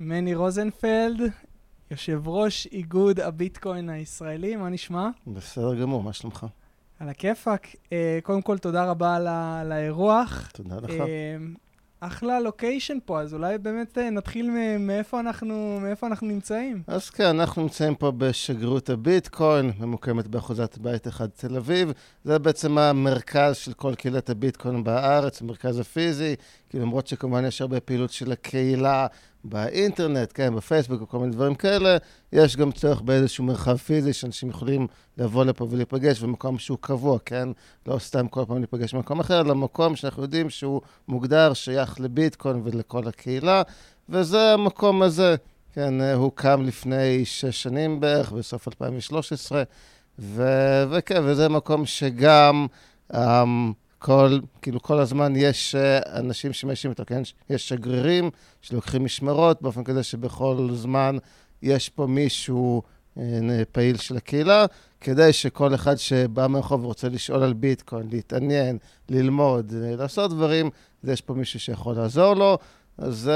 מני רוזנפלד, יושב ראש איגוד הביטקוין הישראלי, מה נשמע? בסדר גמור, מה שלומך? על הכיפאק. אה, קודם כל, תודה רבה על, ה- על האירוח. תודה לך. אה, אחלה לוקיישן פה, אז אולי באמת אה, נתחיל מאיפה אנחנו, מאיפה אנחנו נמצאים. אז כן, אנחנו נמצאים פה בשגרירות הביטקוין, ממוקמת באחוזת בית אחד תל אביב. זה בעצם המרכז של כל קהילת הביטקוין בארץ, המרכז הפיזי, כי למרות שכמובן יש הרבה פעילות של הקהילה באינטרנט, כן, בפייסבוק וכל מיני דברים כאלה, יש גם צורך באיזשהו מרחב פיזי שאנשים יכולים לבוא לפה ולהיפגש במקום שהוא קבוע, כן? לא סתם כל פעם להיפגש במקום אחר, אלא מקום שאנחנו יודעים שהוא מוגדר, שייך לביטקוין ולכל הקהילה, וזה המקום הזה. כן, הוא קם לפני שש שנים בערך, בסוף 2013, ו- וכן, וזה מקום שגם um, כל, כאילו כל הזמן יש uh, אנשים שמאשים אותו, כן? יש שגרירים שלוקחים משמרות באופן כזה שבכל זמן יש פה מישהו uh, פעיל של הקהילה, כדי שכל אחד שבא מהרחוב ורוצה לשאול על ביטקוין, להתעניין, ללמוד, uh, לעשות דברים, אז יש פה מישהו שיכול לעזור לו. אז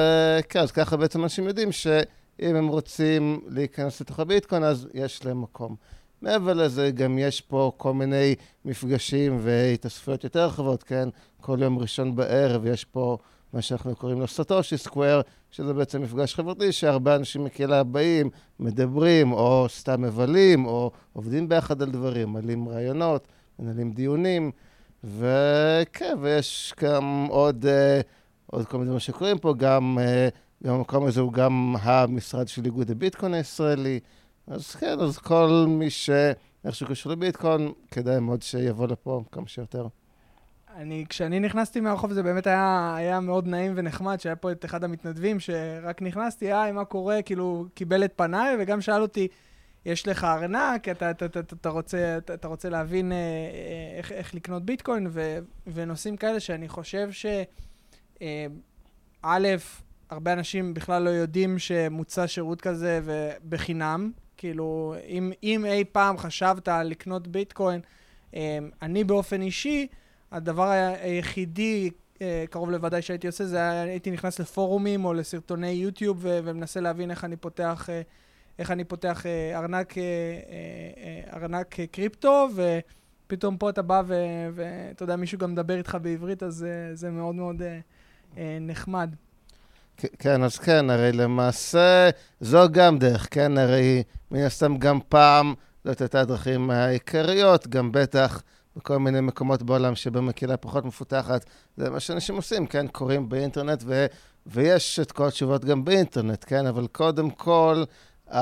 כן, אז ככה בעצם אנשים יודעים שאם הם רוצים להיכנס לתוך הביטקוין, אז יש להם מקום. מעבר לזה, גם יש פה כל מיני מפגשים והתאספויות יותר רחבות, כן? כל יום ראשון בערב יש פה מה שאנחנו קוראים לו סטושי סקוואר, שזה בעצם מפגש חברתי שהרבה אנשים מקהילה באים, מדברים, או סתם מבלים, או עובדים ביחד על דברים, מעלים רעיונות, מנהלים דיונים, וכן, ויש גם עוד, אה, עוד כל מיני דברים שקורים פה, גם, אה, גם המקום הזה הוא גם המשרד של איגוד הביטקוין הישראלי. אז כן, אז כל מי שאיכשהו קשור לביטקוין, כדאי מאוד שיבוא לפה כמה שיותר. אני, כשאני נכנסתי מהרחוב זה באמת היה, היה מאוד נעים ונחמד, שהיה פה את אחד המתנדבים שרק נכנסתי, היי, מה קורה? כאילו, קיבל את פניי, וגם שאל אותי, יש לך ארנק, אתה, אתה, אתה, אתה, רוצה, אתה, אתה רוצה להבין אה, אה, איך, איך לקנות ביטקוין, ו, ונושאים כאלה שאני חושב ש... אה, א', הרבה אנשים בכלל לא יודעים שמוצע שירות כזה ובחינם. כאילו, אם, אם אי פעם חשבת על לקנות ביטקוין, אה, אני באופן אישי, הדבר היחידי, אה, קרוב לוודאי שהייתי עושה, זה היה, הייתי נכנס לפורומים או לסרטוני יוטיוב ומנסה להבין איך אני פותח, אה, איך אני פותח ארנק, ארנק קריפטו, ופתאום פה אתה בא ואתה יודע, מישהו גם מדבר איתך בעברית, אז זה מאוד מאוד נחמד. כן, אז כן, הרי למעשה זו גם דרך, כן? הרי מן הסתם גם פעם זאת הייתה הדרכים העיקריות, גם בטח בכל מיני מקומות בעולם שבהם הקהילה פחות מפותחת. זה מה שאנשים עושים, כן? קוראים באינטרנט, ו, ויש את כל התשובות גם באינטרנט, כן? אבל קודם כל, um,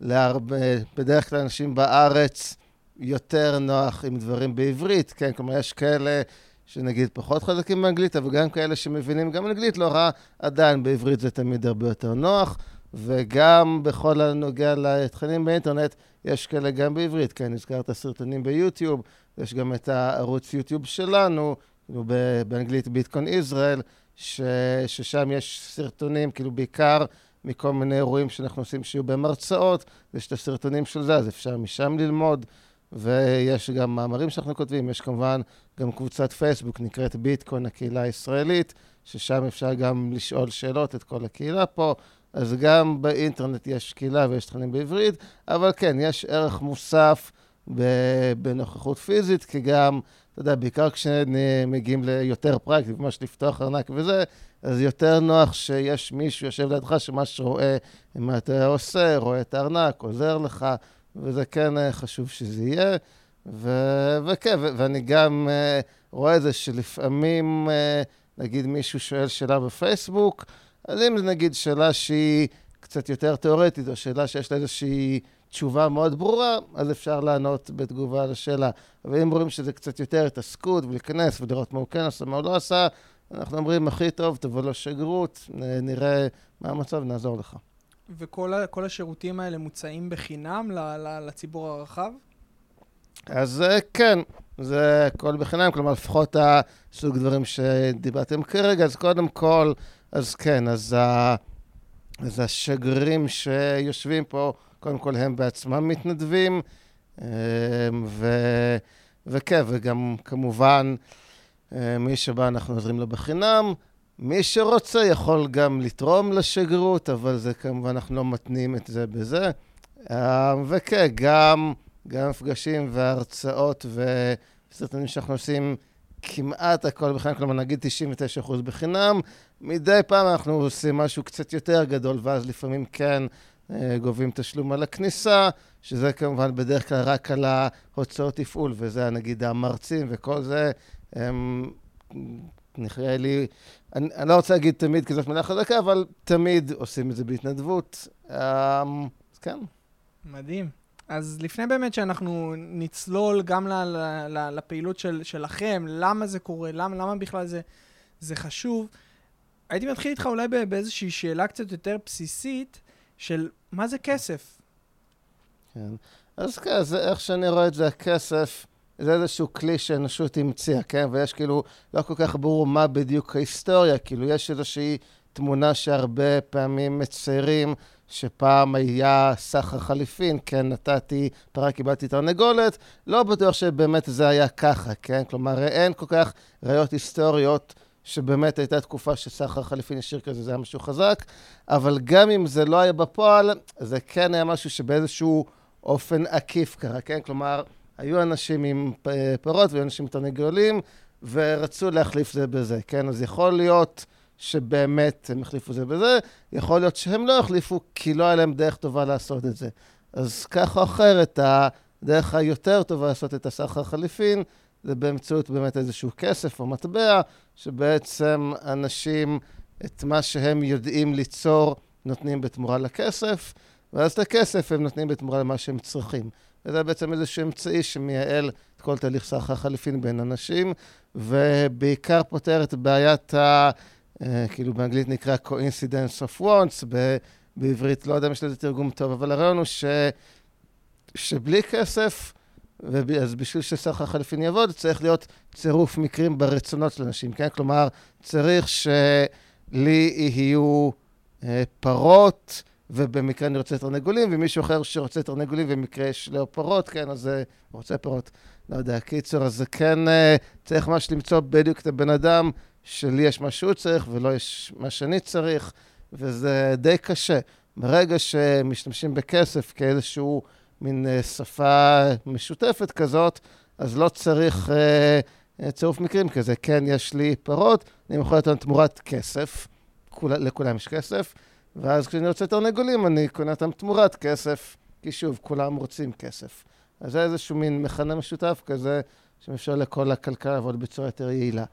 להרבה, בדרך כלל אנשים בארץ יותר נוח עם דברים בעברית, כן? כלומר, יש כאלה... שנגיד פחות חזקים באנגלית, אבל גם כאלה שמבינים גם אנגלית לא רע, עדיין בעברית זה תמיד הרבה יותר נוח, וגם בכל הנוגע לתכנים באינטרנט, יש כאלה גם בעברית, כן, הזכרת סרטונים ביוטיוב, יש גם את הערוץ יוטיוב שלנו, כאילו באנגלית ביטקון ישראל, ש... ששם יש סרטונים, כאילו בעיקר מכל מיני אירועים שאנחנו עושים שיהיו בהם הרצאות, יש את הסרטונים של זה, אז אפשר משם ללמוד. ויש גם מאמרים שאנחנו כותבים, יש כמובן גם קבוצת פייסבוק נקראת ביטקוין, הקהילה הישראלית, ששם אפשר גם לשאול שאלות את כל הקהילה פה. אז גם באינטרנט יש קהילה ויש תכנים בעברית, אבל כן, יש ערך מוסף בנוכחות פיזית, כי גם, אתה יודע, בעיקר כשמגיעים ליותר פרקטי, ממש לפתוח ארנק וזה, אז יותר נוח שיש מישהו יושב לידך שממש רואה מה אתה עושה, רואה את הארנק, עוזר לך. וזה כן אה, חשוב שזה יהיה. ו- וכן, ו- ואני גם uh, רואה את זה שלפעמים, uh, נגיד מישהו שואל שאלה בפייסבוק, אז אם זה נגיד שאלה שהיא קצת יותר תיאורטית, או שאלה שיש לה איזושהי תשובה מאוד ברורה, אז אפשר לענות בתגובה לשאלה. אבל אם רואים שזה קצת יותר התעסקות, ולהיכנס ולראות מה הוא כן עשה, מה הוא לא עשה, אנחנו אומרים, הכי טוב, תבוא לשגרות, נראה מה המצב, נעזור לך. וכל השירותים האלה מוצעים בחינם לציבור הרחב? אז אה, כן, זה הכל בחינם, כלומר, לפחות הסוג דברים שדיברתם כרגע, אז קודם כל, אז כן, אז, ה, אז השגרירים שיושבים פה, קודם כל הם בעצמם מתנדבים, אה, ו, וכן, וגם כמובן, אה, מי שבא אנחנו עוזרים לו בחינם, מי שרוצה יכול גם לתרום לשגרירות, אבל זה כמובן, אנחנו לא מתנים את זה בזה. אה, וכן, גם, גם מפגשים והרצאות וסרטונים שאנחנו עושים כמעט הכל בחינם, כלומר נגיד 99% בחינם. מדי פעם אנחנו עושים משהו קצת יותר גדול, ואז לפעמים כן אה, גובים תשלום על הכניסה, שזה כמובן בדרך כלל רק על ההוצאות תפעול, וזה נגיד המרצים וכל זה. הם, נראה לי, אני, אני לא רוצה להגיד תמיד כי זאת מילה חזקה, אבל תמיד עושים את זה בהתנדבות. אה, אז כן. מדהים. אז לפני באמת שאנחנו נצלול גם ל, ל, ל, לפעילות של, שלכם, למה זה קורה, למה, למה בכלל זה, זה חשוב, הייתי מתחיל איתך אולי באיזושהי שאלה קצת יותר בסיסית, של מה זה כסף? כן. אז כן, זה איך שאני רואה את זה, הכסף זה איזשהו כלי שהאנושות המציאה, כן? ויש כאילו, לא כל כך ברור מה בדיוק ההיסטוריה, כאילו יש איזושהי תמונה שהרבה פעמים מציירים, שפעם היה סחר חליפין, כן, נתתי פרה, קיבלתי תרנגולת, לא בטוח שבאמת זה היה ככה, כן? כלומר, אין כל כך ראיות היסטוריות שבאמת הייתה תקופה שסחר חליפין ישיר כזה, זה היה משהו חזק, אבל גם אם זה לא היה בפועל, זה כן היה משהו שבאיזשהו אופן עקיף קרה, כן? כלומר, היו אנשים עם פירות והיו אנשים עם תרנגולים, ורצו להחליף זה בזה, כן? אז יכול להיות שבאמת הם החליפו זה בזה, יכול להיות שהם לא החליפו כי לא היה להם דרך טובה לעשות את זה. אז כך או אחרת, הדרך היותר טובה לעשות את הסחר חליפין, זה באמצעות באמת איזשהו כסף או מטבע, שבעצם אנשים את מה שהם יודעים ליצור נותנים בתמורה לכסף, ואז את הכסף הם נותנים בתמורה למה שהם צריכים. וזה בעצם איזשהו אמצעי שמייעל את כל תהליך סחר חליפין בין אנשים, ובעיקר פותר את בעיית ה... אה, כאילו באנגלית נקרא coincidence of wants, בעברית לא יודע אם יש לזה תרגום טוב, אבל הרעיון הוא ש... שבלי כסף, אז בשביל שסחר חליפין יעבוד, צריך להיות צירוף מקרים ברצונות של אנשים, כן? כלומר, צריך שלי יהיו אה, פרות, ובמקרה אני רוצה תרנגולים, ומישהו אחר שרוצה תרנגולים, ובמקרה יש לו פרות, כן, אז הוא רוצה פרות. לא יודע, קיצור, אז כן, אה, צריך ממש למצוא בדיוק את הבן אדם שלי יש מה שהוא צריך ולא יש מה שאני צריך, וזה די קשה. ברגע שמשתמשים בכסף כאיזשהו מין אה, שפה משותפת כזאת, אז לא צריך אה, צירוף מקרים כזה. כן, יש לי פרות, אני יכול לתת תמורת כסף, כול, לכולם יש כסף, ואז כשאני רוצה תרנגולים, אני קונה אותם תמורת כסף, כי שוב, כולם רוצים כסף. אז זה איזשהו מין מכנה משותף כזה, שאפשר לכל הכלכלה לעבוד בצורה יותר יעילה.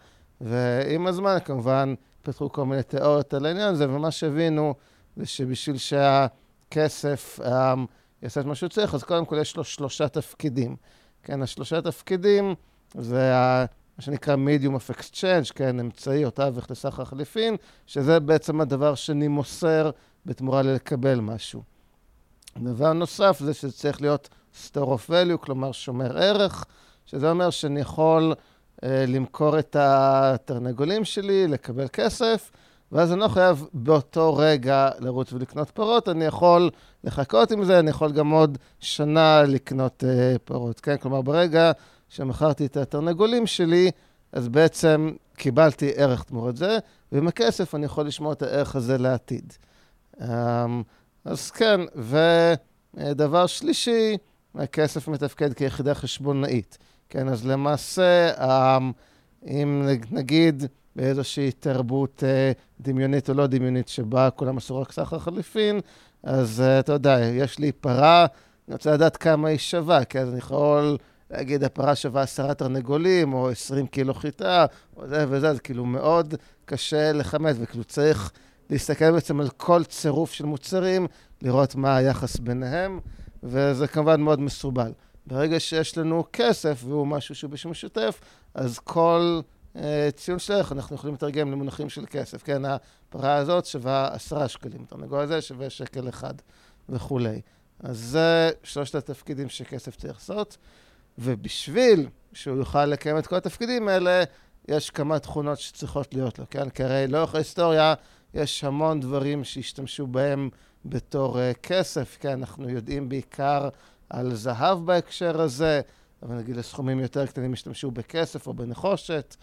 ועם הזמן, כמובן, פתחו כל מיני תיאוריות על העניין הזה, ומה שהבינו זה שבשביל שהכסף um, יעשה את מה שהוא צריך, אז קודם כל יש לו שלושה תפקידים. כן, השלושה תפקידים זה ה... מה שנקרא medium of exchange, כן, אמצעי או תווך לסחר חליפין, שזה בעצם הדבר שאני מוסר בתמורה ללקבל משהו. דבר נוסף זה שזה צריך להיות store of value, כלומר שומר ערך, שזה אומר שאני יכול אה, למכור את התרנגולים שלי, לקבל כסף, ואז אני לא חייב באותו רגע לרוץ ולקנות פרות, אני יכול לחכות עם זה, אני יכול גם עוד שנה לקנות אה, פרות, כן? כלומר, ברגע שמכרתי את התרנגולים שלי, אז בעצם קיבלתי ערך תמורת זה, ועם הכסף אני יכול לשמור את הערך הזה לעתיד. אמ, אז כן, ודבר שלישי, הכסף מתפקד כיחידה חשבונאית. כן, אז למעשה, אמ, אם נגיד באיזושהי תרבות אה, דמיונית או לא דמיונית שבה כולם עשו רק סחר חליפין, אז אה, אתה יודע, יש לי פרה, אני רוצה לדעת כמה היא שווה, כי אז אני יכול להגיד, הפרה שווה עשרה תרנגולים, או עשרים קילו חיטה, או זה וזה, אז כאילו מאוד קשה לכמת, וכאילו צריך להסתכל בעצם על כל צירוף של מוצרים, לראות מה היחס ביניהם, וזה כמובן מאוד מסורבל. ברגע שיש לנו כסף, והוא משהו שהוא בשימוש שוטף, אז כל uh, ציון של ערך אנחנו יכולים לתרגם למונחים של כסף. כן, הפרה הזאת שווה עשרה שקלים, התרנגול הזה שווה שקל אחד וכולי. אז זה שלושת התפקידים שכסף צריך לעשות, ובשביל שהוא יוכל לקיים את כל התפקידים האלה, יש כמה תכונות שצריכות להיות לו, כן? כי הרי לאורך ההיסטוריה יש המון דברים שהשתמשו בהם בתור uh, כסף, כן? אנחנו יודעים בעיקר על זהב בהקשר הזה, אבל נגיד לסכומים יותר קטנים השתמשו בכסף או בנחושת.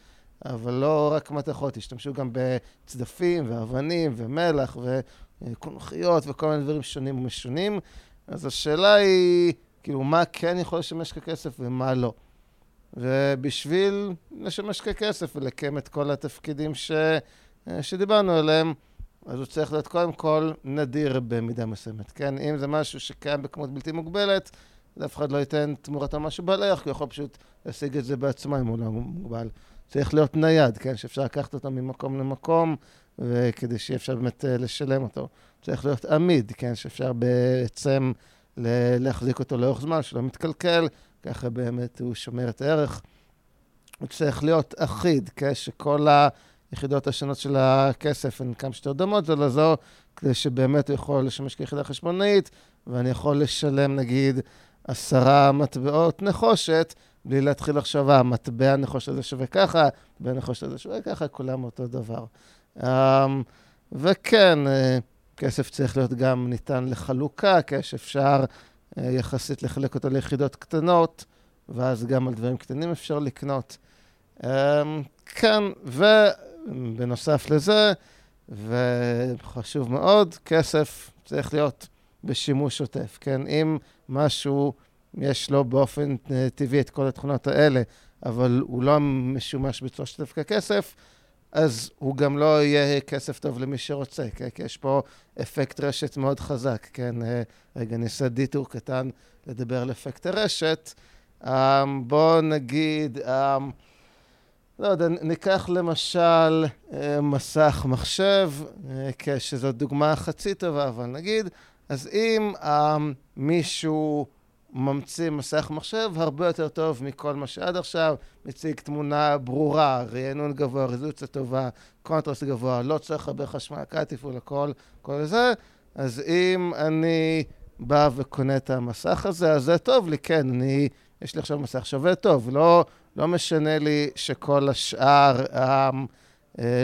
אבל לא רק מתכות, השתמשו גם בצדפים ואבנים ומלח וקונכיות וכל מיני דברים שונים ומשונים. אז השאלה היא, כאילו, מה כן יכול לשמש ככסף ומה לא. ובשביל לשמש ככסף ולקיים את כל התפקידים ש... שדיברנו עליהם, אז הוא צריך להיות קודם כל נדיר במידה מסוימת, כן? אם זה משהו שקיים בכמות בלתי מוגבלת, אז אף אחד לא ייתן תמורתו משהו בעל ערך, כי הוא יכול פשוט להשיג את זה בעצמו אם הוא לא מוגבל. צריך להיות נייד, כן? שאפשר לקחת אותו ממקום למקום, וכדי שיהיה אפשר באמת אה, לשלם אותו. צריך להיות עמיד, כן? שאפשר בעצם להחזיק אותו לאורך זמן, שלא מתקלקל, ככה באמת הוא שומר את הערך. הוא צריך להיות אחיד, כן? שכל היחידות השונות של הכסף הן כמה שיותר דומות זו לזו, כדי שבאמת הוא יכול לשמש כיחידה חשבונאית, ואני יכול לשלם נגיד עשרה מטבעות נחושת, בלי להתחיל לחשוב, אה, מטבע נחושת הזה שווה ככה, מטבע נחושת הזה שווה ככה, כולם אותו דבר. Um, וכן, uh, כסף צריך להיות גם ניתן לחלוקה, כשאפשר uh, יחסית לחלק אותו ליחידות קטנות, ואז גם על דברים קטנים אפשר לקנות. Um, כן, ובנוסף לזה, וחשוב מאוד, כסף צריך להיות בשימוש שוטף, כן? אם משהו, יש לו באופן אה, טבעי את כל התכונות האלה, אבל הוא לא משומש בצורה שוטף ככסף, אז הוא גם לא יהיה כסף טוב למי שרוצה, כן? כי יש פה אפקט רשת מאוד חזק, כן? אה, רגע, אני אעשה detour קטן לדבר על אפקט הרשת. אמ, בואו נגיד, אמ, לא יודע, ניקח למשל אה, מסך מחשב, שזו דוגמה חצי טובה, אבל נגיד אז אם מישהו ממציא מסך מחשב הרבה יותר טוב מכל מה שעד עכשיו, מציג תמונה ברורה, רענון גבוה, רזולוציה טובה, קונטרסט גבוה, לא צריך הרבה חשמל, קל תפעול, הכל, כל זה, אז אם אני בא וקונה את המסך הזה, אז זה טוב לי, כן, אני, יש לי עכשיו מסך שווה טוב, לא, לא משנה לי שכל השאר... Um,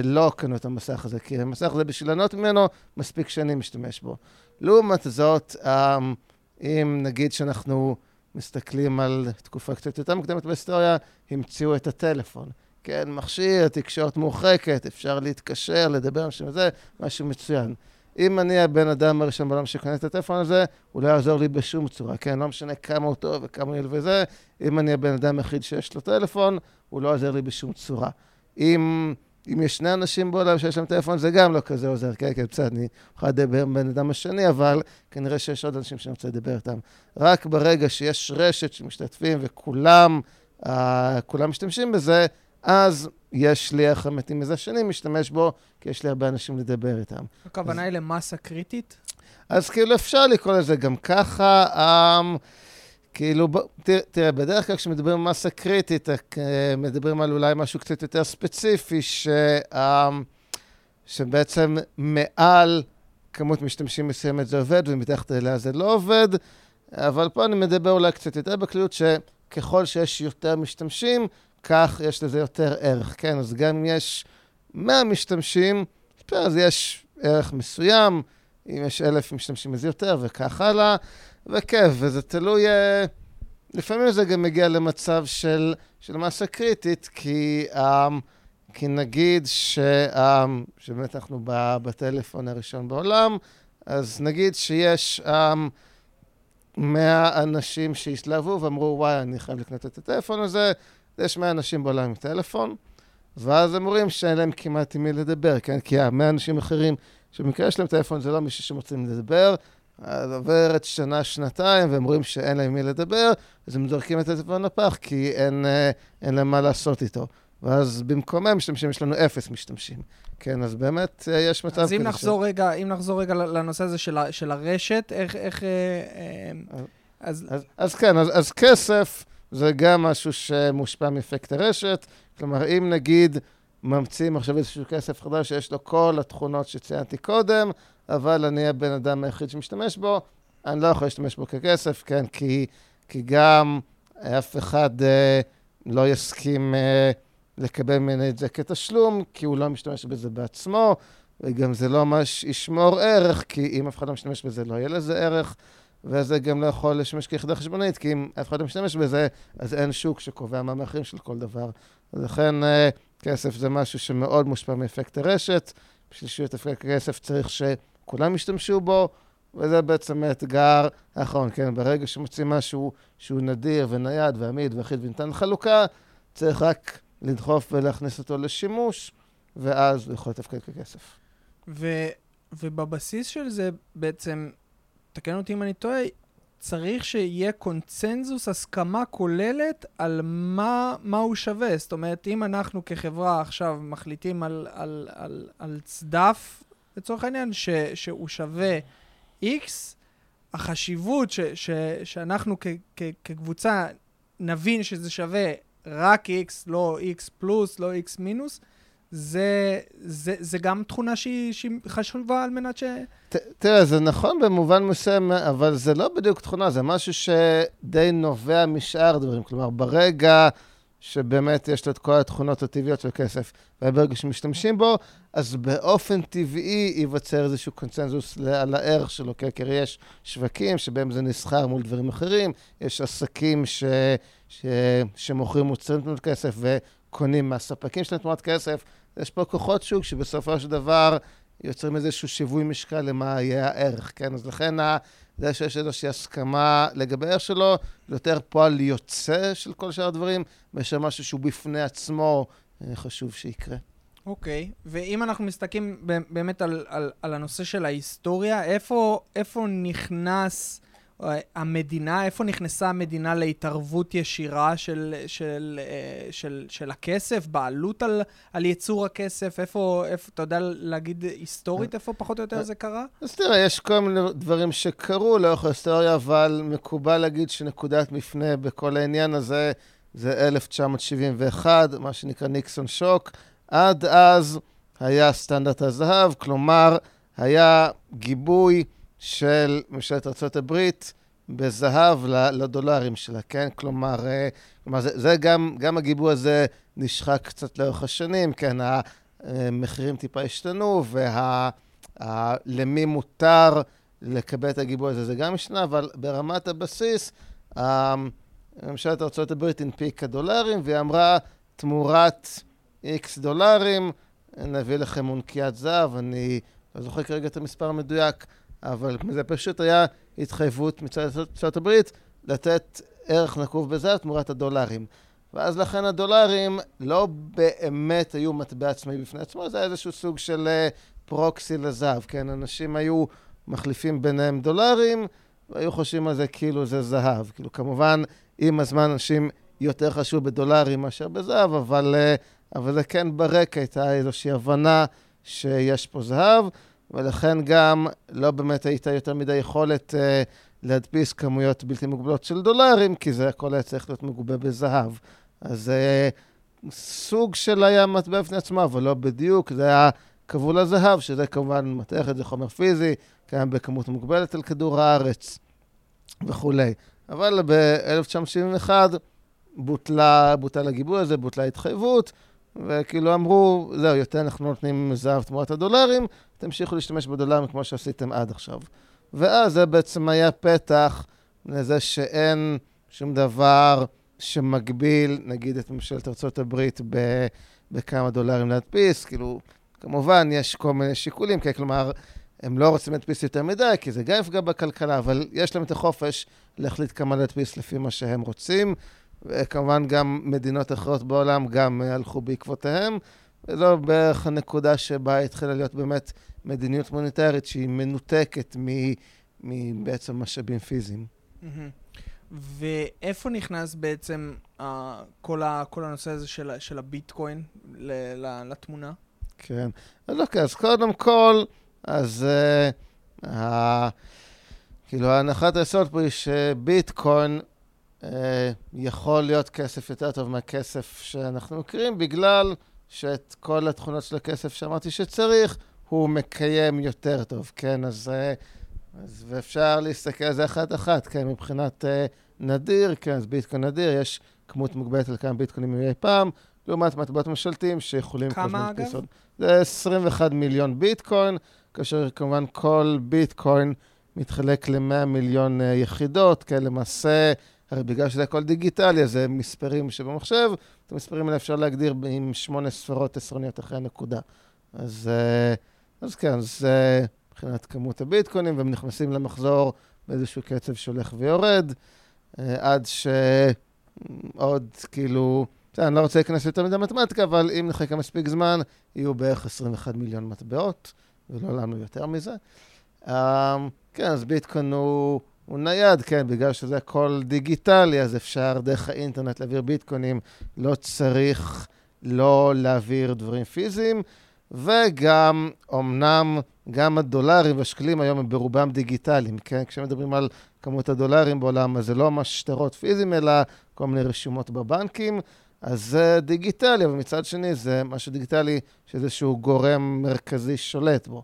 לא קנו את המסך הזה, כי המסך הזה בשביל לענות ממנו, מספיק שאני משתמש בו. לעומת זאת, אמ, אם נגיד שאנחנו מסתכלים על תקופה קצת יותר מוקדמת בהיסטוריה, המציאו את הטלפון. כן, מכשיר, תקשורת מורחקת, אפשר להתקשר, לדבר עם שם זה, משהו מצוין. אם אני הבן אדם הראשון בעולם שקונה את הטלפון הזה, הוא לא יעזור לי בשום צורה, כן? לא משנה כמה הוא טוב וכמה הוא ילווה זה, אם אני הבן אדם היחיד שיש לו טלפון, הוא לא יעזור לי בשום צורה. אם אם יש שני אנשים בעולם שיש להם טלפון, זה גם לא כזה עוזר. כן, כן, בסדר, אני יכול לדבר עם בן אדם השני, אבל כנראה שיש עוד אנשים שאני רוצה לדבר איתם. רק ברגע שיש רשת שמשתתפים וכולם uh, כולם משתמשים בזה, אז יש לי איך המתים מזה שני משתמש בו, כי יש לי הרבה אנשים לדבר איתם. הכוונה היא למסה קריטית? אז כאילו אפשר לקרוא לזה גם ככה. Um, כאילו. תראה, בדרך כלל כשמדברים על מסה קריטית, אה, מדברים על אולי משהו קצת יותר ספציפי, ש... אמ, שבעצם מעל כמות משתמשים מסוימת זה עובד, ומתחת אליה זה לא עובד, אבל פה אני מדבר אולי קצת יותר בכלליות, שככל שיש יותר משתמשים, כך יש לזה יותר ערך, כן? אז גם אם יש 100 משתמשים, אז יש ערך מסוים, אם יש אלף משתמשים אז יותר, וכך הלאה. וכיף, וזה תלוי... אה, לפעמים זה גם מגיע למצב של, של מסה קריטית, כי, um, כי נגיד ש, um, שבאמת אנחנו בטלפון הראשון בעולם, אז נגיד שיש um, 100 אנשים שהסלבו ואמרו, וואי, אני חייב לקנות את הטלפון הזה, יש 100 אנשים בעולם עם טלפון, ואז אומרים שאין להם כמעט עם מי לדבר, כן? כי ה-100 אנשים אחרים שבמקרה יש להם טלפון זה לא מישהו שרוצים לדבר, אז עוברת שנה, שנתיים, והם רואים שאין להם מי לדבר, אז הם זורקים את הטלפון לפח, כי אין, אה, אין להם מה לעשות איתו. ואז במקומם משתמשים, יש לנו אפס משתמשים. כן, אז באמת אה, יש מצב כזה. אז אם נחזור ש... רגע, אם נחזור רגע לנושא הזה של, של הרשת, איך... איך אה, אז... אז, אז כן, אז, אז כסף זה גם משהו שמושפע מאפקט הרשת. כלומר, אם נגיד ממציאים עכשיו איזשהו כסף חדש שיש לו כל התכונות שציינתי קודם, אבל אני הבן אדם היחיד שמשתמש בו, אני לא יכול להשתמש בו ככסף, כן? כי, כי גם אף אחד אה, לא יסכים אה, לקבל ממני את זה כתשלום, כי הוא לא משתמש בזה בעצמו, וגם זה לא ממש ישמור ערך, כי אם אף אחד לא משתמש בזה, לא יהיה לזה ערך, וזה גם לא יכול לשמש כיחידה חשבונית, כי אם אף אחד לא משתמש בזה, אז אין שוק שקובע מה המחירים של כל דבר. לכן... כסף זה משהו שמאוד מושפע מאפקט הרשת. בשביל שיהיה את אפקט הכסף צריך שכולם ישתמשו בו, וזה בעצם האתגר האחרון, כן? ברגע שמוצאים משהו שהוא נדיר ונייד ועמיד ואחיד וניתן לחלוקה, צריך רק לדחוף ולהכניס אותו לשימוש, ואז הוא יכול לתפקד ככסף. ו- ובבסיס של זה בעצם, תקן אותי אם אני טועה, צריך שיהיה קונצנזוס, הסכמה כוללת על מה, מה הוא שווה. זאת אומרת, אם אנחנו כחברה עכשיו מחליטים על, על, על, על צדף, לצורך העניין, ש, שהוא שווה X, החשיבות ש, ש, שאנחנו כ, כ, כקבוצה נבין שזה שווה רק X, לא X פלוס, לא X מינוס, זה, זה, זה גם תכונה שהיא, שהיא חשובה על מנת ש... ת, תראה, זה נכון במובן מסוים, אבל זה לא בדיוק תכונה, זה משהו שדי נובע משאר דברים. כלומר, ברגע שבאמת יש לו את כל התכונות הטבעיות של כסף, וברגע שמשתמשים בו, אז באופן טבעי ייווצר איזשהו קונצנזוס על הערך שלו, כי יש שווקים שבהם זה נסחר מול דברים אחרים, יש עסקים ש, ש, שמוכרים מוצרים תמונות כסף וקונים מהספקים שלהם תמונות כסף. יש פה כוחות שוק שבסופו של דבר יוצרים איזשהו שיווי משקל למה יהיה הערך, כן? אז לכן זה שיש איזושהי הסכמה לגבי הערך שלו, זה יותר פועל יוצא של כל שאר הדברים, מאשר משהו שהוא בפני עצמו אה, חשוב שיקרה. אוקיי, okay. ואם אנחנו מסתכלים באמת על, על, על הנושא של ההיסטוריה, איפה, איפה נכנס... המדינה, איפה נכנסה המדינה להתערבות ישירה של, של, אה, של, של הכסף, בעלות על, על ייצור הכסף? איפה, איפה, אתה יודע להגיד היסטורית, איפה פחות או יותר זה קרה? אז תראה, יש כל מיני דברים שקרו לאורך ההיסטוריה, אבל מקובל להגיד שנקודת מפנה בכל העניין הזה זה 1971, מה שנקרא ניקסון שוק. עד אז היה סטנדרט הזהב, כלומר, היה גיבוי של ממשלת ארה"ב בזהב לדולרים שלה, כן? כלומר, אה, כלומר זה, זה גם, גם הגיבוי הזה נשחק קצת לאורך השנים, כן? המחירים טיפה השתנו, ולמי מותר לקבל את הגיבוי הזה, זה גם השתנה, אבל ברמת הבסיס, ממשלת ארה"ב הנפיקה דולרים, והיא אמרה, תמורת איקס דולרים, נביא לכם מונקיית זהב, אני לא זוכר כרגע את המספר המדויק, אבל זה פשוט היה התחייבות מצד ארצות הברית לתת ערך נקוב בזהב תמורת הדולרים. ואז לכן הדולרים לא באמת היו מטבע עצמאי בפני עצמו, זה היה איזשהו סוג של אה, פרוקסי לזהב, כן? אנשים היו מחליפים ביניהם דולרים, והיו חושבים על זה כאילו זה זהב. כאילו, כמובן, עם הזמן אנשים יותר חשבו בדולרים מאשר בזהב, אבל, אה, אבל זה כן ברקע הייתה איזושהי הבנה שיש פה זהב. ולכן גם לא באמת הייתה יותר מדי יכולת uh, להדפיס כמויות בלתי מוגבלות של דולרים, כי זה הכל היה צריך להיות מגובה בזהב. אז uh, סוג של היה מטבע בפני עצמו, אבל לא בדיוק, זה היה כבול הזהב, שזה כמובן מתכת, זה חומר פיזי, קיים בכמות מוגבלת על כדור הארץ וכולי. אבל ב-1971 בוטלה, בוטל הגיבוי הזה, בוטלה התחייבות, וכאילו אמרו, זהו, יותר אנחנו נותנים זהב תמורת הדולרים, תמשיכו להשתמש בדולרים כמו שעשיתם עד עכשיו. ואז זה בעצם היה פתח לזה שאין שום דבר שמגביל, נגיד, את ממשלת ארה"ב בכמה דולרים להדפיס. כאילו, כמובן, יש כל מיני שיקולים, כי כלומר, הם לא רוצים להדפיס יותר מדי, כי זה גם יפגע בכלכלה, אבל יש להם את החופש להחליט כמה להדפיס לפי מה שהם רוצים. וכמובן גם מדינות אחרות בעולם גם הלכו בעקבותיהם. וזו בערך הנקודה שבה התחילה להיות באמת מדיניות מוניטרית שהיא מנותקת מבעצם משאבים פיזיים. ואיפה נכנס בעצם uh, כל, ה, כל הנושא הזה של, של הביטקוין לתמונה? כן, אז אוקיי, אז קודם כל, אז uh, uh, כאילו ההנחת היסוד פה היא שביטקוין uh, יכול להיות כסף יותר טוב מהכסף שאנחנו מכירים, בגלל שאת כל התכונות של הכסף שאמרתי שצריך, הוא מקיים יותר טוב, כן? אז, אה, אז ואפשר להסתכל על זה אחת-אחת, כן? מבחינת uh, נדיר, כן, אז ביטקוין נדיר, יש כמות מוגבלת על כמה ביטקוינים יהיה פעם, לעומת מטבעות ממשלתיים שיכולים... כמה אגב? פיסות. זה 21 מיליון ביטקוין, כאשר כמובן כל ביטקוין מתחלק ל-100 מיליון uh, יחידות, כן? למעשה, הרי בגלל שזה הכל דיגיטלי, אז זה מספרים שבמחשב, את המספרים האלה אפשר להגדיר עם שמונה ספרות עשרוניות אחרי הנקודה. אז, אה, אז כן, זה מבחינת כמות הביטקוינים, והם נכנסים למחזור באיזשהו קצב שהולך ויורד, אה, עד שעוד כאילו, אני לא רוצה להיכנס יותר מדי מתמטיקה, אבל אם נחכה מספיק זמן, יהיו בערך 21 מיליון מטבעות, ולא לנו יותר מזה. כן, אז ביטקוין הוא... הוא נייד, כן, בגלל שזה הכל דיגיטלי, אז אפשר דרך האינטרנט להעביר ביטקוינים, לא צריך לא להעביר דברים פיזיים, וגם, אמנם, גם הדולרים והשקלים היום הם ברובם דיגיטליים, כן? כשמדברים על כמות הדולרים בעולם, אז זה לא ממש שטרות פיזיים, אלא כל מיני רשומות בבנקים, אז זה דיגיטלי, אבל מצד שני זה משהו דיגיטלי שאיזשהו גורם מרכזי שולט בו.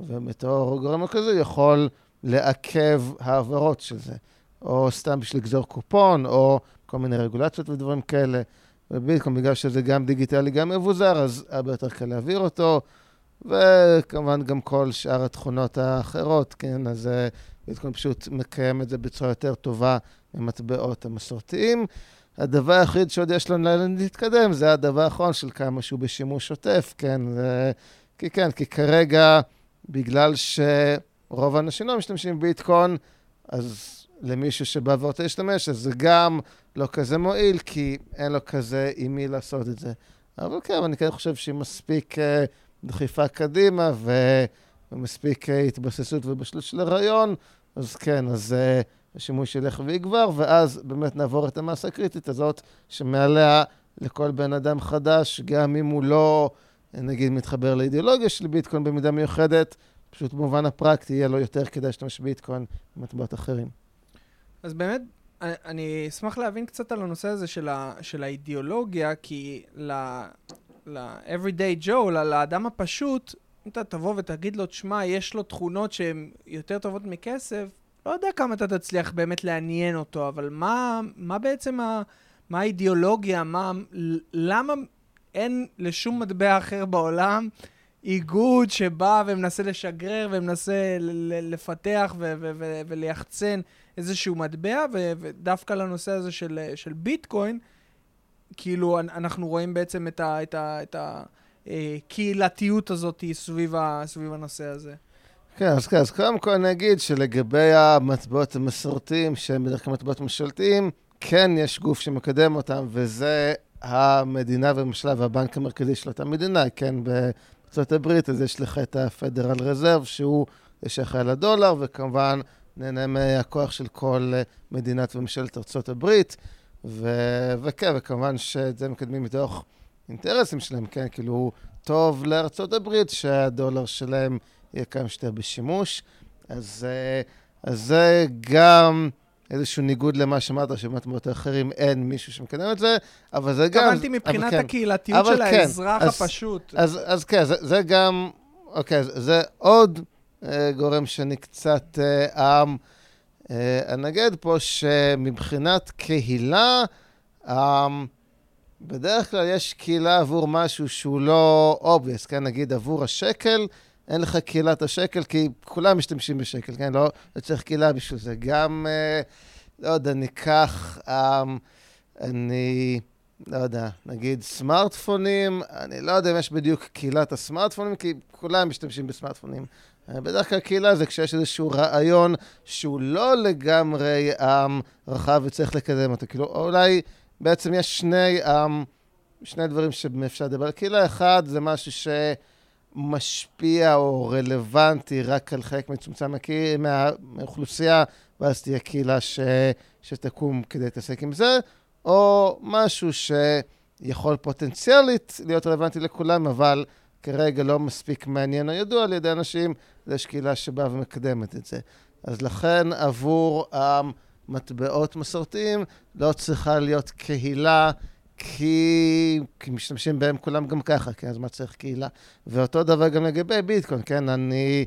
ובתור גורם מרכזי יכול לעכב העברות של זה, או סתם בשביל לגזור קופון, או כל מיני רגולציות ודברים כאלה. וביטקוין, בגלל שזה גם דיגיטלי, גם מבוזר, אז הרבה יותר קל להעביר אותו, וכמובן גם כל שאר התכונות האחרות, כן? אז אה, ביטקוין פשוט מקיים את זה בצורה יותר טובה ממטבעות המסורתיים. הדבר היחיד שעוד יש לנו להתקדם זה הדבר האחרון של כמה שהוא בשימוש שוטף, כן? זה... כי כן, כי כרגע, בגלל ש... רוב האנשים לא משתמשים בביטקוין, אז למישהו שבא ורוצה להשתמש, אז זה גם לא כזה מועיל, כי אין לו כזה עם מי לעשות את זה. אבל כן, אני כן חושב שהיא מספיק uh, דחיפה קדימה. ומספיק uh, התבססות ובשלות של הרעיון, אז כן, אז uh, השימוש ילך ויגבר, ואז באמת נעבור את המסה הקריטית הזאת, שמעליה לכל בן אדם חדש, גם אם הוא לא, נגיד, מתחבר לאידיאולוגיה של ביטקוין במידה מיוחדת, פשוט במובן הפרקטי יהיה לו יותר כדאי להשתמש בביטקוין במטבעות אחרים. אז באמת, אני אשמח להבין קצת על הנושא הזה של, ה, של האידיאולוגיה, כי ל-everyday Joe, לאדם הפשוט, אם אתה תבוא ותגיד לו, תשמע, יש לו תכונות שהן יותר טובות מכסף, לא יודע כמה אתה תצליח באמת לעניין אותו, אבל מה, מה בעצם ה... מה האידיאולוגיה, מה, למה אין לשום מטבע אחר בעולם איגוד שבא ומנסה לשגרר ומנסה לפתח וליחצן איזשהו מטבע, ודווקא לנושא הזה של, של ביטקוין, כאילו אנחנו רואים בעצם את, הקהילתיות הזאת סביב, סביב הנושא הזה. כן, אז כן, אז קודם כל אני אגיד שלגבי המטבעות המסורתיים, שהם בדרך כלל מטבעות ממשלתיים, כן יש גוף שמקדם אותם, וזה המדינה והממשלה והבנק המרכזי של אותה מדינה, כן, הברית, אז יש לך את ה-Federal Reserve, שהוא שאחראי לדולר, וכמובן נהנה מהכוח של כל מדינת וממשלת הברית. ו- וכן, וכמובן שאת זה מקדמים מתוך אינטרסים שלהם, כן? כאילו, טוב הברית שהדולר שלהם יהיה כמה שיותר בשימוש. אז, אה, אז זה גם... איזשהו ניגוד למה שאמרת, שבמקומות אחרים אין מישהו שמקדם את זה, אבל זה גם... התכוונתי מבחינת כן, הקהילתיות של כן, האזרח אז, הפשוט. אז, אז כן, זה, זה גם, אוקיי, זה, זה עוד אה, גורם שאני קצת אה, אה, אנגד פה, שמבחינת קהילה, אה, בדרך כלל יש קהילה עבור משהו שהוא לא obvious, כן? נגיד עבור השקל, אין לך קהילת השקל, כי כולם משתמשים בשקל, כן? לא, לא צריך קהילה בשביל זה. גם, אה, לא יודע, ניקח, אה, אני, לא יודע, נגיד סמארטפונים, אני לא יודע אם יש בדיוק קהילת הסמארטפונים, כי כולם משתמשים בסמארטפונים. אה, בדרך כלל קהילה זה כשיש איזשהו רעיון שהוא לא לגמרי אה, רחב וצריך לקדם אותו. כאילו, אולי בעצם יש שני, אה, שני דברים שאפשר לדבר על קהילה. אחד, זה משהו ש... משפיע או רלוונטי רק על חלק מצומצם מהאוכלוסייה, ואז תהיה קהילה ש... שתקום כדי להתעסק עם זה, או משהו שיכול פוטנציאלית להיות רלוונטי לכולם, אבל כרגע לא מספיק מעניין או ידוע על ידי אנשים, יש קהילה שבאה ומקדמת את זה. אז לכן עבור המטבעות מסורתיים לא צריכה להיות קהילה כי, כי משתמשים בהם כולם גם ככה, כן? אז מה צריך קהילה? ואותו דבר גם לגבי ביטקוין, כן? אני,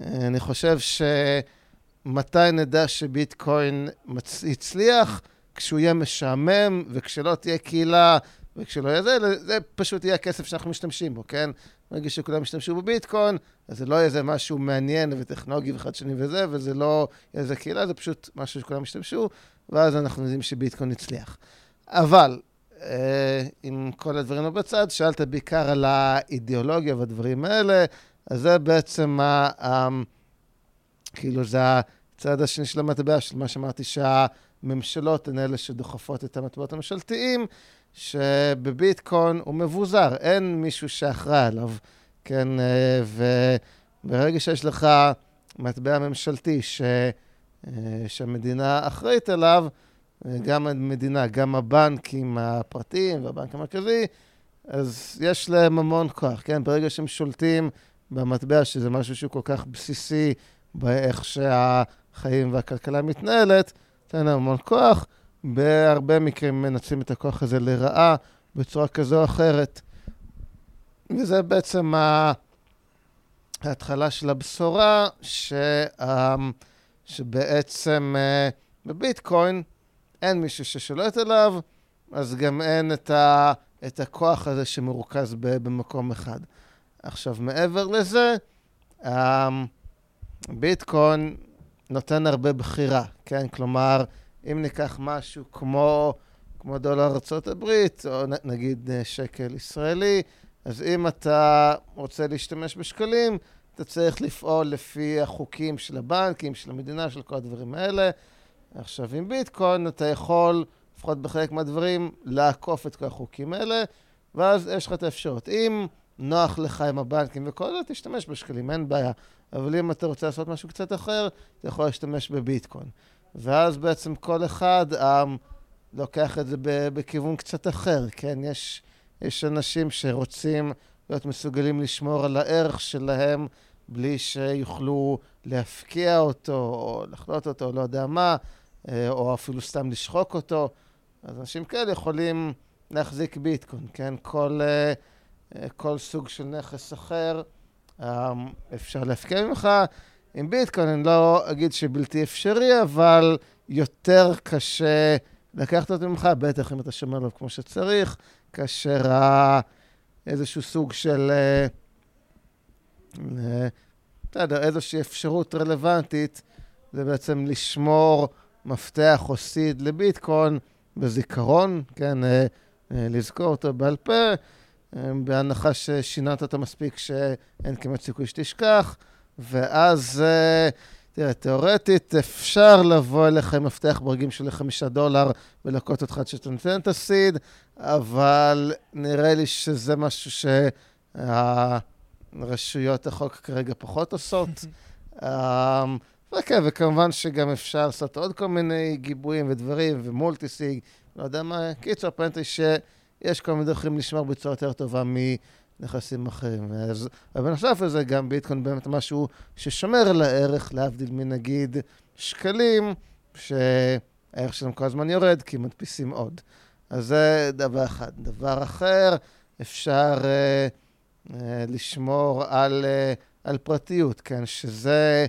אני חושב שמתי נדע שביטקוין מצ... יצליח? כשהוא יהיה משעמם, וכשלא תהיה קהילה, וכשלא יהיה זה, זה פשוט יהיה הכסף שאנחנו משתמשים בו, כן? ברגע שכולם ישתמשו בביטקוין, אז זה לא יהיה איזה משהו מעניין וטכנולוגי וחדשני וזה, וזה לא יהיה איזה קהילה, זה פשוט משהו שכולם ישתמשו, ואז אנחנו יודעים שביטקוין יצליח. אבל עם כל הדברים בצד, שאלת בעיקר על האידיאולוגיה והדברים האלה, אז זה בעצם ה... ה כאילו, זה הצד השני של המטבע, של מה שאמרתי, שהממשלות הן אלה שדוחפות את המטבעות הממשלתיים, שבביטקוין הוא מבוזר, אין מישהו שאחראי עליו, כן? וברגע שיש לך מטבע ממשלתי ש... שהמדינה אחראית עליו, גם המדינה, גם הבנקים הפרטיים והבנק המרכזי, אז יש להם המון כוח, כן? ברגע שהם שולטים במטבע, שזה משהו שהוא כל כך בסיסי באיך שהחיים והכלכלה מתנהלת, נותן להם המון כוח. בהרבה מקרים מנצלים את הכוח הזה לרעה בצורה כזו או אחרת. וזה בעצם ההתחלה של הבשורה, ש... שבעצם אה, בביטקוין אין מישהו ששולט עליו, אז גם אין את, ה... את הכוח הזה שמרוכז במקום אחד. עכשיו, מעבר לזה, ביטקוין נותן הרבה בחירה, כן? כלומר, אם ניקח משהו כמו, כמו דולר ארה"ב, או נגיד אה, שקל ישראלי, אז אם אתה רוצה להשתמש בשקלים, אתה צריך לפעול לפי החוקים של הבנקים, של המדינה, של כל הדברים האלה. עכשיו, עם ביטקוין אתה יכול, לפחות בחלק מהדברים, לעקוף את כל החוקים האלה, ואז יש לך את האפשרות. אם נוח לך עם הבנקים וכל זה, תשתמש בשקלים, אין בעיה. אבל אם אתה רוצה לעשות משהו קצת אחר, אתה יכול להשתמש בביטקוין. ואז בעצם כל אחד um, לוקח את זה בכיוון קצת אחר, כן? יש, יש אנשים שרוצים להיות מסוגלים לשמור על הערך שלהם בלי שיוכלו להפקיע אותו, או לחלות אותו, לא יודע מה, או אפילו סתם לשחוק אותו. אז אנשים כאלה יכולים להחזיק ביטקוין, כן? כל, אה, אה, כל סוג של נכס אחר אפשר להפקיע ממך. עם ביטקוין אני לא אגיד שבלתי אפשרי, אבל יותר קשה לקחת אותו ממך, בטח אם אתה שומר עליו כמו שצריך, כאשר איזשהו סוג של... בסדר, איזושהי אפשרות רלוונטית זה בעצם לשמור מפתח או סיד לביטקוין בזיכרון, כן, אה, אה, לזכור אותו בעל פה, אה, בהנחה ששיננת אותו מספיק שאין כמעט סיכוי שתשכח, ואז, תראה, תיאורטית אפשר לבוא אליך עם מפתח ברגים של חמישה דולר ולקוט אותך עד שאתה נותן את הסיד, אבל נראה לי שזה משהו שה... רשויות החוק כרגע פחות עושות. וכן, וכמובן שגם אפשר לעשות עוד כל מיני גיבויים ודברים, ומולטיסיג, לא יודע מה. קיצור, הפואנטה היא שיש כל מיני דרכים לשמור בצורה יותר טובה מנכסים אחרים. אז, ובנוסף לזה, גם ביטקוין באמת משהו ששומר על הערך, להבדיל מנגיד שקלים, שהערך שלהם כל הזמן יורד, כי מדפיסים עוד. אז זה דבר אחד. דבר אחר, אפשר... Uh, אה, לשמור על, אה, על פרטיות, כן? שזה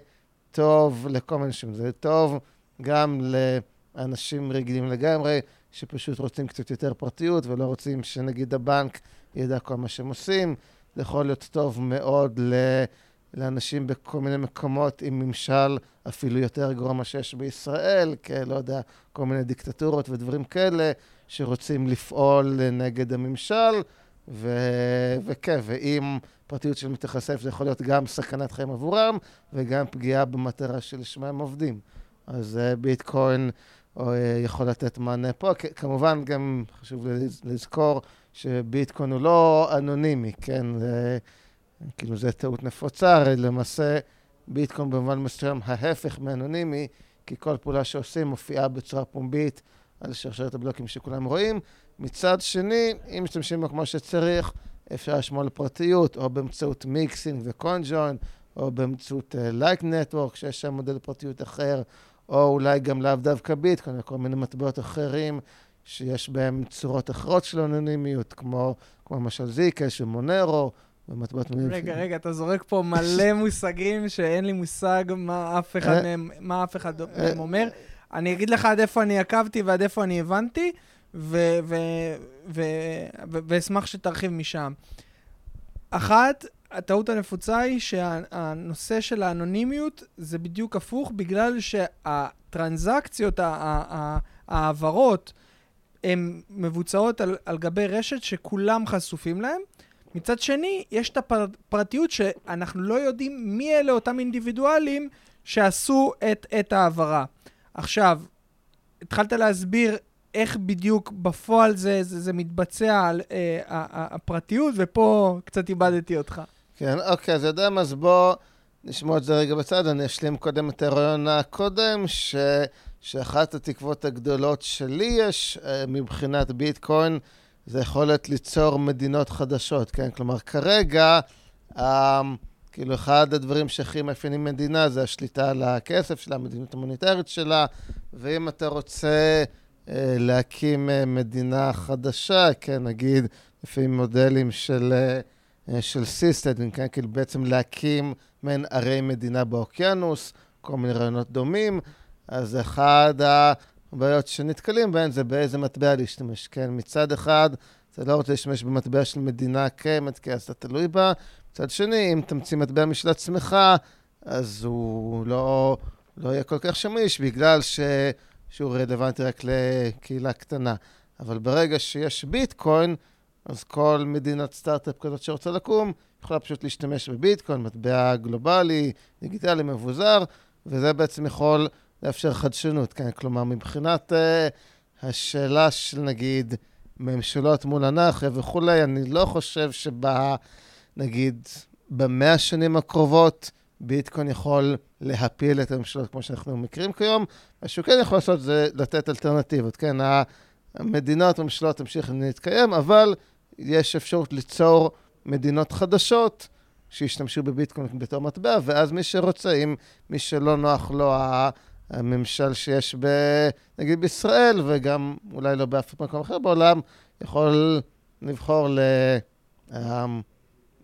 טוב לכל מיני אנשים. זה טוב גם לאנשים רגילים לגמרי, שפשוט רוצים קצת יותר פרטיות ולא רוצים שנגיד הבנק ידע כל מה שהם עושים. זה יכול להיות טוב מאוד ל... לאנשים בכל מיני מקומות עם ממשל אפילו יותר גרוע ממה שיש בישראל, כן, לא יודע, כל מיני דיקטטורות ודברים כאלה, שרוצים לפעול נגד הממשל. ו- וכן, ואם פרטיות של מתחשף זה יכול להיות גם סכנת חיים עבורם וגם פגיעה במטרה שלשמה הם עובדים. אז uh, ביטקוין uh, יכול לתת מענה פה. כמובן, גם חשוב לזכור שביטקוין הוא לא אנונימי, כן? זה, כאילו, זו טעות נפוצה, הרי למעשה ביטקוין במובן מסוים ההפך מאנונימי, כי כל פעולה שעושים מופיעה בצורה פומבית על שרשרת הבלוקים שכולם רואים. מצד שני, אם משתמשים בו כמו שצריך, אפשר לשמור על פרטיות, או באמצעות מיקסינג וקונג'וין, או באמצעות לייק uh, נטוורק, שיש שם מודל פרטיות אחר, או אולי גם לאו דווקא ביט, כל מיני מטבעות אחרים שיש בהם צורות אחרות של אנונימיות, כמו, כמו למשל זיקש ומונרו, ומטבעות מילים. רגע. רגע, אתה זורק פה מלא מושגים שאין לי מושג מה אף אחד אה, אה, מהם אומר. אני אגיד לך עד איפה אני עקבתי ועד איפה אני הבנתי. ואשמח שתרחיב משם. אחת, הטעות הנפוצה היא שהנושא של האנונימיות זה בדיוק הפוך, בגלל שהטרנזקציות, ההעברות, הן מבוצעות על, על גבי רשת שכולם חשופים להן. מצד שני, יש את הפרטיות שאנחנו לא יודעים מי אלה אותם אינדיבידואלים שעשו את, את ההעברה. עכשיו, התחלת להסביר איך בדיוק בפועל זה, זה, זה מתבצע על אה, הפרטיות, ופה קצת איבדתי אותך. כן, אוקיי, אז יודע מה, אז בוא נשמור את זה רגע בצד. אני אשלים קודם את הרעיון הקודם, ש, שאחת התקוות הגדולות שלי יש אה, מבחינת ביטקוין, זה יכולת ליצור מדינות חדשות, כן? כלומר, כרגע, אה, כאילו, אחד הדברים שהכי מאפיינים מדינה זה השליטה על הכסף שלה, המדיניות המוניטרית שלה, ואם אתה רוצה להקים אה, מדינה חדשה, כן, נגיד, לפי מודלים של, אה, של סיסטדין, כן, כאילו בעצם להקים מעין ערי מדינה באוקיינוס, כל מיני רעיונות דומים, אז אחד הבעיות שנתקלים בהן זה באיזה מטבע להשתמש, כן? מצד אחד, אתה לא רוצה להשתמש במטבע של מדינה קיימת, כי אז אתה תלוי בה. מצד שני, אם תמציא מטבע משל עצמך, אז הוא לא, לא יהיה כל כך שמיש, בגלל ש... שהוא רלוונטי רק לקהילה קטנה. אבל ברגע שיש ביטקוין, אז כל מדינת סטארט-אפ כזאת שרוצה לקום, יכולה פשוט להשתמש בביטקוין, מטבע גלובלי, דיגיטלי, מבוזר, וזה בעצם יכול לאפשר חדשנות, כן? כלומר, מבחינת uh, השאלה של נגיד ממשלות מול אנרכיה וכולי, אני לא חושב שב... נגיד, במאה השנים הקרובות, ביטקוין יכול להפיל את הממשלות כמו שאנחנו מכירים כיום. מה שהוא כן יכול לעשות זה לתת אלטרנטיבות, כן? המדינות, הממשלות תמשיך להתקיים, אבל יש אפשרות ליצור מדינות חדשות שישתמשו בביטקוין בתור מטבע, ואז מי שרוצה, אם מי שלא נוח לו הממשל שיש, ב, נגיד בישראל, וגם אולי לא באף מקום אחר בעולם, יכול לבחור ל...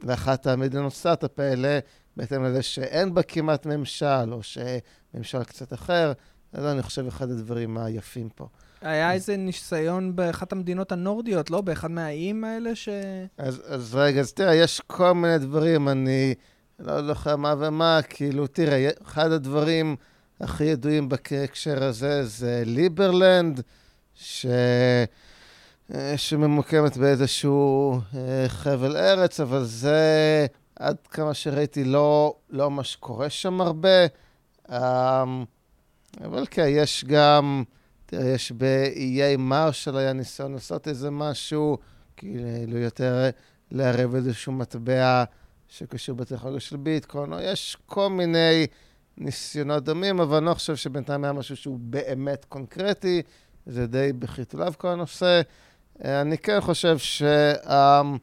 לאחת המדינות סטארט-אפ האלה, בהתאם לזה שאין בה כמעט ממשל, או שממשל קצת אחר. זה, אני חושב, אחד הדברים היפים פה. היה איזה ניסיון באחת המדינות הנורדיות, לא? באחד מהאיים האלה ש... אז, אז רגע, אז תראה, יש כל מיני דברים, אני לא זוכר מה ומה, כאילו, תראה, אחד הדברים הכי ידועים בהקשר הזה זה ליברלנד, ש... שממוקמת באיזשהו אה, חבל ארץ, אבל זה, עד כמה שראיתי, לא, לא מה שקורה שם הרבה. אמ, אבל כן, יש גם, תראה, יש באיי מרשל היה ניסיון לעשות איזה משהו, כאילו יותר לערב איזשהו מטבע שקשור בטכנולוגיה של ביטקוין, או יש כל מיני ניסיונות דומים, אבל אני לא חושב שבינתיים היה משהו שהוא באמת קונקרטי, זה די בחיתוליו כל הנושא. אני כן חושב ש, אמ,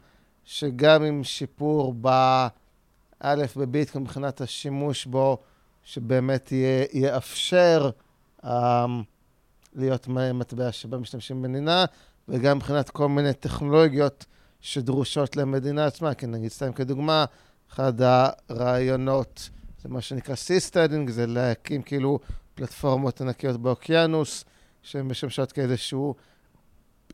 שגם עם שיפור באלף בביטקוין מבחינת השימוש בו, שבאמת יאפשר אמ, להיות מטבע שבה משתמשים במדינה, וגם מבחינת כל מיני טכנולוגיות שדרושות למדינה עצמה. כי נגיד, סתם כדוגמה, אחד הרעיונות זה מה שנקרא seasteading, זה להקים כאילו פלטפורמות ענקיות באוקיינוס, שהן משמשות כאיזשהו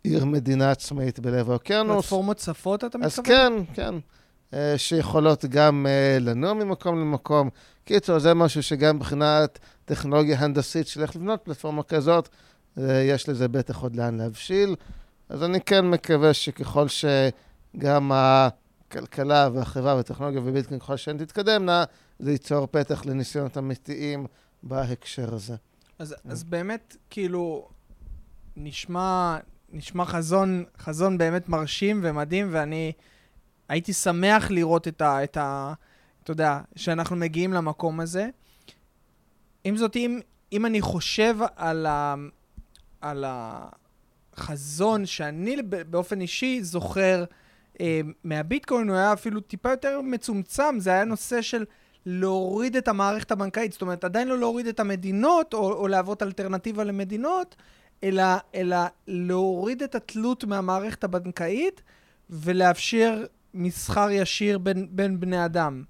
עיר מדינה עצמאית בלב האוקיינוס. פלטפורמות צפות, אתה מתכוון? אז כן, כן. אה, שיכולות גם אה, לנוע ממקום למקום. קיצור, זה משהו שגם מבחינת טכנולוגיה הנדסית של איך לבנות פלטפורמה כזאת, אה, יש לזה בטח עוד לאן להבשיל. אז אני כן מקווה שככל שגם הכלכלה והחברה והטכנולוגיה וביטקין, ככל שהן תתקדמנה, זה ייצור פתח לניסיונות אמיתיים בהקשר הזה. אז, אז באמת, כאילו, נשמע, נשמע חזון, חזון באמת מרשים ומדהים, ואני הייתי שמח לראות את ה... את ה אתה יודע, שאנחנו מגיעים למקום הזה. עם זאת, אם, אם אני חושב על, ה, על החזון שאני באופן אישי זוכר אה, מהביטקוין, הוא היה אפילו טיפה יותר מצומצם, זה היה נושא של להוריד את המערכת הבנקאית, זאת אומרת, עדיין לא להוריד את המדינות, או, או להוות אלטרנטיבה למדינות, אלא, אלא להוריד את התלות מהמערכת הבנקאית ולאפשר מסחר ישיר בין, בין בני אדם.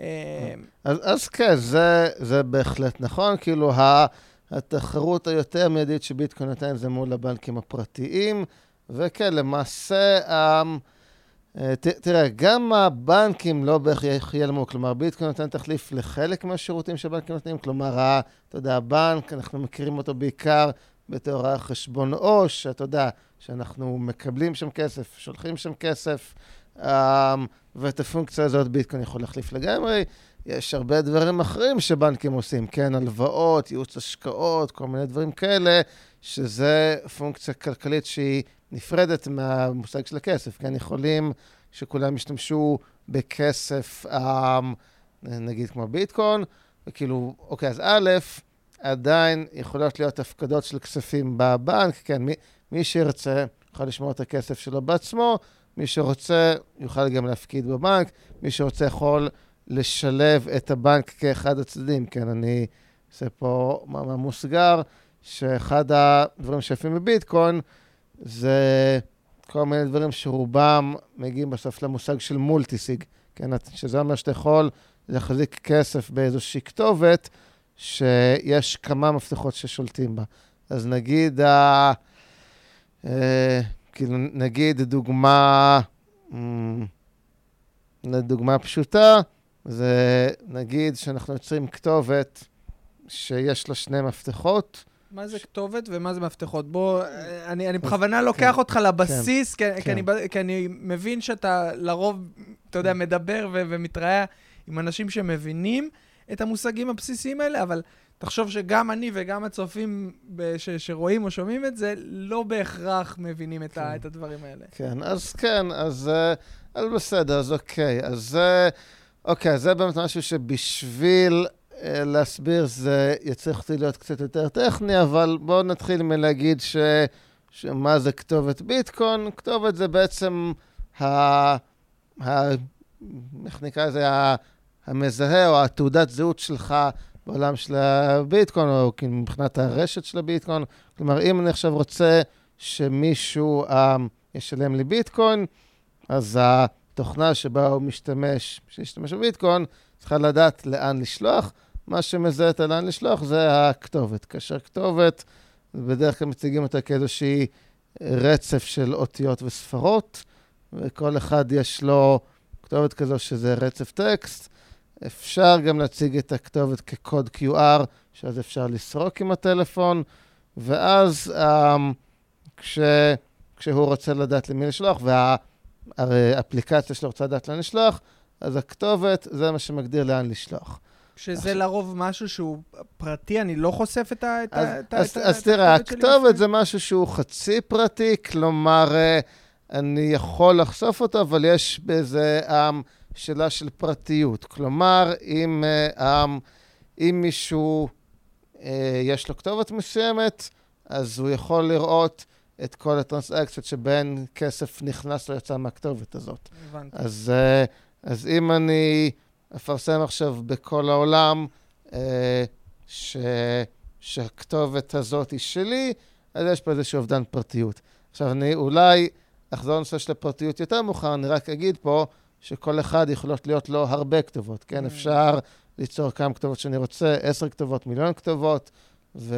אה, אז, אז כן, זה, זה בהחלט נכון. כאילו, התחרות היותר מיידית שביטקוין נותן זה מול הבנקים הפרטיים, וכן, למעשה, אמ, אה, ת, תראה, גם הבנקים לא בהכרח ייעלמו, כלומר, ביטקוין נותן תחליף לחלק מהשירותים שבנקים נותנים, כלומר, אתה יודע, הבנק, אנחנו מכירים אותו בעיקר בתור החשבון עו"ש, אתה יודע, שאנחנו מקבלים שם כסף, שולחים שם כסף, אמ, ואת הפונקציה הזאת ביטקוין יכול להחליף לגמרי. יש הרבה דברים אחרים שבנקים עושים, כן, הלוואות, ייעוץ השקעות, כל מיני דברים כאלה, שזה פונקציה כלכלית שהיא נפרדת מהמושג של הכסף, כן, יכולים שכולם ישתמשו בכסף, אמ, נגיד כמו ביטקוין, וכאילו, אוקיי, אז א', עדיין יכולות להיות הפקדות של כספים בבנק, כן, מי, מי שירצה יכול לשמור את הכסף שלו בעצמו, מי שרוצה יוכל גם להפקיד בבנק, מי שרוצה יכול לשלב את הבנק כאחד הצדדים. כן, אני עושה פה מאמר מוסגר, שאחד הדברים שיפים בביטקוין זה כל מיני דברים שרובם מגיעים בסוף למושג של מולטיסיג, כן, שזה אומר שאתה יכול להחזיק כסף באיזושהי כתובת, שיש כמה מפתחות ששולטים בה. אז נגיד, ה... אה, כאילו, נגיד דוגמה, דוגמה פשוטה, זה נגיד שאנחנו יוצרים כתובת שיש לה שני מפתחות. מה זה כתובת ומה זה מפתחות? בוא, אני, אני בכוונה לוקח כן, אותך לבסיס, כן, כי, כן. כי, אני, כי אני מבין שאתה לרוב, אתה יודע, מדבר ו- ומתראה עם אנשים שמבינים את המושגים הבסיסיים האלה, אבל תחשוב שגם אני וגם הצופים ש- שרואים או שומעים את זה, לא בהכרח מבינים את, כן. ה- את הדברים האלה. כן, אז כן, אז, אה, אז בסדר, אז אוקיי. אז אה, אוקיי, זה באמת משהו שבשביל אה, להסביר זה יצריך אותי להיות קצת יותר טכני, אבל בואו נתחיל מלהגיד ש... שמה זה כתובת ביטקוין. כתובת זה בעצם ה... ה... איך נקרא לזה? המזהה או התעודת זהות שלך בעולם של הביטקוין, או כאילו מבחינת הרשת של הביטקוין. כלומר, אם אני עכשיו רוצה שמישהו um, ישלם לי ביטקוין, אז התוכנה שבה הוא משתמש, שישתמש בביטקוין, צריכה לדעת לאן לשלוח. מה שמזהה את לאן לשלוח זה הכתובת. כאשר כתובת, בדרך כלל מציגים אותה כאיזושהי רצף של אותיות וספרות, וכל אחד יש לו כתובת כזו שזה רצף טקסט. אפשר גם להציג את הכתובת כקוד QR, שאז אפשר לסרוק עם הטלפון, ואז um, כש, כשהוא רוצה לדעת למי לשלוח, והאפליקציה שלו רוצה לדעת לאן לשלוח, אז הכתובת זה מה שמגדיר לאן לשלוח. שזה לרוב משהו שהוא פרטי, אני לא חוסף את ה... אז, את אז, את אז תראה, הכתובת זה משהו שהוא חצי פרטי, כלומר, אה, אני יכול לחשוף אותו, אבל יש בזה um, שאלה של פרטיות. כלומר, אם, um, אם מישהו, uh, יש לו כתובת מסוימת, אז הוא יכול לראות את כל הטרנסאקציות שבהן כסף נכנס או יצא מהכתובת הזאת. הבנתי. אז, uh, אז אם אני... אפרסם עכשיו בכל העולם אה, ש, שהכתובת הזאת היא שלי, אז יש פה איזשהו אובדן פרטיות. עכשיו, אני אולי אחזור לנושא של הפרטיות יותר מאוחר, אני רק אגיד פה שכל אחד יכולות להיות לו הרבה כתובות, כן? Mm. אפשר ליצור כמה כתובות שאני רוצה, עשר כתובות, מיליון כתובות, ו...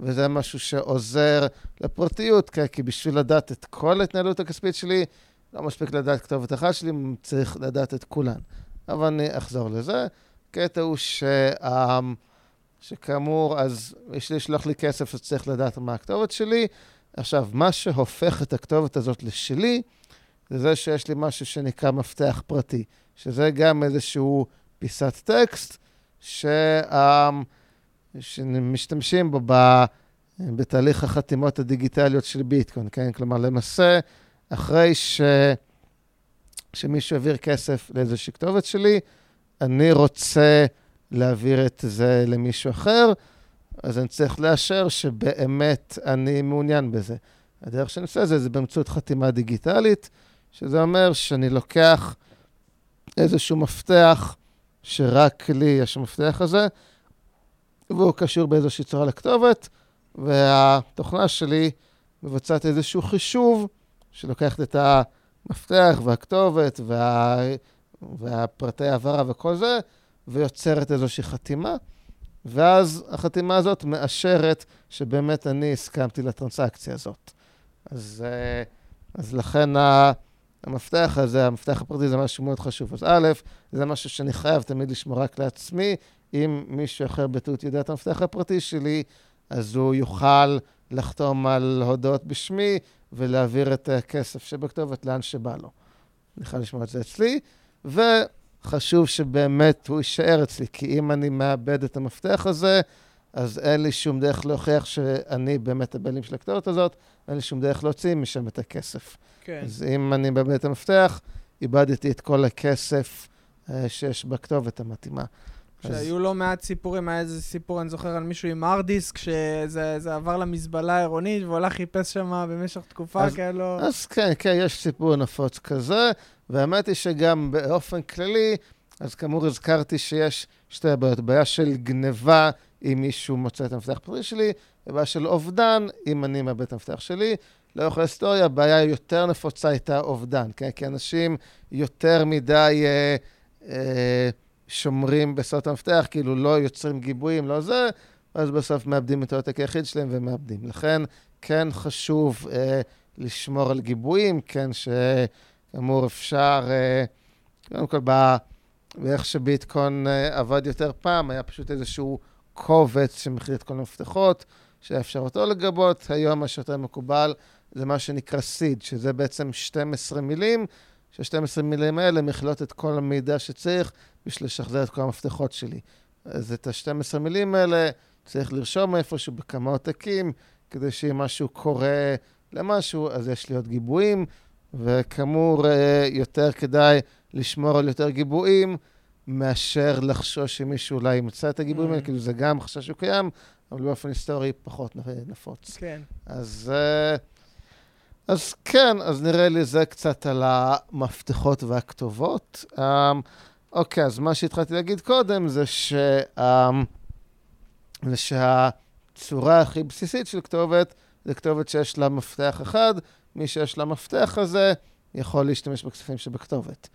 וזה משהו שעוזר לפרטיות, כי, כי בשביל לדעת את כל ההתנהלות הכספית שלי, לא מספיק לדעת כתובת אחת שלי, צריך לדעת את כולן. אבל אני אחזור לזה. קטע הוא ש... שכאמור, אז יש לי לשלוח לי כסף, אז צריך לדעת מה הכתובת שלי. עכשיו, מה שהופך את הכתובת הזאת לשלי, זה זה שיש לי משהו שנקרא מפתח פרטי, שזה גם איזשהו פיסת טקסט ש... שמשתמשים בו ב... בתהליך החתימות הדיגיטליות של ביטקוין, כן? כלומר, למעשה, אחרי ש... שמישהו העביר כסף לאיזושהי כתובת שלי, אני רוצה להעביר את זה למישהו אחר, אז אני צריך לאשר שבאמת אני מעוניין בזה. הדרך שאני עושה את זה זה באמצעות חתימה דיגיטלית, שזה אומר שאני לוקח איזשהו מפתח, שרק לי יש המפתח הזה, והוא קשור באיזושהי צורה לכתובת, והתוכנה שלי מבצעת איזשהו חישוב שלוקחת את ה... המפתח והכתובת וה... והפרטי העברה וכל זה, ויוצרת איזושהי חתימה, ואז החתימה הזאת מאשרת שבאמת אני הסכמתי לטרנסקציה הזאת. אז, אה, אז לכן המפתח הזה, המפתח הפרטי זה משהו מאוד חשוב. אז א', זה משהו שאני חייב תמיד לשמור רק לעצמי. אם מישהו אחר בטעות יודע את המפתח הפרטי שלי, אז הוא יוכל לחתום על הודעות בשמי ולהעביר את הכסף שבכתובת לאן שבא לו. אני יכול לשמור את זה אצלי, וחשוב שבאמת הוא יישאר אצלי, כי אם אני מאבד את המפתח הזה, אז אין לי שום דרך להוכיח שאני באמת הבעלים של הכתובת הזאת, אין לי שום דרך להוציא משם את הכסף. כן. אז אם אני את המפתח, איבדתי את כל הכסף אה, שיש בכתובת המתאימה. שהיו לא מעט סיפורים, היה איזה סיפור, אני זוכר, על מישהו עם הרד דיסק, שזה עבר למזבלה העירונית, והוא הלך חיפש שם במשך תקופה, אז, כאלו... אז כן, כן, יש סיפור נפוץ כזה, והאמת היא שגם באופן כללי, אז כאמור הזכרתי שיש שתי בעיות, בעיה של גניבה, אם מישהו מוצא את המפתח הפרטי שלי, ובעיה של אובדן, אם אני מאבד את המפתח שלי. לאורך ההיסטוריה, הבעיה יותר נפוצה הייתה אובדן, כן? כי אנשים יותר מדי אה, אה, שומרים בסוד המפתח, כאילו לא יוצרים גיבויים, לא זה, אז בסוף מאבדים את העותק היחיד שלהם ומאבדים. לכן, כן חשוב אה, לשמור על גיבויים, כן, שכאמור אפשר, אה, קודם כל, באיך שביטקוין אה, עבד יותר פעם, היה פשוט איזשהו קובץ שמכיל את כל המפתחות, שהיה אפשר אותו לגבות. היום מה שיותר מקובל זה מה שנקרא סיד, שזה בעצם 12 מילים, ש-12 מילים האלה מכילות את כל המידע שצריך בשביל לשחזר את כל המפתחות שלי. אז את ה-12 מילים האלה צריך לרשום איפשהו בכמה עותקים, כדי שאם משהו קורה למשהו, אז יש לי עוד גיבויים, וכאמור, אה, יותר כדאי לשמור על יותר גיבויים, מאשר לחשוש שמישהו אולי ימצא את הגיבויים האלה, mm. כאילו זה גם חשש שהוא קיים, אבל באופן היסטורי פחות נפוץ. כן. אז, אה, אז כן, אז נראה לי זה קצת על המפתחות והכתובות. אמ, אוקיי, אז מה שהתחלתי להגיד קודם זה, ש, אמ, זה שהצורה הכי בסיסית של כתובת זה כתובת שיש לה מפתח אחד, מי שיש לה מפתח הזה יכול להשתמש בכספים שבכתובת.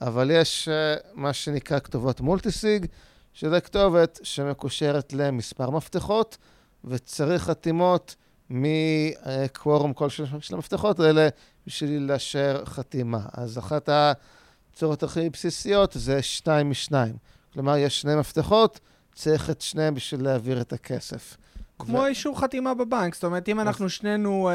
אבל יש uh, מה שנקרא כתובות מולטיסיג, שזה כתובת שמקושרת למספר מפתחות, וצריך חתימות מקוורום כלשהו של המפתחות האלה בשביל לאשר חתימה. אז אחת הצורות הכי בסיסיות זה שתיים משניים. כלומר, יש שני מפתחות, צריך את שניהם בשביל להעביר את הכסף. כמו ו... אישור חתימה בבנק, זאת אומרת, אם אנחנו שנינו אה,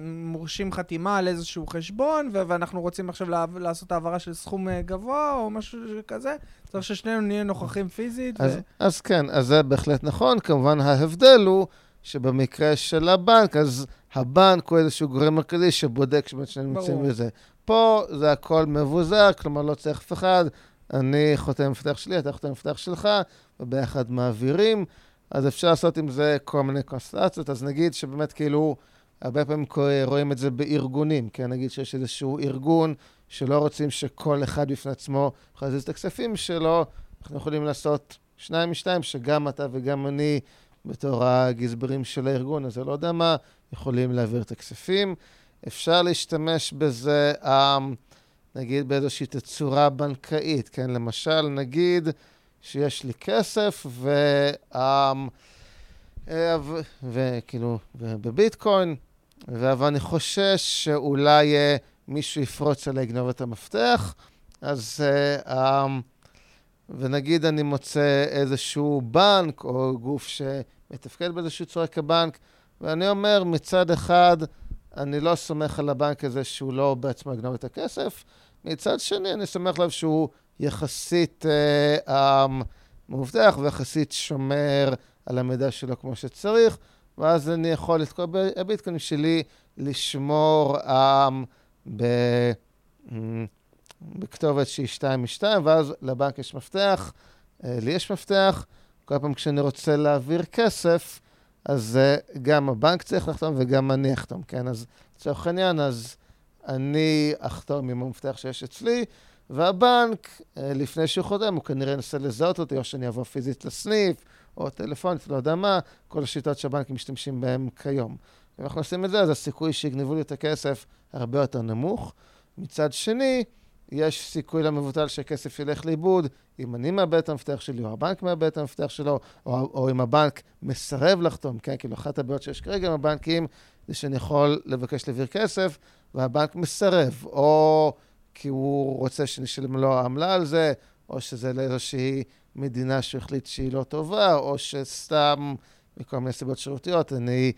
מורשים חתימה על איזשהו חשבון, ו- ואנחנו רוצים עכשיו לה- לעשות העברה של סכום אה, גבוה או משהו כזה, צריך ששנינו נהיה נוכחים פיזית. אז, ו... אז כן, אז זה בהחלט נכון. כמובן, ההבדל הוא שבמקרה של הבנק, אז הבנק הוא איזשהו גורם מרכזי שבודק שבאמת שנינו נמצאים בזה. פה זה הכל מבוזר, כלומר, לא צריך אף אחד. אני חותם מפתח שלי, אתה חותם מפתח שלך, וביחד מעבירים. אז אפשר לעשות עם זה כל מיני קונסטלציות. אז נגיד שבאמת כאילו, הרבה פעמים רואים את זה בארגונים, כן? נגיד שיש איזשהו ארגון שלא רוצים שכל אחד בפני עצמו יכול להזיז את הכספים שלו, אנחנו יכולים לעשות שניים משתיים, שגם אתה וגם אני, בתור הגזברים של הארגון הזה, לא יודע מה, יכולים להעביר את הכספים. אפשר להשתמש בזה, אמ, נגיד באיזושהי תצורה בנקאית, כן? למשל, נגיד... שיש לי כסף, ו... אמ, אה, וכאילו, בביטקוין, אבל אני חושש שאולי אה, מישהו יפרוץ עליי לגנוב את המפתח, אז... אמ, ונגיד אני מוצא איזשהו בנק או גוף שמתפקד באיזושהי צורה כבנק, ואני אומר, מצד אחד, אני לא סומך על הבנק הזה שהוא לא בעצמו יגנוב את הכסף, מצד שני, אני סומך עליו שהוא יחסית אה, מאובטח ויחסית שומר על המידע שלו כמו שצריך, ואז אני יכול את כל הביטקוין שלי לשמור אה, ב... בכתובת שהיא 2 מ-2, ואז לבנק יש מפתח, אה, לי יש מפתח, כל פעם כשאני רוצה להעביר כסף, אז uh, גם הבנק צריך לחתום וגם אני אחתום, כן? אז לצורך העניין, אז אני אחתום עם המפתח שיש אצלי, והבנק, אה, לפני שהוא חותם, הוא כנראה ינסה לזהות אותי, או שאני אבוא פיזית לסניף, או טלפונית, לא יודע מה, כל השיטות שהבנקים משתמשים בהן כיום. אם אנחנו עושים את זה, אז הסיכוי שיגנבו לי את הכסף הרבה יותר נמוך. מצד שני, יש סיכוי למבוטל שהכסף ילך לאיבוד אם אני מאבד את המפתח שלי, או הבנק מאבד את המפתח שלו, או, או אם הבנק מסרב לחתום, כן? כאילו, אחת הבעיות שיש כרגע עם הבנקים, זה שאני יכול לבקש להעביר כסף, והבנק מסרב, או כי הוא רוצה שנשלם לו עמלה על זה, או שזה לאיזושהי מדינה שהחליט שהיא לא טובה, או שסתם מכל מיני סיבות שירותיות, אני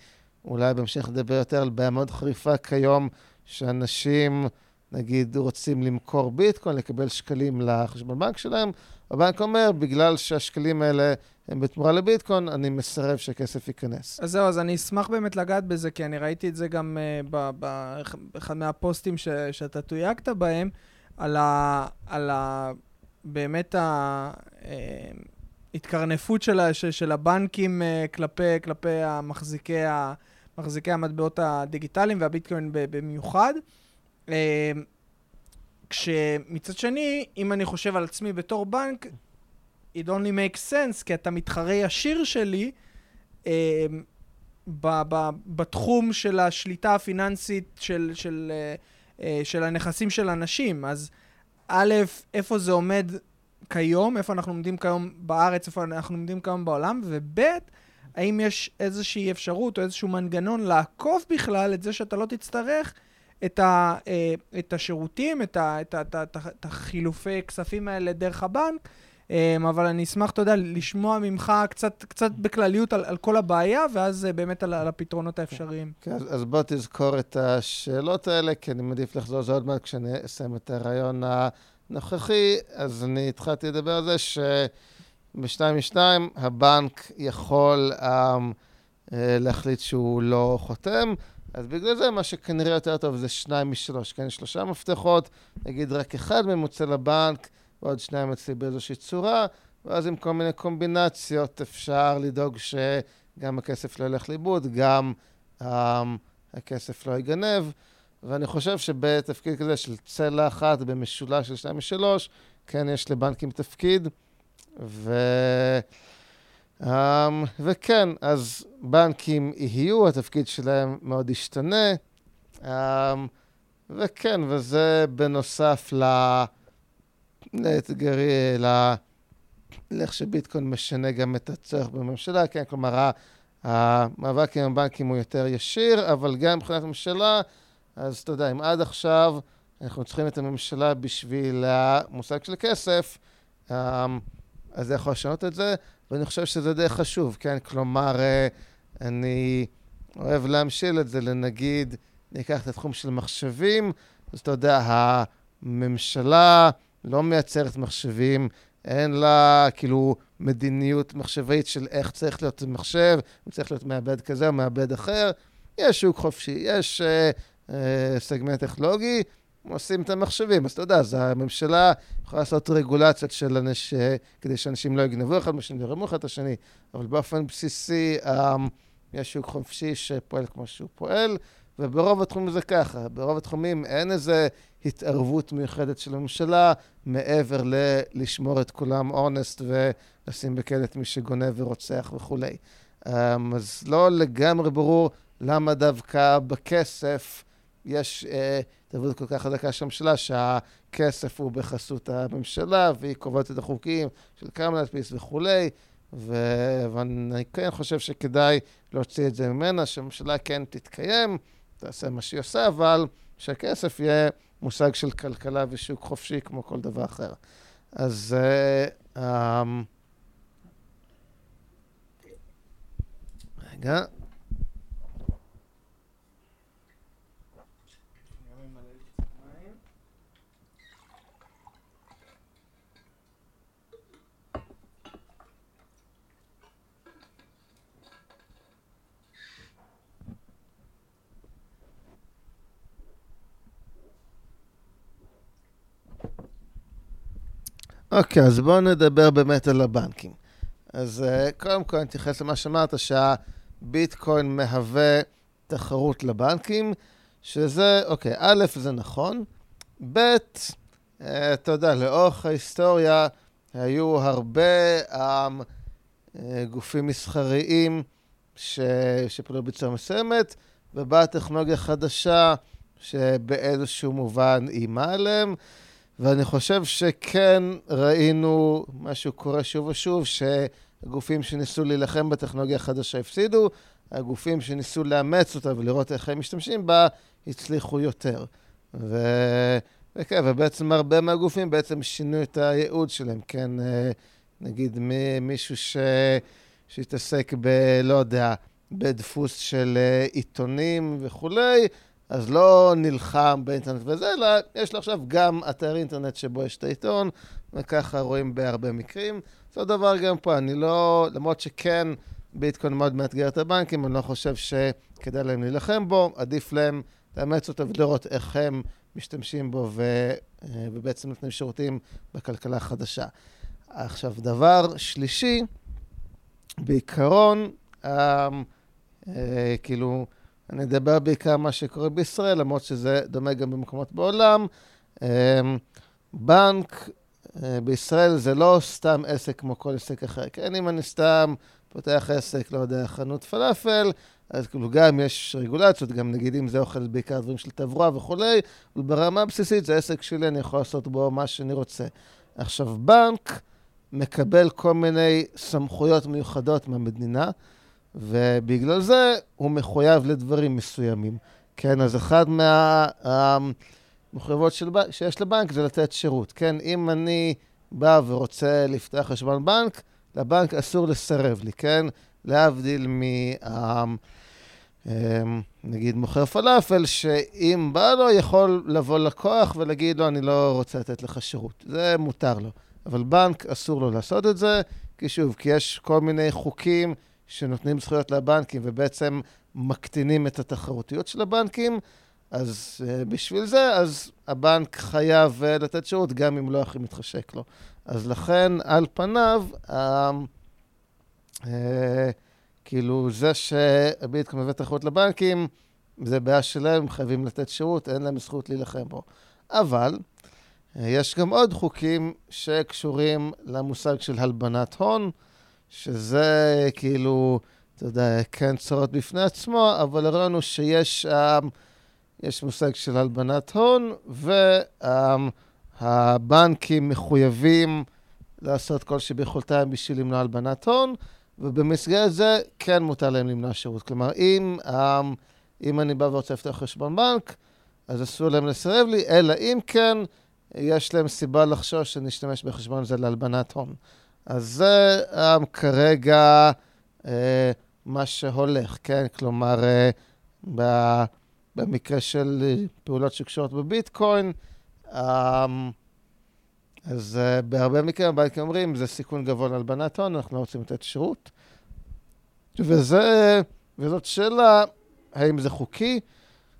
אולי בהמשך נדבר יותר על בעיה מאוד חריפה כיום, שאנשים, נגיד, רוצים למכור ביטקוין, לקבל שקלים לחשבון בנק שלהם, הבנק אומר, בגלל שהשקלים האלה הם בתמורה לביטקוין, אני מסרב שהכסף ייכנס. אז זהו, אז אני אשמח באמת לגעת בזה, כי אני ראיתי את זה גם uh, באחד מהפוסטים ש, שאתה תויגת בהם, על ה... על ה באמת ההתקרנפות של, של הבנקים uh, כלפי, כלפי המחזיקי, מחזיקי המטבעות הדיגיטליים והביטקוין במיוחד. Uh, כשמצד שני, אם אני חושב על עצמי בתור בנק, it only makes sense, כי אתה מתחרה ישיר שלי אה, ב, ב, בתחום של השליטה הפיננסית של, של, אה, אה, של הנכסים של אנשים. אז א', איפה זה עומד כיום, איפה אנחנו עומדים כיום בארץ, איפה אנחנו עומדים כיום בעולם, וב', האם יש איזושהי אפשרות או איזשהו מנגנון לעקוף בכלל את זה שאתה לא תצטרך את, ה, אה, את השירותים, את, ה, את, ה, את, ה, את החילופי כספים האלה דרך הבנק, אה, אבל אני אשמח, אתה יודע, לשמוע ממך קצת, קצת בכלליות על, על כל הבעיה, ואז אה, באמת על, על הפתרונות האפשריים. כן, אז, אז בוא תזכור את השאלות האלה, כי אני מעדיף לחזור לזה עוד מעט כשאני אסיים את הרעיון הנוכחי. אז אני התחלתי לדבר על זה שב-2 מ-2 הבנק יכול um, להחליט שהוא לא חותם. אז בגלל זה מה שכנראה יותר טוב זה שניים משלוש, כן? שלושה מפתחות, נגיד רק אחד מהם מוצא לבנק, ועוד שניים אצלי באיזושהי צורה, ואז עם כל מיני קומבינציות אפשר לדאוג שגם הכסף לא ילך לאיבוד, גם um, הכסף לא ייגנב. ואני חושב שבתפקיד כזה של צלע אחת במשולש של שניים משלוש, כן, יש לבנקים תפקיד. ו... Um, וכן, אז בנקים יהיו, התפקיד שלהם מאוד ישתנה. Um, וכן, וזה בנוסף. לאתגרי. לאיך שביטקוין משנה גם את הצורך בממשלה, כן, כלומר, המאבק עם הבנקים הוא יותר ישיר, אבל גם מבחינת הממשלה, אז אתה יודע, אם עד עכשיו אנחנו צריכים את הממשלה בשביל המושג של כסף, um, אז זה יכול לשנות את זה. ואני חושב שזה די חשוב, כן? כלומר, אה, אני אוהב להמשיל את זה לנגיד, ניקח את התחום של מחשבים, אז אתה יודע, הממשלה לא מייצרת מחשבים, אין לה כאילו מדיניות מחשבית של איך צריך להיות מחשב, הוא צריך להיות מעבד כזה או מעבד אחר. יש שוק חופשי, יש אה, אה, סגמנט טכנולוגי, עושים את המחשבים. אז אתה יודע, אז הממשלה יכולה לעשות רגולציות של אנש... כדי שאנשים לא יגנבו אחד מהשני, ירמו אחד את השני, אבל באופן בסיסי um, יש שוק חופשי שפועל כמו שהוא פועל, וברוב התחומים זה ככה. ברוב התחומים אין איזו התערבות מיוחדת של הממשלה מעבר ללשמור את כולם אונסט ולשים בכלא את מי שגונב ורוצח וכולי. Um, אז לא לגמרי ברור למה דווקא בכסף יש... Uh, התערבות כל כך חזקה של הממשלה, שהכסף הוא בחסות הממשלה, והיא קובעת את החוקים של כמה להדפיס וכולי, ו- ואני כן חושב שכדאי להוציא את זה ממנה, שהממשלה כן תתקיים, תעשה מה שהיא עושה, אבל שהכסף יהיה מושג של כלכלה ושוק חופשי כמו כל דבר אחר. אז... Uh, um, רגע. אוקיי, okay, אז בואו נדבר באמת על הבנקים. אז uh, קודם כל אני אתייחס למה שאמרת, שהביטקוין מהווה תחרות לבנקים, שזה, אוקיי, okay, א', זה נכון, ב', uh, אתה יודע, לאורך ההיסטוריה היו הרבה um, uh, גופים מסחריים ש... שפעלו בצורה מסוימת, ובאה טכנולוגיה חדשה שבאיזשהו מובן איימה עליהם. ואני חושב שכן ראינו משהו קורה שוב ושוב, שהגופים שניסו להילחם בטכנולוגיה החדשה הפסידו, הגופים שניסו לאמץ אותה ולראות איך הם משתמשים בה, הצליחו יותר. ו... וכן, ובעצם הרבה מהגופים בעצם שינו את הייעוד שלהם, כן? נגיד מישהו ש... שהתעסק ב... לא יודע, בדפוס של אה, עיתונים וכולי, אז לא נלחם באינטרנט וזה, אלא יש לו עכשיו גם אתר אינטרנט שבו יש את העיתון, וככה רואים בהרבה מקרים. אותו דבר גם פה, אני לא, למרות שכן ביטקוין מאוד מאתגר את הבנקים, אני לא חושב שכדאי להם להילחם בו, עדיף להם לאמץ אותו ולראות איך הם משתמשים בו ו, אה, ובעצם נותנים שירותים בכלכלה החדשה. עכשיו, דבר שלישי, בעיקרון, אה, אה, כאילו, אני אדבר בעיקר מה שקורה בישראל, למרות שזה דומה גם במקומות בעולם. אה, בנק אה, בישראל זה לא סתם עסק כמו כל עסק אחר. כן, אם אני סתם פותח עסק, לא יודע, חנות פלאפל, אז כאילו גם יש רגולציות, גם נגיד אם זה אוכל בעיקר דברים של תברואה וכולי, אבל ברמה הבסיסית זה עסק שלי, אני יכול לעשות בו מה שאני רוצה. עכשיו, בנק מקבל כל מיני סמכויות מיוחדות מהמדינה, ובגלל זה הוא מחויב לדברים מסוימים. כן, אז אחד מהמחויבות של, שיש לבנק זה לתת שירות. כן, אם אני בא ורוצה לפתוח חשבון בנק, לבנק אסור לסרב לי, כן? להבדיל מ... אמ, נגיד מוכר פלאפל, שאם בא לו, יכול לבוא לקוח ולהגיד לו, אני לא רוצה לתת לך שירות. זה מותר לו. אבל בנק, אסור לו לעשות את זה, כי שוב, כי יש כל מיני חוקים שנותנים זכויות לבנקים ובעצם מקטינים את התחרותיות של הבנקים, אז uh, בשביל זה, אז הבנק חייב uh, לתת שירות, גם אם לא הכי מתחשק לו. אז לכן, על פניו, uh, uh, כאילו, זה שהביטקוין מביא תחרות לבנקים, זה בעיה שלהם, חייבים לתת שירות, אין להם זכות להילחם בו. אבל יש גם עוד חוקים שקשורים למושג של הלבנת הון, שזה כאילו, אתה יודע, כן צורות בפני עצמו, אבל הראינו שיש um, יש מושג של הלבנת הון, והבנקים um, מחויבים לעשות כל שביכולתם בשביל למנוע הלבנת הון. ובמסגרת זה כן מותר להם למנוע שירות. כלומר, אם, אם אני בא ורוצה לפתוח חשבון בנק, אז אסור להם לסרב לי, אלא אם כן יש להם סיבה לחשוש שנשתמש בחשבון הזה להלבנת הון. אז זה um, כרגע uh, מה שהולך, כן? כלומר, uh, במקרה של פעולות שקשורות בביטקוין, um, אז uh, בהרבה מקרים הבנקים אומרים, זה סיכון גבוה להלבנת הון, אנחנו לא רוצים לתת שירות. וזה, וזאת שאלה, האם זה חוקי?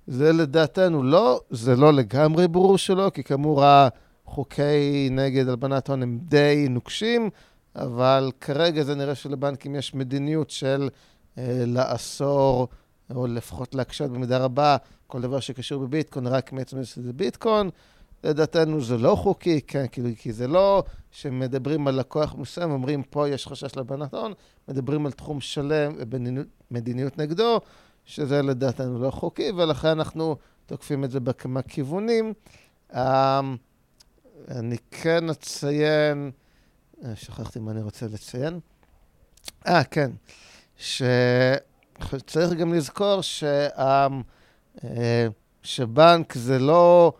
זה לדעתנו לא, זה לא לגמרי ברור שלא, כי כאמור החוקי נגד הלבנת הון הם די נוקשים, אבל כרגע זה נראה שלבנקים יש מדיניות של אה, לאסור, או לפחות להקשות במידה רבה, כל דבר שקשור בביטקוין, רק מעצם זה ביטקוין. לדעתנו זה לא חוקי, כן, כאילו, כי זה לא שמדברים על לקוח מסוים, אומרים פה יש חשש להבנת הון, מדברים על תחום שלם ומדיניות נגדו, שזה לדעתנו לא חוקי, ולכן אנחנו תוקפים את זה בכמה כיוונים. אמ, אני כן אציין, אה, שכחתי מה אני רוצה לציין. אה, כן, שצריך גם לזכור ש... אמ, אה, שבנק זה לא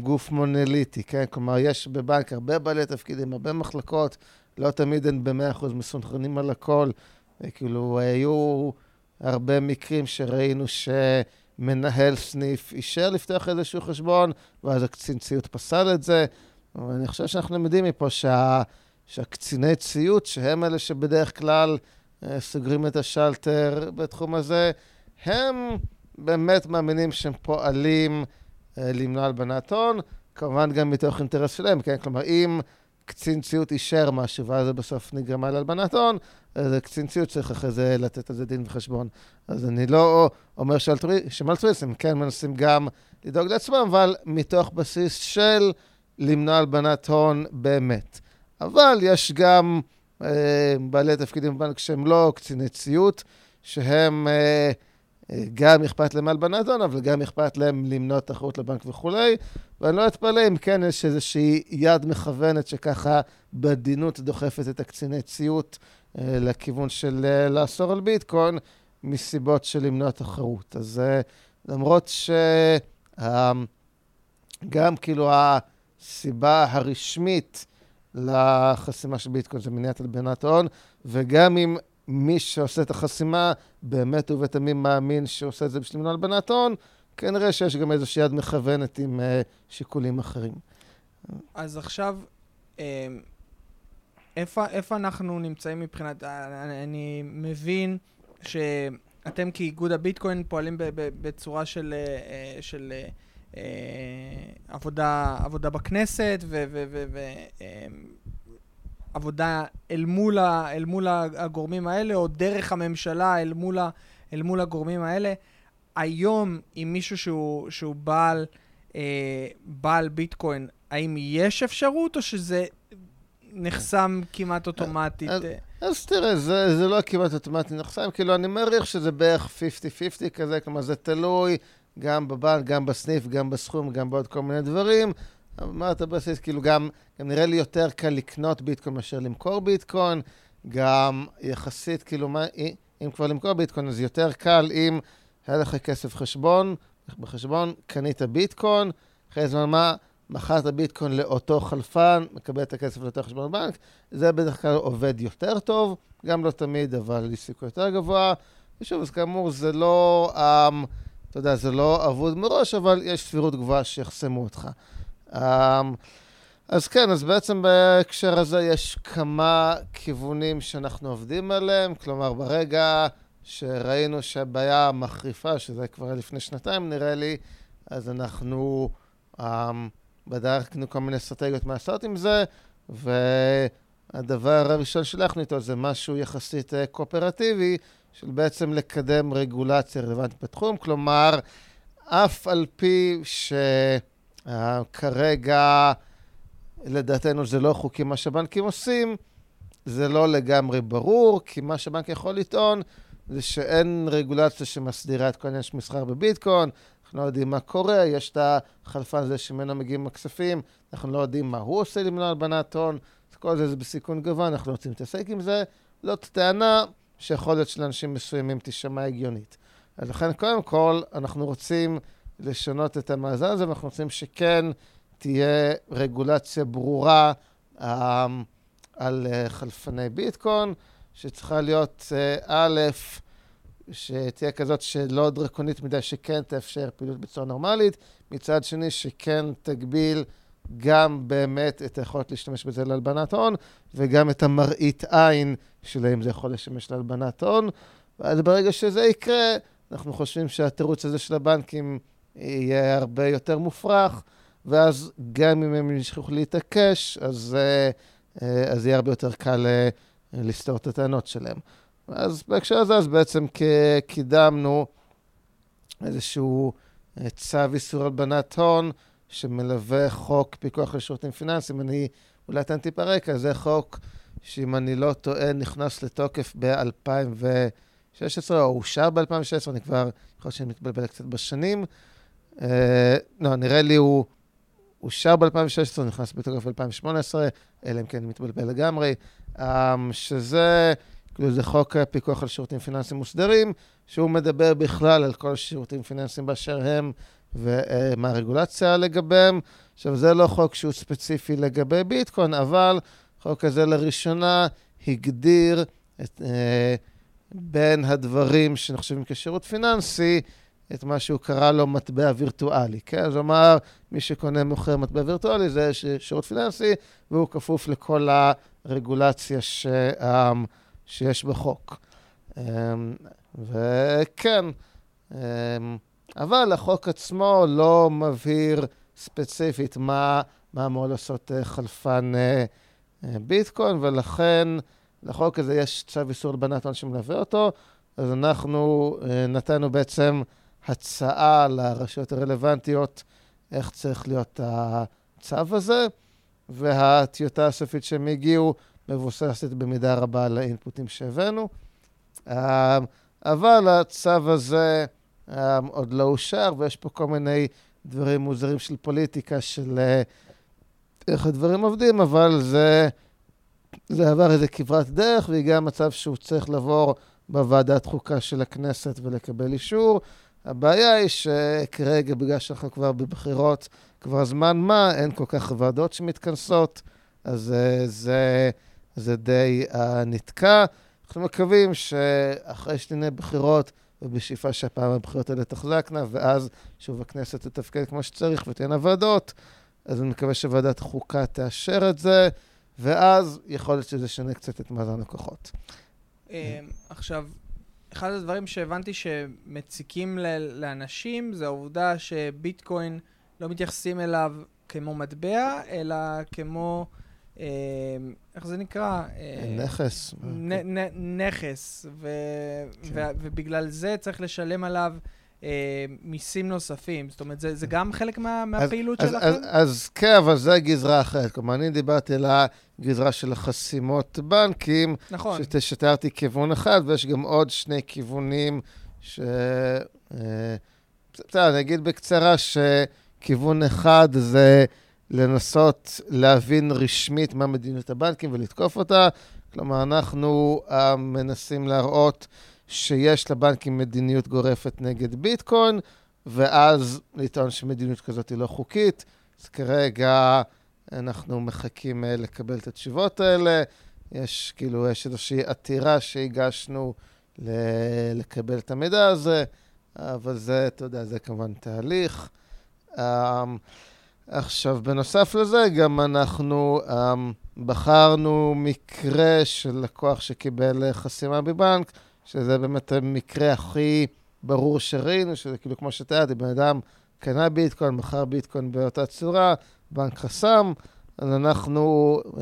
גוף מונוליטי, כן? כלומר, יש בבנק הרבה בעלי תפקידים, הרבה מחלקות, לא תמיד במאה אחוז מסונכרנים על הכל. וכאילו, היו הרבה מקרים שראינו שמנהל סניף אישר לפתוח איזשהו חשבון, ואז הקצין ציות פסל את זה. ואני חושב שאנחנו למדים מפה שה... שהקציני ציות, שהם אלה שבדרך כלל אה, סוגרים את השלטר בתחום הזה, הם באמת מאמינים שהם פועלים אה, למנוע הלבנת הון, כמובן גם מתוך אינטרס שלהם, כן? כלומר, אם קצין ציות אישר משהו ואז זה בסוף נגרמה להלבנת הון, אז קצין ציות צריך אחרי זה לתת על זה דין וחשבון. אז אני לא אומר שהם אלטרואיסטים, כן מנסים גם לדאוג לעצמם, אבל מתוך בסיס של למנוע הלבנת הון באמת. אבל יש גם אה, בעלי תפקידים בבנק שהם לא קציני ציות, שהם... אה, גם אכפת להם הלבנת הון, אבל גם אכפת להם למנוע תחרות לבנק וכולי. ואני לא אתפלא אם כן יש איזושהי יד מכוונת שככה בעדינות דוחפת את הקציני ציות אה, לכיוון של אה, לאסור על ביטקוין, מסיבות של למנוע תחרות. אז אה, למרות שגם כאילו הסיבה הרשמית לחסימה של ביטקוין זה מניעת הלבנת הון, וגם אם מי שעושה את החסימה באמת ובתמים מאמין שעושה את זה בשביל למנוע הלבנת הון, כנראה שיש גם איזושהי יד מכוונת עם uh, שיקולים אחרים. אז עכשיו, אה, איפה, איפה אנחנו נמצאים מבחינת... אני, אני מבין שאתם כאיגוד הביטקוין פועלים בצורה של, של עבודה, עבודה בכנסת ו... ו, ו, ו עבודה אל אל מול הגורמים האלה, או דרך הממשלה אל מול, ה, אל מול הגורמים האלה. היום, עם מישהו שהוא, שהוא בעל, אה, בעל ביטקוין, האם יש אפשרות, או שזה נחסם כמעט אוטומטית? אז, אז תראה, זה, זה לא כמעט אוטומטית נחסם, כאילו, אני מעריך שזה בערך 50-50 כזה, כלומר, זה תלוי גם בבנק, גם בסניף, גם בסכום, גם בעוד כל מיני דברים. אמרת בסיס, כאילו גם, גם נראה לי יותר קל לקנות ביטקוין מאשר למכור ביטקוין, גם יחסית, כאילו, מה, אם כבר למכור ביטקוין, אז יותר קל אם היה לך כסף חשבון, בחשבון, קנית ביטקוין, אחרי זמן מה, מכרת ביטקוין לאותו חלפן, מקבל את הכסף לאותו חשבון בנק, זה בדרך כלל עובד יותר טוב, גם לא תמיד, אבל יש סיכוי יותר גבוה. ושוב, אז כאמור, זה לא, um, אתה יודע, זה לא אבוד מראש, אבל יש סבירות גבוהה שיחסמו אותך. אמ, אז כן, אז בעצם בהקשר הזה יש כמה כיוונים שאנחנו עובדים עליהם. כלומר, ברגע שראינו שהבעיה מחריפה, שזה כבר לפני שנתיים נראה לי, אז אנחנו um, בדקנו כל מיני אסטרטגיות מה לעשות עם זה, והדבר הראשון שהלכנו איתו זה משהו יחסית אה, קואופרטיבי, של בעצם לקדם רגולציה רלוונטית בתחום. כלומר, אף על פי ש... Uh, כרגע, לדעתנו זה לא חוקי מה שהבנקים עושים, זה לא לגמרי ברור, כי מה שהבנק יכול לטעון זה שאין רגולציה שמסדירה את כל העניין של מסחר בביטקוין, אנחנו לא יודעים מה קורה, יש את החלפן הזה שממנו מגיעים הכספים, אנחנו לא יודעים מה הוא עושה למנוע הלבנת הון, כל זה זה בסיכון גבוה, אנחנו לא רוצים להתעסק עם זה. זאת טענה שיכול להיות שלאנשים מסוימים תישמע הגיונית. אז לכן, קודם כל, אנחנו רוצים לשנות את המאזן הזה, ואנחנו רוצים שכן תהיה רגולציה ברורה um, על uh, חלפני ביטקוין, שצריכה להיות, uh, א', שתהיה כזאת שלא דרקונית מדי, שכן תאפשר פעילות בצורה נורמלית, מצד שני, שכן תגביל גם באמת את היכולת להשתמש בזה להלבנת הון, וגם את המראית עין של האם זה יכול לשמש להלבנת הון. ואז ברגע שזה יקרה, אנחנו חושבים שהתירוץ הזה של הבנקים יהיה הרבה יותר מופרך, ואז גם אם הם ישכחו להתעקש, אז, אה, אה, אז יהיה הרבה יותר קל אה, לסתור את הטענות שלהם. אז בהקשר הזה, אז בעצם קידמנו איזשהו צו איסור הלבנת הון שמלווה חוק פיקוח על שירותים פיננסיים. אני אולי אתן טיפה רקע, זה חוק שאם אני לא טועה, נכנס לתוקף ב-2016, או אושר ב-2016, אני כבר, יכול להיות שאני מתבלבל קצת בשנים. אה, לא, נראה לי הוא אושר ב-2016, נכנס בתוקף ב-2018, אלא אם כן מתבלבל לגמרי, אמ, שזה, כאילו זה חוק פיקוח על שירותים פיננסיים מוסדרים, שהוא מדבר בכלל על כל השירותים פיננסיים באשר הם ומה הרגולציה לגביהם. עכשיו, זה לא חוק שהוא ספציפי לגבי ביטקוין, אבל חוק הזה לראשונה הגדיר את, אה, בין הדברים שנחשבים כשירות פיננסי, את מה שהוא קרא לו מטבע וירטואלי, כן? אז הוא אמר, מי שקונה מוכר מטבע וירטואלי זה שירות פיננסי, והוא כפוף לכל הרגולציה ש, um, שיש בחוק. Um, וכן, um, אבל החוק עצמו לא מבהיר ספציפית מה, מה אמור לעשות uh, חלפן uh, ביטקוין, ולכן לחוק הזה יש צו איסור הלבנת הון שמלווה אותו, אז אנחנו uh, נתנו בעצם... הצעה לרשויות הרלוונטיות איך צריך להיות הצו הזה, והטיוטה הסופית שהם הגיעו מבוססת במידה רבה על האינפוטים שהבאנו. אה, אבל הצו הזה אה, עוד לא אושר, ויש פה כל מיני דברים מוזרים של פוליטיקה, של אה, איך הדברים עובדים, אבל זה, זה עבר איזה כברת דרך, והגיע מצב שהוא צריך לעבור בוועדת חוקה של הכנסת ולקבל אישור, הבעיה היא שכרגע, בגלל שאנחנו כבר בבחירות כבר זמן מה, אין כל כך ועדות שמתכנסות, אז uh, זה, זה די uh, נתקע. אנחנו מקווים שאחרי שתהיה בחירות, ובשאיפה שהפעם הבחירות האלה תחזקנה, ואז שוב הכנסת תתפקד כמו שצריך ותהיינה ועדות, אז אני מקווה שוועדת החוקה תאשר את זה, ואז יכול להיות שזה ישנה קצת את מאזן הכוחות. אה, עכשיו, אחד הדברים שהבנתי שמציקים לאנשים זה העובדה שביטקוין לא מתייחסים אליו כמו מטבע, אלא כמו... אה, איך זה נקרא? אה, נכס. נכס, כן. ובגלל זה צריך לשלם עליו אה, מיסים נוספים. זאת אומרת, זה גם חלק מהפעילות שלכם? אז כן, אבל זה גזרה אחרת. כלומר, אני דיברתי על הגזרה של החסימות בנקים. נכון. שתיארתי כיוון אחד, ויש גם עוד שני כיוונים ש... בסדר, אני אגיד בקצרה שכיוון אחד זה... לנסות להבין רשמית מה מדיניות הבנקים ולתקוף אותה. כלומר, אנחנו uh, מנסים להראות שיש לבנקים מדיניות גורפת נגד ביטקוין, ואז לטעון שמדיניות כזאת היא לא חוקית. אז כרגע אנחנו מחכים uh, לקבל את התשובות האלה. יש כאילו, יש איזושהי עתירה שהגשנו ל- לקבל את המידע הזה, אבל זה, אתה יודע, זה כמובן תהליך. Um, עכשיו, בנוסף לזה, גם אנחנו um, בחרנו מקרה של לקוח שקיבל חסימה בבנק, שזה באמת המקרה הכי ברור שראינו, שזה כאילו כמו שתיארתי, בן אדם קנה ביטקוין, מכר ביטקוין באותה צורה, בנק חסם, אז אנחנו uh,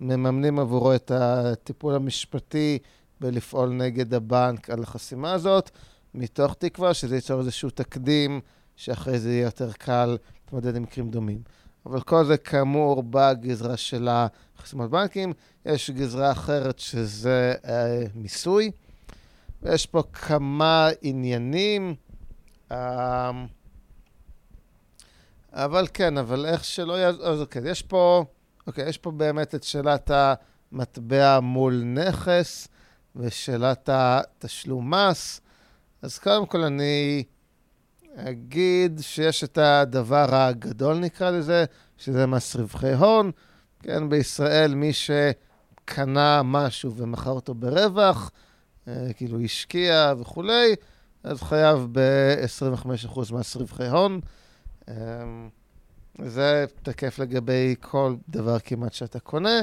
מממנים עבורו את הטיפול המשפטי בלפעול נגד הבנק על החסימה הזאת, מתוך תקווה שזה ייצור איזשהו תקדים שאחרי זה יהיה יותר קל להתמודד עם מקרים דומים. אבל כל זה כאמור בגזרה של החסימות בנקים. יש גזרה אחרת שזה אה, מיסוי, ויש פה כמה עניינים. אה, אבל כן, אבל איך שלא יעזור, אוקיי, יש פה, אוקיי, יש פה באמת את שאלת המטבע מול נכס ושאלת התשלום מס. אז קודם כל אני אגיד שיש את הדבר הגדול, נקרא לזה, שזה מס רווחי הון. כן, בישראל מי שקנה משהו ומכר אותו ברווח, אה, כאילו השקיע וכולי, אז חייב ב-25% מס רווחי הון. אה, זה תקף לגבי כל דבר כמעט שאתה קונה.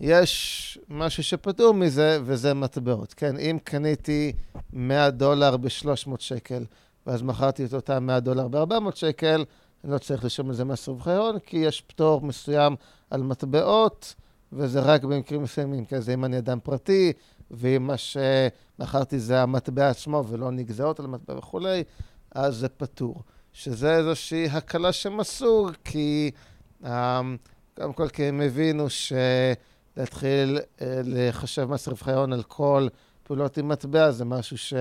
יש משהו שפטור מזה, וזה מטבעות. כן, אם קניתי 100 דולר ב-300 שקל, ואז מכרתי את אותם 100 דולר ב-400 שקל, אני לא צריך לשלם על זה מס רווחי הון, כי יש פטור מסוים על מטבעות, וזה רק במקרים מסוימים, כי זה אם אני אדם פרטי, ואם מה שמכרתי זה המטבע עצמו ולא נגזרות על המטבע וכולי, אז זה פטור. שזה איזושהי הקלה עשו, כי um, קודם כל כי הם הבינו שלהתחיל uh, לחשב מס רווחי הון על כל פעולות עם מטבע זה משהו ש...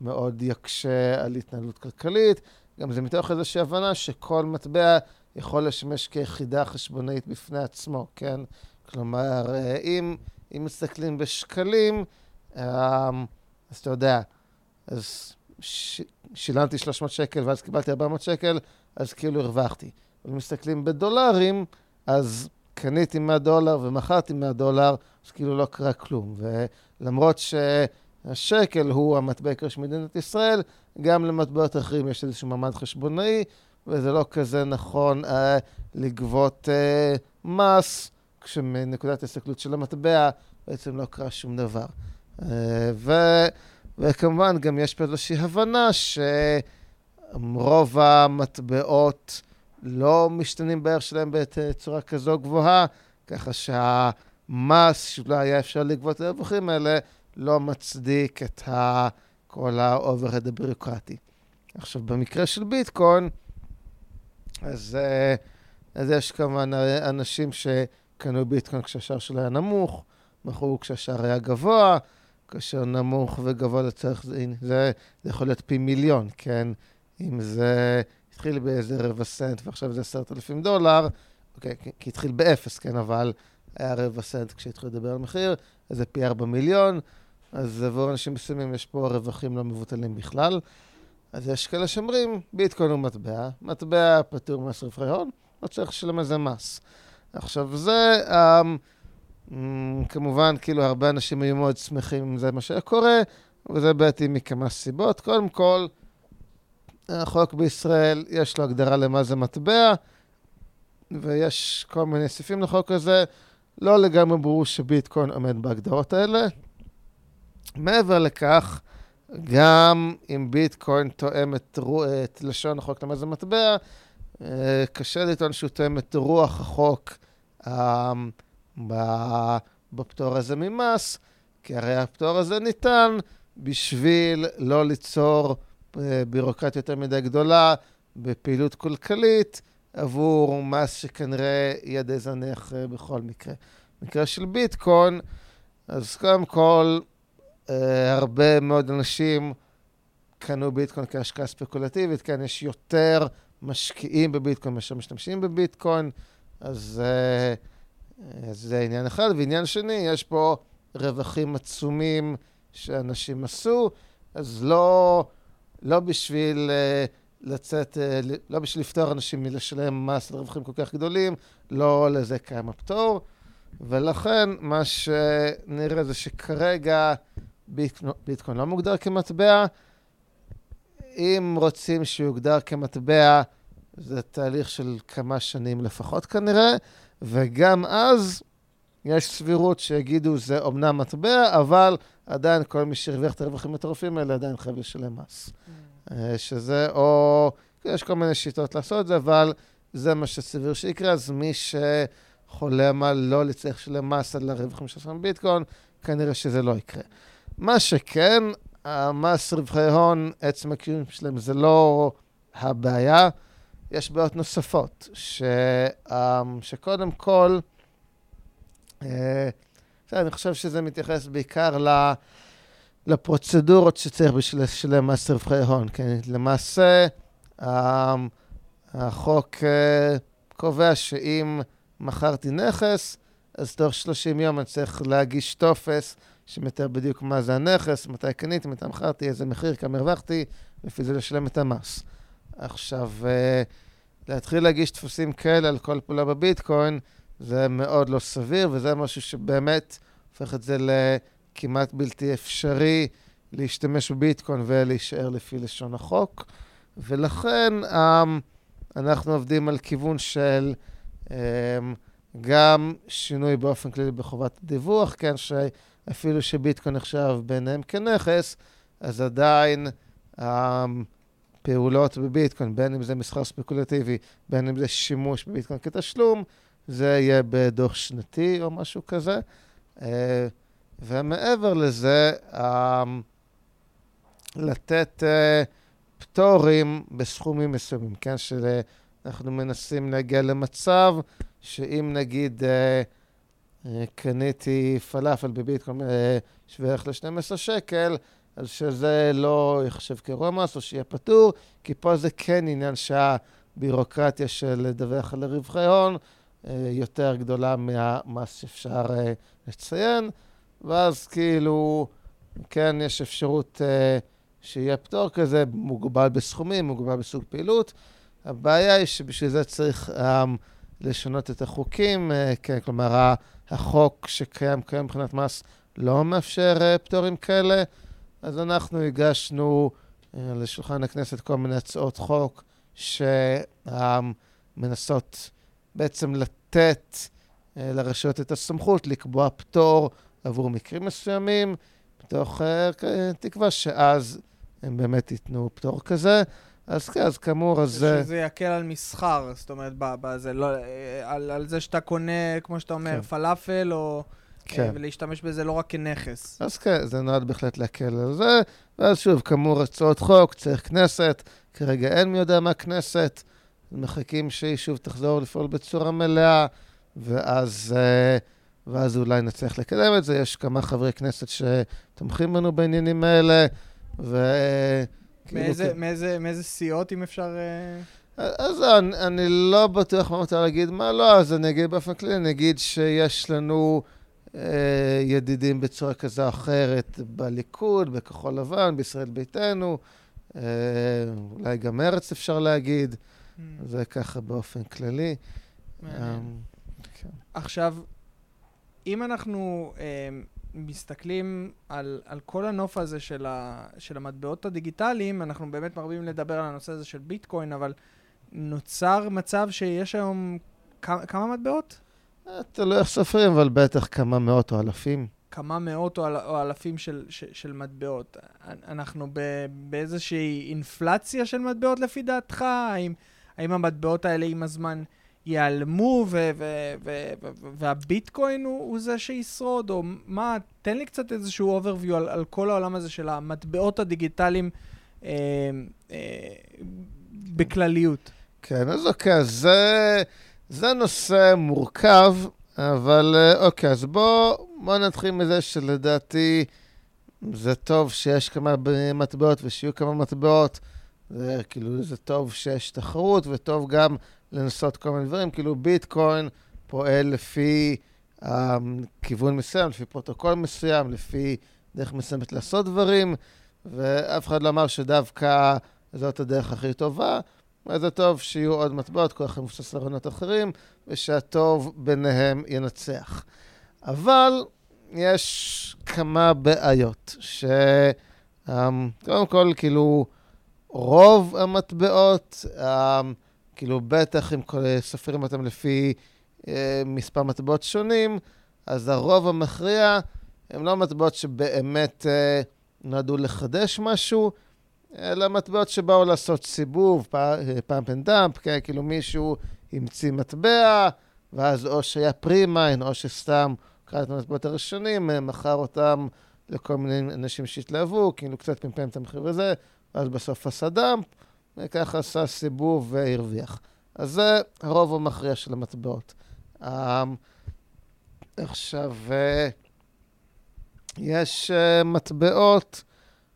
מאוד יקשה על התנהלות כלכלית. גם זה מתוך איזושהי הבנה שכל מטבע יכול לשמש כיחידה חשבונאית בפני עצמו, כן? כלומר, אם, אם מסתכלים בשקלים, אמ, אז אתה יודע, אז ש, שילמתי 300 שקל ואז קיבלתי 400 שקל, אז כאילו הרווחתי. אם מסתכלים בדולרים, אז קניתי 100 דולר ומכרתי 100 דולר, אז כאילו לא קרה כלום. ולמרות ש... השקל הוא המטבע העיקרי של מדינת ישראל, גם למטבעות אחרים יש איזשהו מעמד חשבונאי, וזה לא כזה נכון אה, לגבות אה, מס, כשמנקודת ההסתכלות של המטבע בעצם לא קרה שום דבר. אה, ו, וכמובן גם יש פה איזושהי הבנה שרוב המטבעות לא משתנים בערך שלהם בצורה כזו גבוהה, ככה שהמס שאולי היה אפשר לגבות לרווחים האלה, לא מצדיק את. כל ה-overhead הבירוקרטי. עכשיו, במקרה של ביטקוין, אז, אה, אז יש כמובן אנשים שקנו ביטקוין כשהשער שלו היה נמוך, מכרו כשהשער היה גבוה, כאשר נמוך וגבוה לצורך זה, זה, זה יכול להיות פי מיליון, כן? אם זה התחיל באיזה רבע סנט ועכשיו זה עשרת אלפים דולר, אוקיי, כי התחיל באפס, כן? אבל היה רבע סנט כשהתחילו לדבר על מחיר, אז זה פי ארבע מיליון. אז עבור אנשים מסוימים יש פה רווחים לא מבוטלים בכלל. אז יש כאלה שאומרים, ביטקוין הוא מטבע, מטבע פטור מס רווחי הון, לא צריך לשלם על זה מס. עכשיו זה, um, אמ, כמובן, כאילו, הרבה אנשים היו מאוד שמחים אם זה מה שהיה קורה, וזה בעייתי מכמה סיבות. קודם כל, החוק בישראל, יש לו הגדרה למה זה מטבע, ויש כל מיני סעיפים לחוק הזה. לא לגמרי ברור שביטקוין עומד בהגדרות האלה. מעבר לכך, גם אם ביטקוין תואם את, לשון החוק למה זה מטבע, קשה לטעון שהוא תואם את רוח החוק אה, בפטור הזה ממס, כי הרי הפטור הזה ניתן בשביל לא ליצור אה, בירוקרטיה יותר מדי גדולה בפעילות כלכלית עבור מס שכנראה יהיה די זניח בכל מקרה. במקרה של ביטקוין, אז קודם כל, הרבה מאוד אנשים קנו ביטקוין כהשקעה ספקולטיבית, כן, יש יותר משקיעים בביטקוין מאשר משתמשים בביטקוין, אז uh, זה עניין אחד. ועניין שני, יש פה רווחים עצומים שאנשים עשו, אז לא, לא בשביל uh, לצאת, לא בשביל לפתור אנשים מלשלם מס על רווחים כל כך גדולים, לא לזה קיים הפטור. ולכן מה שנראה זה שכרגע ביטקוין לא מוגדר כמטבע, אם רוצים שיוגדר כמטבע, זה תהליך של כמה שנים לפחות כנראה, וגם אז יש סבירות שיגידו זה אומנם מטבע, אבל עדיין כל מי שהרוויח את הרווחים המטורפים האלה עדיין חייב לשלם מס. Mm. אה, שזה, או, יש כל מיני שיטות לעשות את זה, אבל זה מה שסביר שיקרה, אז מי שחולם על לא לצריך לשלם מס על הרווחים של ביטקוין, כנראה שזה לא יקרה. מה שכן, המס רווחי הון, עצם הקיום שלהם זה לא הבעיה, יש בעיות נוספות, ש, שקודם כל, אה, אני חושב שזה מתייחס בעיקר ל, לפרוצדורות שצריך בשביל לשלם מס רווחי הון. כן? למעשה, החוק אה, קובע שאם מכרתי נכס, אז תוך 30 יום אני צריך להגיש טופס שמתאר בדיוק מה זה הנכס, מתי קניתי, מתי מכרתי, איזה מחיר, כמה הרווחתי, לפי זה לשלם את המס. עכשיו, אה, להתחיל להגיש דפוסים כאלה על כל פעולה בביטקוין, זה מאוד לא סביר, וזה משהו שבאמת הופך את זה לכמעט בלתי אפשרי להשתמש בביטקוין ולהישאר לפי לשון החוק. ולכן um, אנחנו עובדים על כיוון של um, גם שינוי באופן כללי בחובת הדיווח, כן, ש... אפילו שביטקוין נחשב ביניהם כנכס, אז עדיין הפעולות בביטקוין, בין אם זה מסחר ספקולטיבי, בין אם זה שימוש בביטקוין כתשלום, זה יהיה בדוח שנתי או משהו כזה. אה, ומעבר לזה, לתת אה, פטורים בסכומים מסוימים, כן? שאנחנו מנסים להגיע למצב שאם נגיד... אה, קניתי פלאפל בביטקוין אה, שווה ערך ל-12 שקל, אז שזה לא ייחשב כאירוע מס או שיהיה פטור, כי פה זה כן עניין שהבירוקרטיה של לדווח על רווחי הון אה, יותר גדולה מהמס שאפשר אה, לציין, ואז כאילו, כן, יש אפשרות שיהיה פטור כזה, מוגבל בסכומים, מוגבל בסוג פעילות. הבעיה היא שבשביל זה צריך לשנות את החוקים, כן, כלומר, החוק שקיים כיום מבחינת מס לא מאפשר uh, פטורים כאלה, אז אנחנו הגשנו uh, לשולחן הכנסת כל מיני הצעות חוק שמנסות בעצם לתת uh, לרשויות את הסמכות לקבוע פטור עבור מקרים מסוימים, מתוך תקווה שאז הם באמת ייתנו פטור כזה. אז כן, אז כאמור, אז... שזה יקל על מסחר, זאת אומרת, בזה, לא, על, על זה שאתה קונה, כמו שאתה אומר, כן. פלאפל, או... כן. ולהשתמש בזה לא רק כנכס. אז כן, זה נועד בהחלט להקל על זה. ואז שוב, כאמור, הצעות חוק, צריך כנסת, כרגע אין מי יודע מה כנסת, מחכים שהיא שוב תחזור לפעול בצורה מלאה, ואז, אה, ואז אולי נצליח לקדם את זה. יש כמה חברי כנסת שתומכים בנו בעניינים האלה, ו... כאילו, מאיזה, מאיזה, מאיזה סיעות, אם אפשר... אה? אז אני, אני לא בטוח מה מותר להגיד מה לא, אז אני אגיד באופן כללי, אני אגיד שיש לנו אה, ידידים בצורה כזו או אחרת בליכוד, בכחול לבן, בישראל ביתנו, אה, אולי גם מרץ אפשר להגיד, mm. זה ככה באופן כללי. אה, כן. עכשיו, אם אנחנו אה, מסתכלים על, על כל הנוף הזה של, ה, של המטבעות הדיגיטליים, אנחנו באמת מרבים לדבר על הנושא הזה של ביטקוין, אבל נוצר מצב שיש היום כמה, כמה מטבעות? תלוי איך סופרים, אבל בטח כמה מאות או אלפים. כמה מאות או, אל, או אלפים של, של, של מטבעות. אנחנו ב, באיזושהי אינפלציה של מטבעות לפי דעתך? האם, האם המטבעות האלה עם הזמן ייעלמו והביטקוין הוא, הוא זה שישרוד? או מה, תן לי קצת איזשהו overview על, על כל העולם הזה של המטבעות הדיגיטליים אה, אה, בכלליות. כן, אז אוקיי, זה, זה נושא מורכב, אבל אה, אוקיי, אז בוא, בוא נתחיל מזה שלדעתי זה טוב שיש כמה מטבעות ושיהיו כמה מטבעות. זה כאילו, זה טוב שיש תחרות וטוב גם לנסות כל מיני דברים. כאילו ביטקוין פועל לפי אמ, כיוון מסוים, לפי פרוטוקול מסוים, לפי דרך מסוימת לעשות דברים, ואף אחד לא אמר שדווקא זאת הדרך הכי טובה. אז זה טוב שיהיו עוד מטבעות, כל אחד מבוסס על רעיונות אחרים, ושהטוב ביניהם ינצח. אבל יש כמה בעיות, שקודם אמ, כל, כאילו, רוב המטבעות, אמ, כאילו בטח אם סופרים אותם לפי אה, מספר מטבעות שונים, אז הרוב המכריע הם לא מטבעות שבאמת אה, נועדו לחדש משהו, אלא מטבעות שבאו לעשות סיבוב, pump and dump? כאילו מישהו המציא מטבע, ואז או שהיה pre-mine, או שסתם כרה את המטבעות הראשונים, מכר אותם לכל מיני אנשים שהתלהבו, כאילו קצת פמפם את המחיר וזה, ואז בסוף עשה דאמפ, וככה עשה סיבוב והרוויח. אז זה הרוב המכריע של המטבעות. אמ, עכשיו, אה, יש אה, מטבעות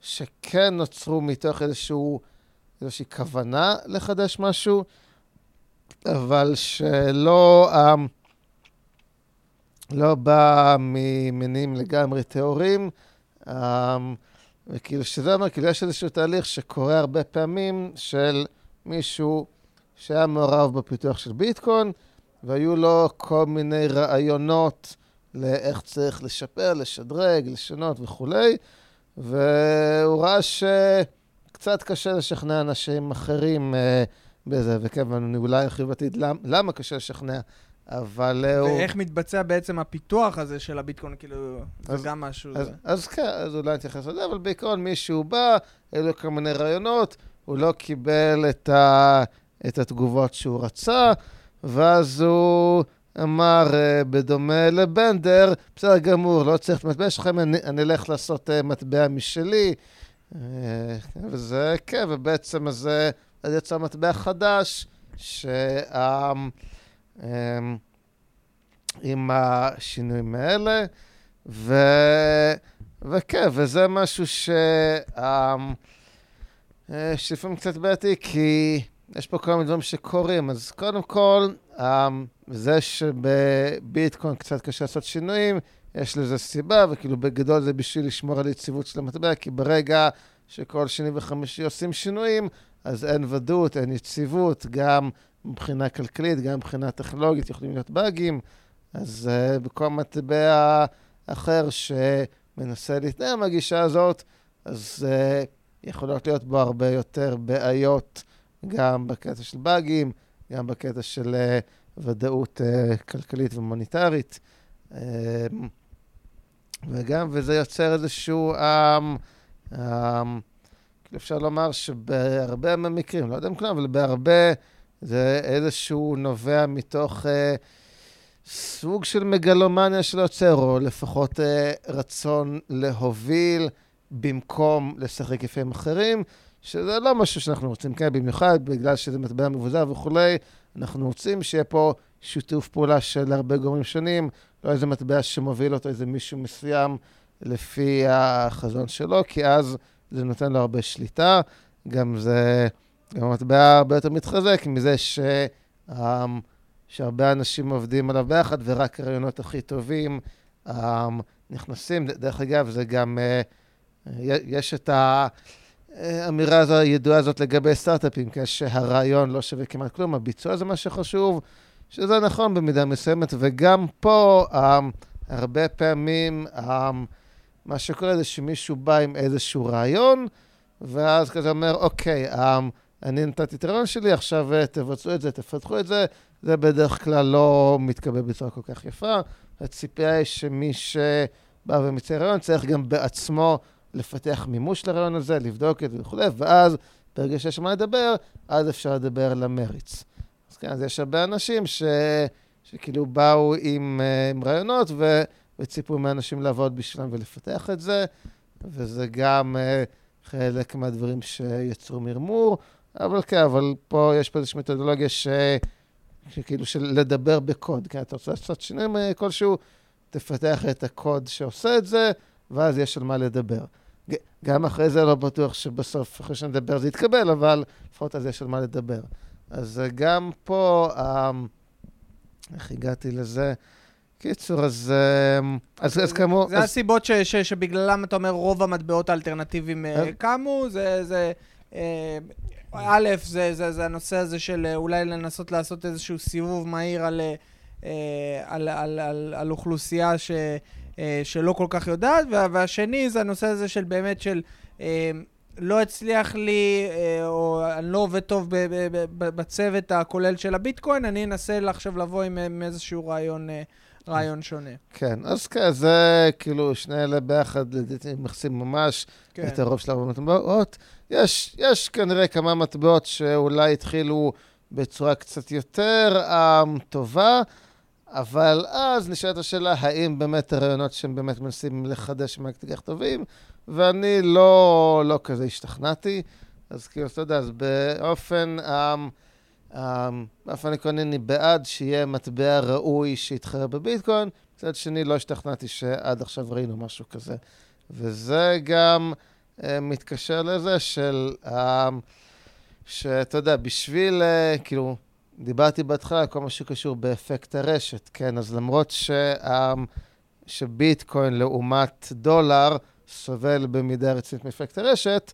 שכן נוצרו מתוך איזשהו, איזושהי כוונה לחדש משהו, אבל שלא אמ, לא בא ממניעים לגמרי טהורים. וכאילו, שזה אומר, כאילו יש איזשהו תהליך שקורה הרבה פעמים של מישהו שהיה מעורב בפיתוח של ביטקוין, והיו לו כל מיני רעיונות לאיך צריך לשפר, לשדרג, לשנות וכולי, והוא ראה שקצת קשה לשכנע אנשים אחרים uh, בזה, ואני אולי ארחיב עתיד למה קשה לשכנע. אבל הוא... ואיך מתבצע בעצם הפיתוח הזה של הביטקוין, כאילו, אז, זה גם משהו... אז, זה... אז כן, אז אולי נתייחס לזה, אבל בעיקרון מישהו בא, היו לו כל מיני רעיונות, הוא לא קיבל את, ה, את התגובות שהוא רצה, ואז הוא אמר, uh, בדומה לבנדר, בסדר גמור, לא צריך את המטבע שלכם, אני, אני אלך לעשות uh, מטבע משלי. וזה, כן, ובעצם זה, אז יצא מטבע חדש, שה... אמ, עם השינויים האלה, ו... וכן, וזה משהו ש... אמ, אה, שלפעמים קצת בעייתי, כי יש פה כל מיני דברים שקורים. אז קודם כל, אמ, זה שבביטקוין קצת קשה לעשות שינויים, יש לזה סיבה, וכאילו בגדול זה בשביל לשמור על יציבות של המטבע, כי ברגע שכל שני וחמישי עושים שינויים, אז אין ודאות, אין יציבות, גם מבחינה כלכלית, גם מבחינה טכנולוגית, יכולים להיות באגים. אז uh, בכל מטבע אחר שמנסה להתנהל מהגישה הזאת, אז uh, יכולות להיות בו הרבה יותר בעיות, גם בקטע של באגים, גם בקטע של uh, ודאות uh, כלכלית ומוניטרית. Uh, וגם, וזה יוצר איזשהו... Um, um, אפשר לומר שבהרבה מהמקרים, לא יודע אם כולם, אבל בהרבה זה איזשהו נובע מתוך אה, סוג של מגלומניה של יוצר, או לפחות אה, רצון להוביל במקום לשחק יפים אחרים, שזה לא משהו שאנחנו רוצים, כן, במיוחד בגלל שזה מטבע מבוזר וכולי, אנחנו רוצים שיהיה פה שיתוף פעולה של הרבה גורמים שונים, לא איזה מטבע שמוביל אותו איזה מישהו מסוים לפי החזון שלו, כי אז זה נותן לו הרבה שליטה. גם זה... גם המטבע הרבה יותר מתחזק מזה ש... um, שהרבה אנשים עובדים עליו ביחד, ורק הרעיונות הכי טובים um, נכנסים. דרך אגב, זה גם, uh, יש את האמירה הזו, הידועה הזאת לגבי סטארט-אפים, כשהרעיון לא שווה כמעט כלום, הביצוע זה מה שחשוב, שזה נכון במידה מסוימת, וגם פה um, הרבה פעמים מה שקורה זה שמישהו בא עם איזשהו רעיון, ואז כזה אומר, אוקיי, אני נתתי את הרעיון שלי, עכשיו תבצעו את זה, תפתחו את זה. זה בדרך כלל לא מתקבל בצורה כל כך יפה. הציפייה היא שמי שבא ומציע רעיון צריך גם בעצמו לפתח מימוש לרעיון הזה, לבדוק את זה וכולי, ואז ברגע שיש מה לדבר, אז אפשר לדבר למריץ. אז כן, אז יש הרבה אנשים ש... שכאילו באו עם, אה, עם רעיונות ו... וציפו מאנשים לעבוד בשבילם ולפתח את זה, וזה גם uh, חלק מהדברים שיצרו מרמור, אבל כן, אבל פה יש פה איזושהי מתודולוגיה ש... שכאילו של לדבר בקוד, כן, אתה רוצה לעשות שינויים אה, כלשהו, תפתח את הקוד שעושה את זה, ואז יש על מה לדבר. גם אחרי זה לא בטוח שבסוף, אחרי שנדבר זה יתקבל, אבל לפחות אז יש על מה לדבר. אז גם פה, אמ, איך הגעתי לזה? קיצור, אז, אמ, אז, אז כאמור... זה אז... הסיבות ש, ש, שבגללם אתה אומר רוב המטבעות האלטרנטיביים אה, קמו, זה... זה אה, א', זה, זה, זה הנושא הזה של אולי לנסות לעשות איזשהו סיבוב מהיר על, על, על, על, על אוכלוסייה ש... אה, שלא כל כך יודעת, והשני זה הנושא הזה של באמת של אה, לא הצליח לי, אה, או אני לא עובד טוב בצוות הכולל של הביטקוין, אני אנסה עכשיו לבוא עם איזשהו רעיון. רעיון שונה. כן, אז כן, זה כאילו שני אלה ביחד, לדעתי, מכסים ממש כן. את הרוב של ארבע מטבעות. יש, יש כנראה כמה מטבעות שאולי התחילו בצורה קצת יותר um, טובה, אבל אז נשאלת השאלה, האם באמת הרעיונות שהם באמת מנסים לחדש הם כל כך טובים, ואני לא, לא כזה השתכנעתי. אז כאילו, אתה יודע, אז באופן, אמ, באופן עקרוני אני בעד שיהיה מטבע ראוי שיתחרה בביטקוין, מצד שני לא השתכנעתי שעד עכשיו ראינו משהו כזה. וזה גם מתקשר לזה של, אמ, שאתה יודע, בשביל, אה, כאילו, דיברתי בהתחלה על כל מה שקשור באפקט הרשת, כן? אז למרות ש... שביטקוין לעומת דולר סובל במידה רצינית מאפקט הרשת,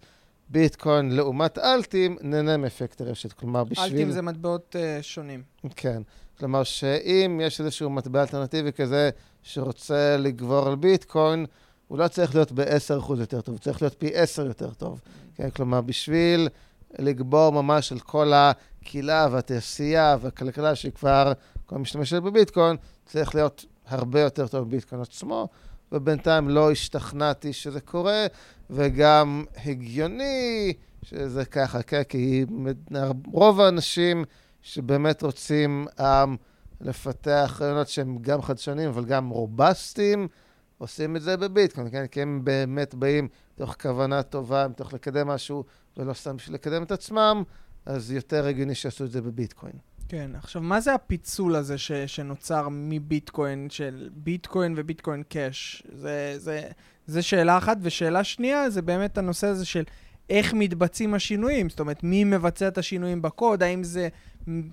ביטקוין לעומת אלטים נהנה מאפקט הרשת. כלומר, בשביל... אלטים זה מטבעות uh, שונים. כן. כלומר, שאם יש איזשהו מטבע אלטרנטיבי כזה שרוצה לגבור על ביטקוין, הוא לא צריך להיות ב-10% יותר טוב, הוא צריך להיות פי 10 יותר טוב. כן? כלומר, בשביל לגבור ממש על כל הקהילה והתעשייה והכלכלה שכבר כבר משתמשת בביטקוין, צריך להיות הרבה יותר טוב בביטקוין עצמו, ובינתיים לא השתכנעתי שזה קורה, וגם הגיוני שזה ככה, כן? כי רוב האנשים שבאמת רוצים um, לפתח רעיונות שהם גם חדשניים, אבל גם רובסטיים, עושים את זה בביטקוין, כן? כי הם באמת באים מתוך כוונה טובה, מתוך לקדם משהו, ולא סתם בשביל לקדם את עצמם, אז יותר הגיוני שיעשו את זה בביטקוין. כן, עכשיו, מה זה הפיצול הזה ש, שנוצר מביטקוין, של ביטקוין וביטקוין קאש? זה, זה, זה שאלה אחת, ושאלה שנייה זה באמת הנושא הזה של איך מתבצעים השינויים, זאת אומרת, מי מבצע את השינויים בקוד, האם זה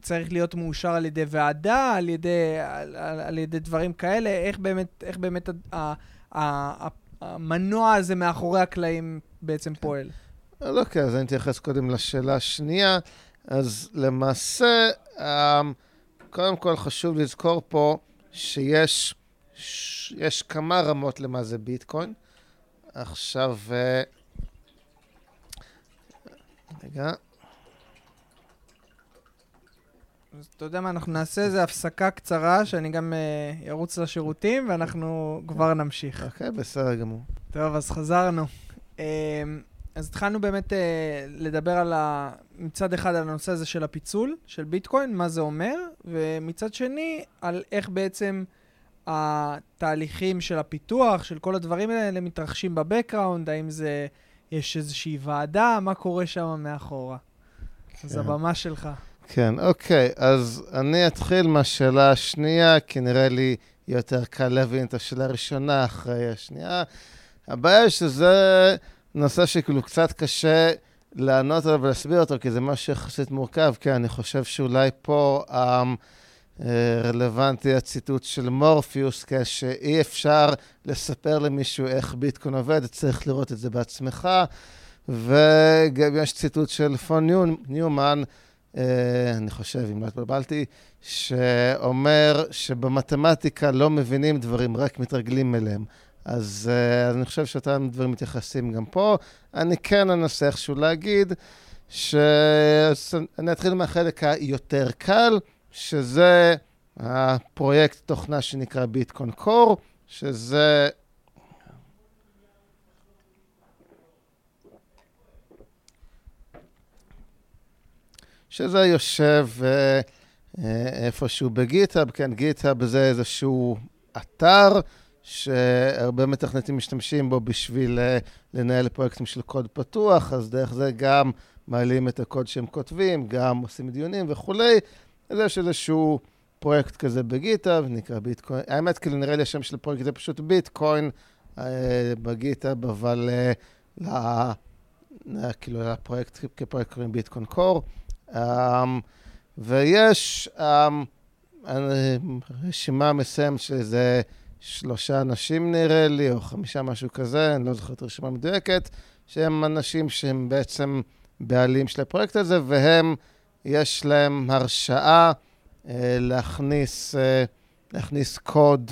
צריך להיות מאושר על ידי ועדה, על ידי, על, על, על ידי דברים כאלה, איך באמת, איך באמת ה, ה, ה, המנוע הזה מאחורי הקלעים בעצם כן. פועל. אז אוקיי, אז אני אתייחס קודם לשאלה השנייה. אז למעשה, אמ, קודם כל חשוב לזכור פה שיש יש כמה רמות למה זה ביטקוין. עכשיו, אה, רגע. אז אתה יודע מה, אנחנו נעשה איזה הפסקה קצרה, שאני גם ארוץ uh, לשירותים, ואנחנו כבר נמשיך. אוקיי, בסדר גמור. טוב, אז חזרנו. Uh, אז התחלנו באמת uh, לדבר על ה... מצד אחד על הנושא הזה של הפיצול, של ביטקוין, מה זה אומר, ומצד שני, על איך בעצם התהליכים של הפיתוח, של כל הדברים האלה מתרחשים בבקראונד, האם זה, יש איזושהי ועדה, מה קורה שם מאחורה. כן. אז הבמה שלך. כן, אוקיי, אז אני אתחיל מהשאלה השנייה, כי נראה לי יותר קל להבין את השאלה הראשונה אחרי השנייה. הבעיה שזה נושא שכאילו קצת קשה לענות עליו ולהסביר אותו, כי זה משהו יחסית מורכב, כי אני חושב שאולי פה um, רלוונטי הציטוט של מורפיוס, שאי אפשר לספר למישהו איך ביטקוין עובד, צריך לראות את זה בעצמך. וגם יש ציטוט של פון ניומן, אני חושב, אם לא התבלבלתי, שאומר שבמתמטיקה לא מבינים דברים, רק מתרגלים אליהם. אז, אז אני חושב שאותם דברים מתייחסים גם פה. אני כן אנסה איכשהו להגיד שאני אתחיל מהחלק היותר קל, שזה הפרויקט תוכנה שנקרא ביטקון קור, שזה... שזה יושב uh, איפשהו בגיטהאב, כן, גיטהאב זה איזשהו אתר שהרבה מתכנתים משתמשים בו בשביל uh, לנהל פרויקטים של קוד פתוח, אז דרך זה גם מעלים את הקוד שהם כותבים, גם עושים דיונים וכולי. אז יש איזשהו פרויקט כזה בגיטהאב, נקרא ביטקוין. האמת, כאילו נראה לי השם של הפרויקט זה פשוט ביטקוין uh, בגיטהאב, אבל uh, לה, כאילו לפרויקט כפרויקט קוראים ביטקוין קור. Um, ויש um, רשימה מסוימת של איזה שלושה אנשים נראה לי, או חמישה, משהו כזה, אני לא זוכר את הרשימה המדויקת, שהם אנשים שהם בעצם בעלים של הפרויקט הזה, והם, יש להם הרשאה אה, להכניס, אה, להכניס קוד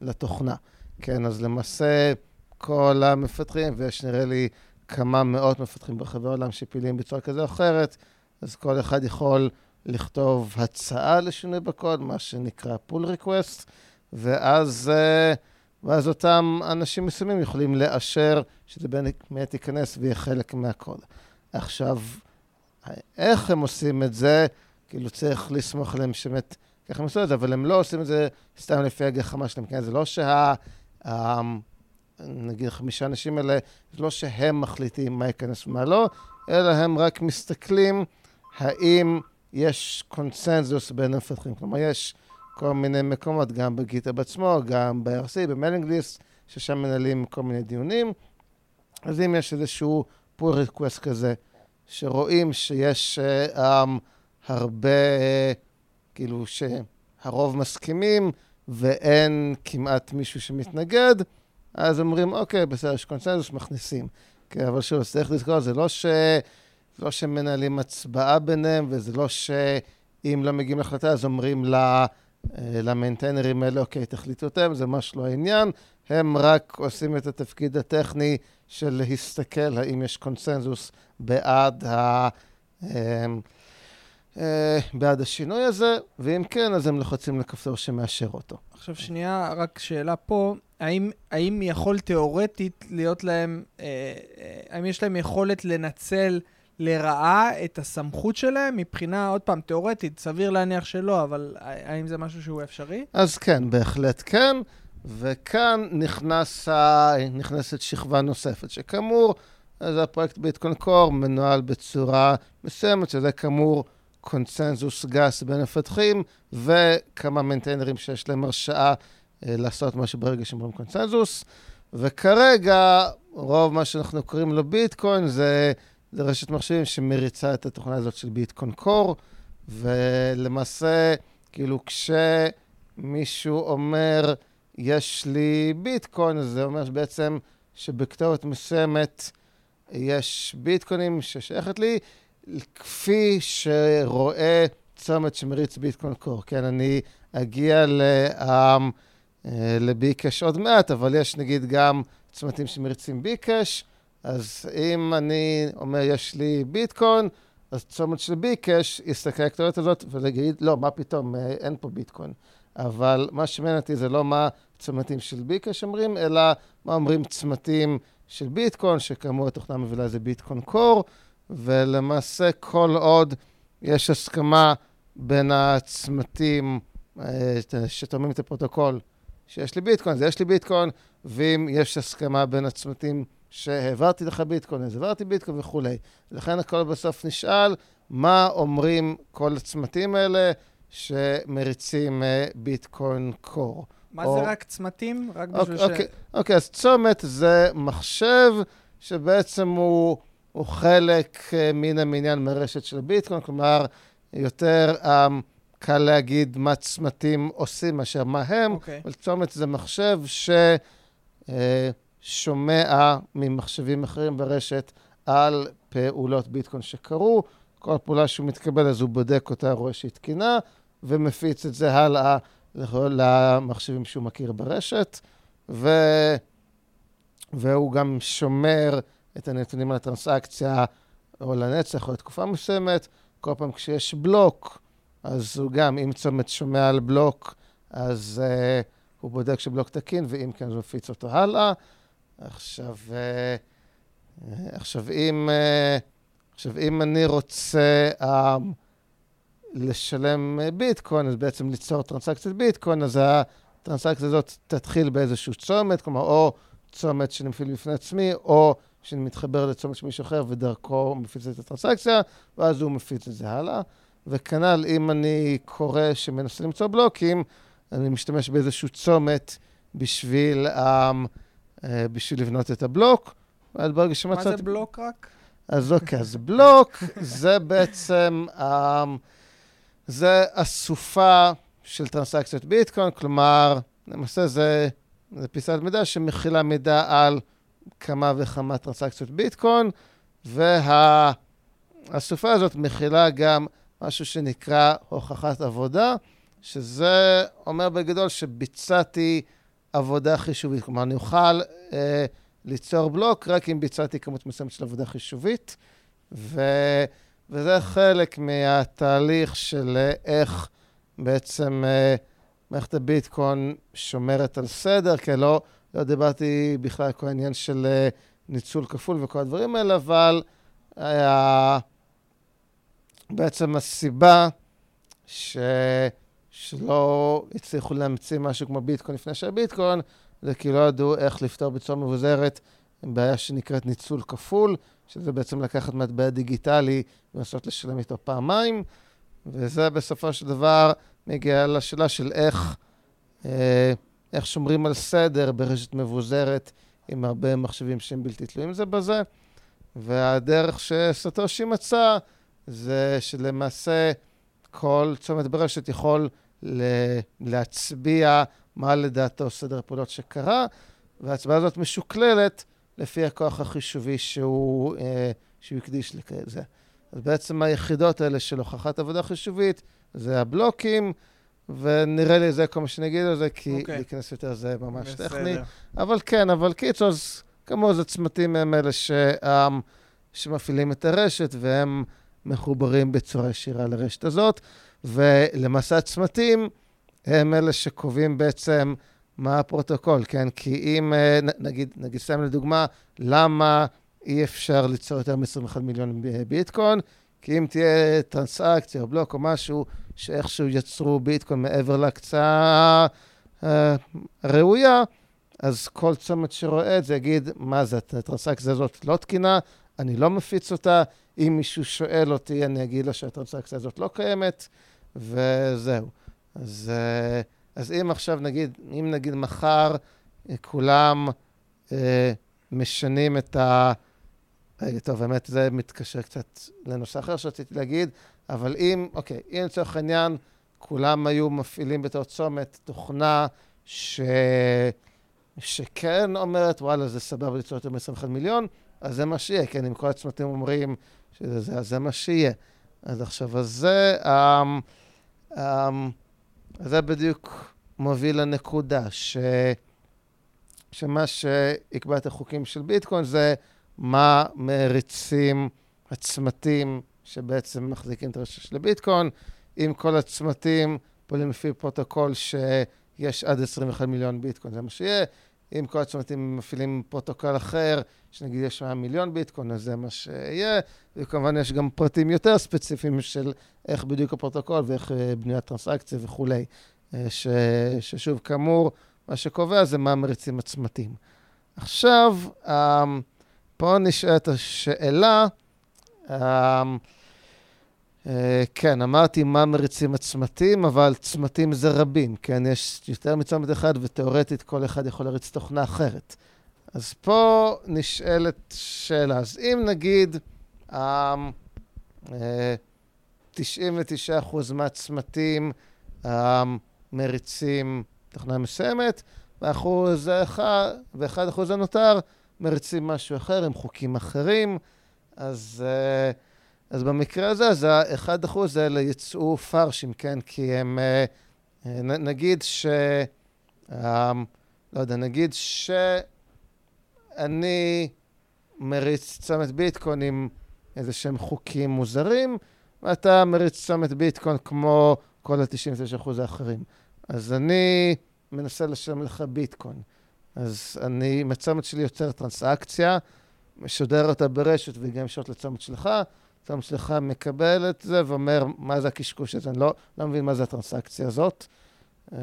לתוכנה. כן, אז למעשה כל המפתחים, ויש נראה לי כמה מאות מפתחים ברחבי העולם שפעילים בצורה כזו או אחרת, אז כל אחד יכול לכתוב הצעה לשינוי בקוד, מה שנקרא pull request, ואז, אה, ואז אותם אנשים מסוימים יכולים לאשר שזה באמת ייכנס ויהיה חלק מהקוד. עכשיו, איך הם עושים את זה? כאילו צריך לסמוך עליהם שבאמת ככה הם עושים את זה, אבל הם לא עושים את זה סתם לפי הגחמה שלהם, כן? זה לא שה... נגיד חמישה אנשים האלה, לא שהם מחליטים מה ייכנס ומה לא, אלא הם רק מסתכלים האם יש קונסנזוס בין המפתחים. כלומר, יש כל מיני מקומות, גם ב GitHub עצמו, גם ב-IRC, ב mailing list, ששם מנהלים כל מיני דיונים. אז אם יש איזשהו pull request כזה, שרואים שיש um, הרבה, כאילו שהרוב מסכימים ואין כמעט מישהו שמתנגד, אז אומרים, אוקיי, בסדר, יש קונסנזוס, מכניסים. כן, אבל שוב, צריך לזכור, זה לא, ש... לא שמנהלים הצבעה ביניהם, וזה לא שאם לא מגיעים להחלטה, אז אומרים לה... אה, למיינטיינרים האלה, אוקיי, תחליטו אתם, זה ממש לא העניין. הם רק עושים את התפקיד הטכני של להסתכל האם יש קונסנזוס בעד, ה, אה, בעד השינוי הזה, ואם כן, אז הם לוחצים לכפתור שמאשר אותו. עכשיו שנייה, רק שאלה פה, האם, האם יכול תיאורטית להיות להם, האם יש להם יכולת לנצל לרעה את הסמכות שלהם מבחינה, עוד פעם, תיאורטית, סביר להניח שלא, אבל האם זה משהו שהוא אפשרי? אז כן, בהחלט כן. וכאן נכנס, נכנסת שכבה נוספת, שכאמור, זה הפרויקט ביטקוין קור מנוהל בצורה מסוימת, שזה כאמור קונצנזוס גס בין מפתחים, וכמה מנטיינרים שיש להם הרשאה אה, לעשות משהו ברגע שאומרים קונצנזוס. וכרגע, רוב מה שאנחנו קוראים לו ביטקוין זה זה רשת מחשבים שמריצה את התוכנה הזאת של ביטקון קור, ולמעשה, כאילו, כשמישהו אומר, יש לי ביטקוין, זה אומר בעצם שבכתובת מסוימת יש ביטקוינים ששייכת לי, כפי שרואה צומת שמריץ ביטקוין קור. כן, אני אגיע ל... לביקש עוד מעט, אבל יש נגיד גם צמתים שמריצים ביקש, אז אם אני אומר, יש לי ביטקוין, אז צומת של ביקש יסתכל על הכתובת הזאת ולהגיד, לא, מה פתאום, אה, אין פה ביטקוין. אבל מה שמעניין אותי זה לא מה צמתים של ביקש אומרים, אלא מה אומרים צמתים של ביטקוין, שכאמור התוכנה מובילה זה ביטקוין קור, ולמעשה כל עוד יש הסכמה בין הצמתים אה, שתורמים את הפרוטוקול שיש לי ביטקוין, אז יש לי ביטקוין, ואם יש הסכמה בין הצמתים שהעברתי לך ביטקוין, אז העברתי ביטקוין וכולי. לכן הכל בסוף נשאל, מה אומרים כל הצמתים האלה שמריצים אה, ביטקוין קור. מה או... זה רק צמתים? רק בשביל אוקיי, ש... אוקיי, אוקיי, אז צומת זה מחשב שבעצם הוא, הוא חלק uh, מן המניין מרשת של ביטקוין, כלומר, יותר um, קל להגיד מה צמתים עושים מאשר מה הם, okay. אוקיי. אבל צומת זה מחשב ש... Uh, שומע ממחשבים אחרים ברשת על פעולות ביטקוין שקרו, כל פעולה שהוא מתקבל, אז הוא בודק אותה, רואה שהיא תקינה, ומפיץ את זה הלאה למחשבים שהוא מכיר ברשת, ו... והוא גם שומר את הנתונים על הטרנסקציה או לנצח או לתקופה מסוימת. כל פעם כשיש בלוק, אז הוא גם, אם צומת שומע על בלוק, אז uh, הוא בודק שבלוק תקין, ואם כן, אז הוא מפיץ אותו הלאה. עכשיו, uh, עכשיו, אם, uh, עכשיו, אם אני רוצה uh, לשלם ביטקוין, אז בעצם ליצור טרנסקציית ביטקוין, אז הטרנסקציה הזאת תתחיל באיזשהו צומת, כלומר, או צומת שאני מפעיל בפני עצמי, או שאני מתחבר לצומת של מישהו אחר ודרכו מפיץ את הטרנסקציה, ואז הוא מפיץ את זה הלאה. וכנ"ל, אם אני קורא שמנסה למצוא בלוקים, אני משתמש באיזשהו צומת בשביל, um, uh, בשביל לבנות את הבלוק. ואז ברגע שמצאתי... מה זה בלוק רק? אז אוקיי, אז בלוק זה בעצם, um, זה אסופה של טרנסקציות ביטקוין, כלומר, למעשה זה, זה פיסת מידע שמכילה מידע על כמה וכמה טרנסקציות ביטקוין, והאסופה הזאת מכילה גם משהו שנקרא הוכחת עבודה, שזה אומר בגדול שביצעתי עבודה חישובית. כלומר, אני אוכל אה, ליצור בלוק רק אם ביצעתי כמות מסוימת של עבודה חישובית, ו, וזה חלק מהתהליך של איך בעצם אה, מערכת הביטקוין שומרת על סדר, כי לא, לא דיברתי בכלל על כל העניין של אה, ניצול כפול וכל הדברים האלה, אבל היה... בעצם הסיבה ש... שלא הצליחו להמציא משהו כמו ביטקוין לפני שהיה ביטקוין, זה כי לא ידעו איך לפתור בצורה מבוזרת בעיה שנקראת ניצול כפול, שזה בעצם לקחת מטבע דיגיטלי ולנסות לשלם איתו פעמיים, וזה בסופו של דבר מגיע לשאלה של איך, אה, איך שומרים על סדר ברשת מבוזרת עם הרבה מחשבים שהם בלתי תלויים זה בזה. והדרך שסטושי מצא זה שלמעשה כל צומת ברשת יכול להצביע מה לדעתו סדר הפעולות שקרה, וההצבעה הזאת משוקללת לפי הכוח החישובי שהוא, אה, שהוא הקדיש לזה. אז בעצם היחידות האלה של הוכחת עבודה חישובית זה הבלוקים, ונראה לי זה כל מה שאני אגיד על זה, כי okay. אוקיי. להיכנס יותר זה ממש בסדר. טכני. אבל כן, אבל קיצור, אז כמו זה צמתים הם אלה ש, um, שמפעילים את הרשת, והם מחוברים בצורה ישירה לרשת הזאת, ולמעשה הצמתים הם אלה שקובעים בעצם מה הפרוטוקול, כן? כי אם, אה, נגיד, נגיד סתם לדוגמה, למה אי אפשר ליצור יותר מ-21 מיליון ביטקוין? כי אם תהיה טרנסאקציה או בלוק או משהו שאיכשהו יצרו ביטקוין מעבר להקצאה אה, ראויה, אז כל צומת שרואה את זה יגיד, מה זה, הטרנסאקציה הזאת לא תקינה, אני לא מפיץ אותה, אם מישהו שואל אותי, אני אגיד לו שהטרנסקציה הזאת לא קיימת, וזהו. אז, אה, אז אם עכשיו נגיד, אם נגיד מחר אה, כולם אה, משנים את ה... רגע, טוב, באמת זה מתקשר קצת לנושא אחר שרציתי להגיד, אבל אם, אוקיי, אם לצורך העניין כולם היו מפעילים בתור צומת תוכנה ש... שכן אומרת, וואלה, זה סבבה ליצור יותר מ-21 מיליון, אז זה מה שיהיה, כן, אם כל הצמתים אומרים שזה זה, אז זה מה שיהיה. אז עכשיו, אז זה, um, אמ, זה בדיוק מוביל לנקודה, ש, שמה שיקבע את החוקים של ביטקוין זה מה מריצים הצמתים שבעצם מחזיקים את הרשת של ביטקוין. אם כל הצמתים פועלים לפי פרוטוקול שיש עד 21 מיליון ביטקוין, זה מה שיהיה. אם כל הצמתים מפעילים פרוטוקול אחר, שנגיד יש 100 מיליון ביטקוין, אז זה מה שיהיה. וכמובן יש גם פרטים יותר ספציפיים של איך בדיוק הפרוטוקול ואיך אה, בניית טרנסקציה וכולי. אה, ש, ששוב, כאמור, מה שקובע זה מה מריצים הצמתים. עכשיו, אמ, פה נשאלת השאלה, אמ, כן, אמרתי מה מריצים הצמתים, אבל צמתים זה רבים, כן? יש יותר מצומת אחד, ותאורטית כל אחד יכול להריץ תוכנה אחרת. אז פה נשאלת שאלה. אז אם נגיד, 99% אמ, מהצמתים אמ, מריצים תוכנה מסוימת, ואחוז אחד, ואחד אחוז הנותר מריצים משהו אחר עם חוקים אחרים, אז... Uh, אז במקרה הזה, אז ה-1% האלה יצאו פרשים, כן? כי הם, אה, נגיד ש... לא יודע, נגיד שאני מריץ צומת ביטקוין עם איזה שהם חוקים מוזרים, ואתה מריץ צומת ביטקוין כמו כל ה-99% האחרים. אז אני מנסה לשלם לך ביטקוין. אז אני, עם הצומת שלי יוצר טרנסאקציה, משדר אותה ברשת וגם ישרות לצומת שלך, הצומת שלך מקבל את זה ואומר, מה זה הקשקוש הזה? אני לא, לא מבין מה זה הטרנסאקציה הזאת. אה,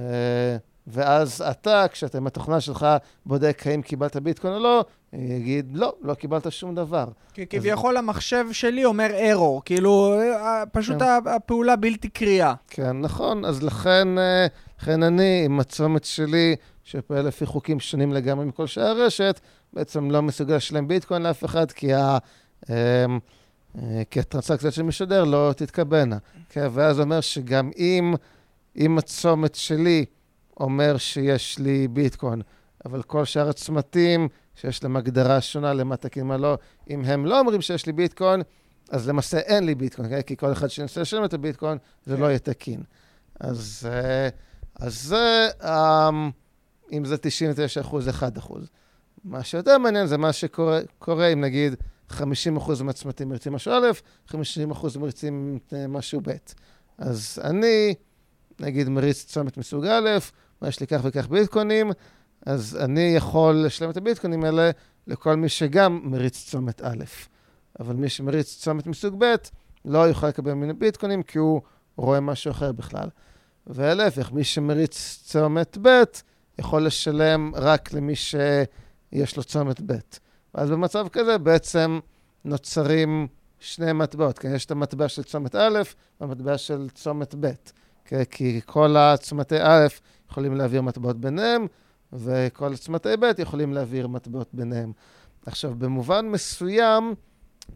ואז אתה, כשאתה עם התוכנה שלך בודק האם קיבלת ביטקוין או לא, יגיד, לא, לא קיבלת שום דבר. כי כביכול אז... המחשב שלי אומר ארור, כאילו, אה, פשוט כן. הפעולה בלתי קריאה. כן, נכון, אז לכן, אה, לכן אני, עם הצומת שלי, שפועל לפי חוקים שונים לגמרי מכל שאר הרשת, בעצם לא מסוגל לשלם ביטקוין לאף אחד, כי ה... אה, כי הטרנסקציות שמשדר לא תתקבלנה. כן, ואז אומר שגם אם, אם הצומת שלי אומר שיש לי ביטקוין, אבל כל שאר הצמתים שיש להם הגדרה שונה למה תקין מה לא, אם הם לא אומרים שיש לי ביטקוין, אז למעשה אין לי ביטקוין, כן? כי כל אחד שינסה לשלם את הביטקוין, זה לא יהיה תקין. אז, אה, אז זה, אמ, אם זה 99 אחוז, 1 אחוז. מה שיותר מעניין זה מה שקורה אם נגיד 50 אחוז מהצמתים מריצים משהו א', 50 אחוז מריצים אה, משהו ב'. אז אני, נגיד, מריץ צומת מסוג א', יש לי כך וכך ביטקוינים, אז אני יכול לשלם את הביטקוינים האלה לכל מי שגם מריץ צומת א'. אבל מי שמריץ צומת מסוג ב', לא יוכל לקבל ממני ביטקוינים, כי הוא רואה משהו אחר בכלל. ולהפך, מי שמריץ צומת ב', יכול לשלם רק למי שיש לו צומת ב'. ואז במצב כזה בעצם נוצרים שני מטבעות. כן, יש את המטבע של צומת א' והמטבע של צומת ב'. כן, כי כל הצומתי א' יכולים להעביר מטבעות ביניהם, וכל צמתי ב' יכולים להעביר מטבעות ביניהם. עכשיו, במובן מסוים,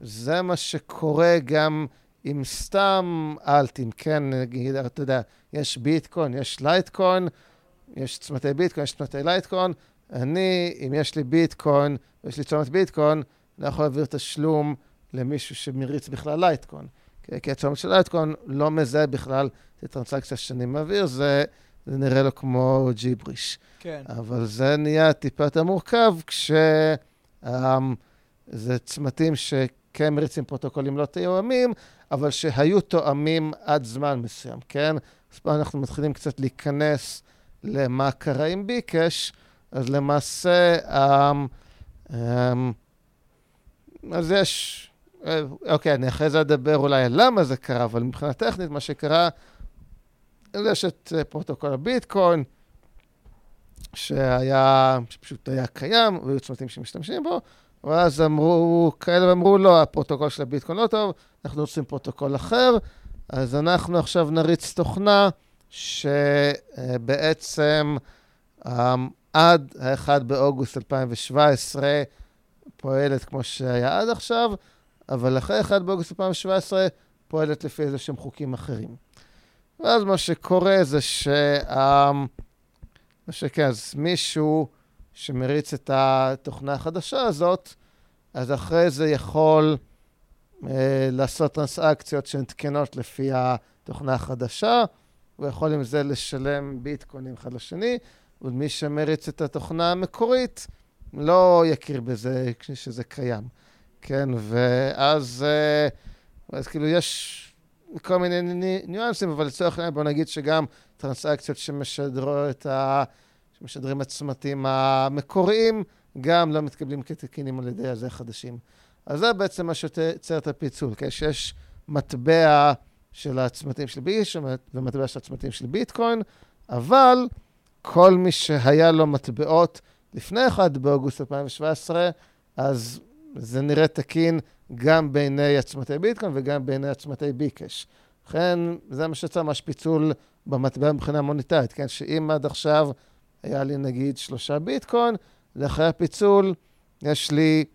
זה מה שקורה גם עם סתם אלטים, כן, נגיד, אתה יודע, יש ביטקוין, יש לייטקוין, יש צמתי ביטקוין, יש צמתי Litecoin. אני, אם יש לי ביטקוין ויש לי צומת ביטקוין, לא יכול להעביר תשלום למישהו שמריץ בכלל Litecoin. כי הצומת של Litecoin לא מזהה בכלל את הטרנסקציה שאני מעביר, זה... זה נראה לו כמו ג'יבריש. כן. אבל זה נהיה טיפה יותר מורכב, כשזה אמ, צמתים שכן מריצים פרוטוקולים לא תואמים, אבל שהיו תואמים עד זמן מסוים, כן? אז פה אנחנו מתחילים קצת להיכנס למה קרה עם Bcash, אז למעשה, אמ, אמ, אז יש... אה, אוקיי, אני אחרי זה אדבר אולי על למה זה קרה, אבל מבחינה טכנית, מה שקרה יש את אה, פרוטוקול הביטקוין, שהיה, שפשוט היה קיים, והיו צמתים שמשתמשים בו, ואז אמרו, כאלה אמרו, לא, הפרוטוקול של הביטקוין לא טוב, אנחנו רוצים פרוטוקול אחר, אז אנחנו עכשיו נריץ תוכנה שבעצם אמ, עד ה-1 באוגוסט 2017 פועלת כמו שהיה עד עכשיו, אבל אחרי 1 באוגוסט 2017 פועלת לפי איזה שהם חוקים אחרים. ואז מה שקורה זה ש... מה שכן, אז מישהו שמריץ את התוכנה החדשה הזאת, אז אחרי זה יכול אה, לעשות טרנסאקציות שהן תקנות לפי התוכנה החדשה, הוא יכול עם זה לשלם ביטקוינים אחד לשני, ומי שמריץ את התוכנה המקורית לא יכיר בזה שזה קיים, כן? ואז אה, אז כאילו יש כל מיני ניואנסים, אבל לצורך העניין בוא נגיד שגם טרנסאקציות שמשדרו את ה... שמשדרים הצמתים המקוריים, גם לא מתקבלים כתקינים על ידי הזה חדשים. אז זה בעצם מה שיוצר את הפיצול, כשיש מטבע של הצמתים של ביש ומטבע של הצמתים של ביטקוין, אבל כל מי שהיה לו מטבעות לפני 1 באוגוסט 2017, אז זה נראה תקין גם בעיני עצמתי ביטקוין וגם בעיני עצמתי ביקש. לכן, זה מה שיצא ממש פיצול במטבע מבחינה מוניטרית, כן? שאם עד עכשיו היה לי נגיד שלושה ביטקוין, לאחרי הפיצול יש לי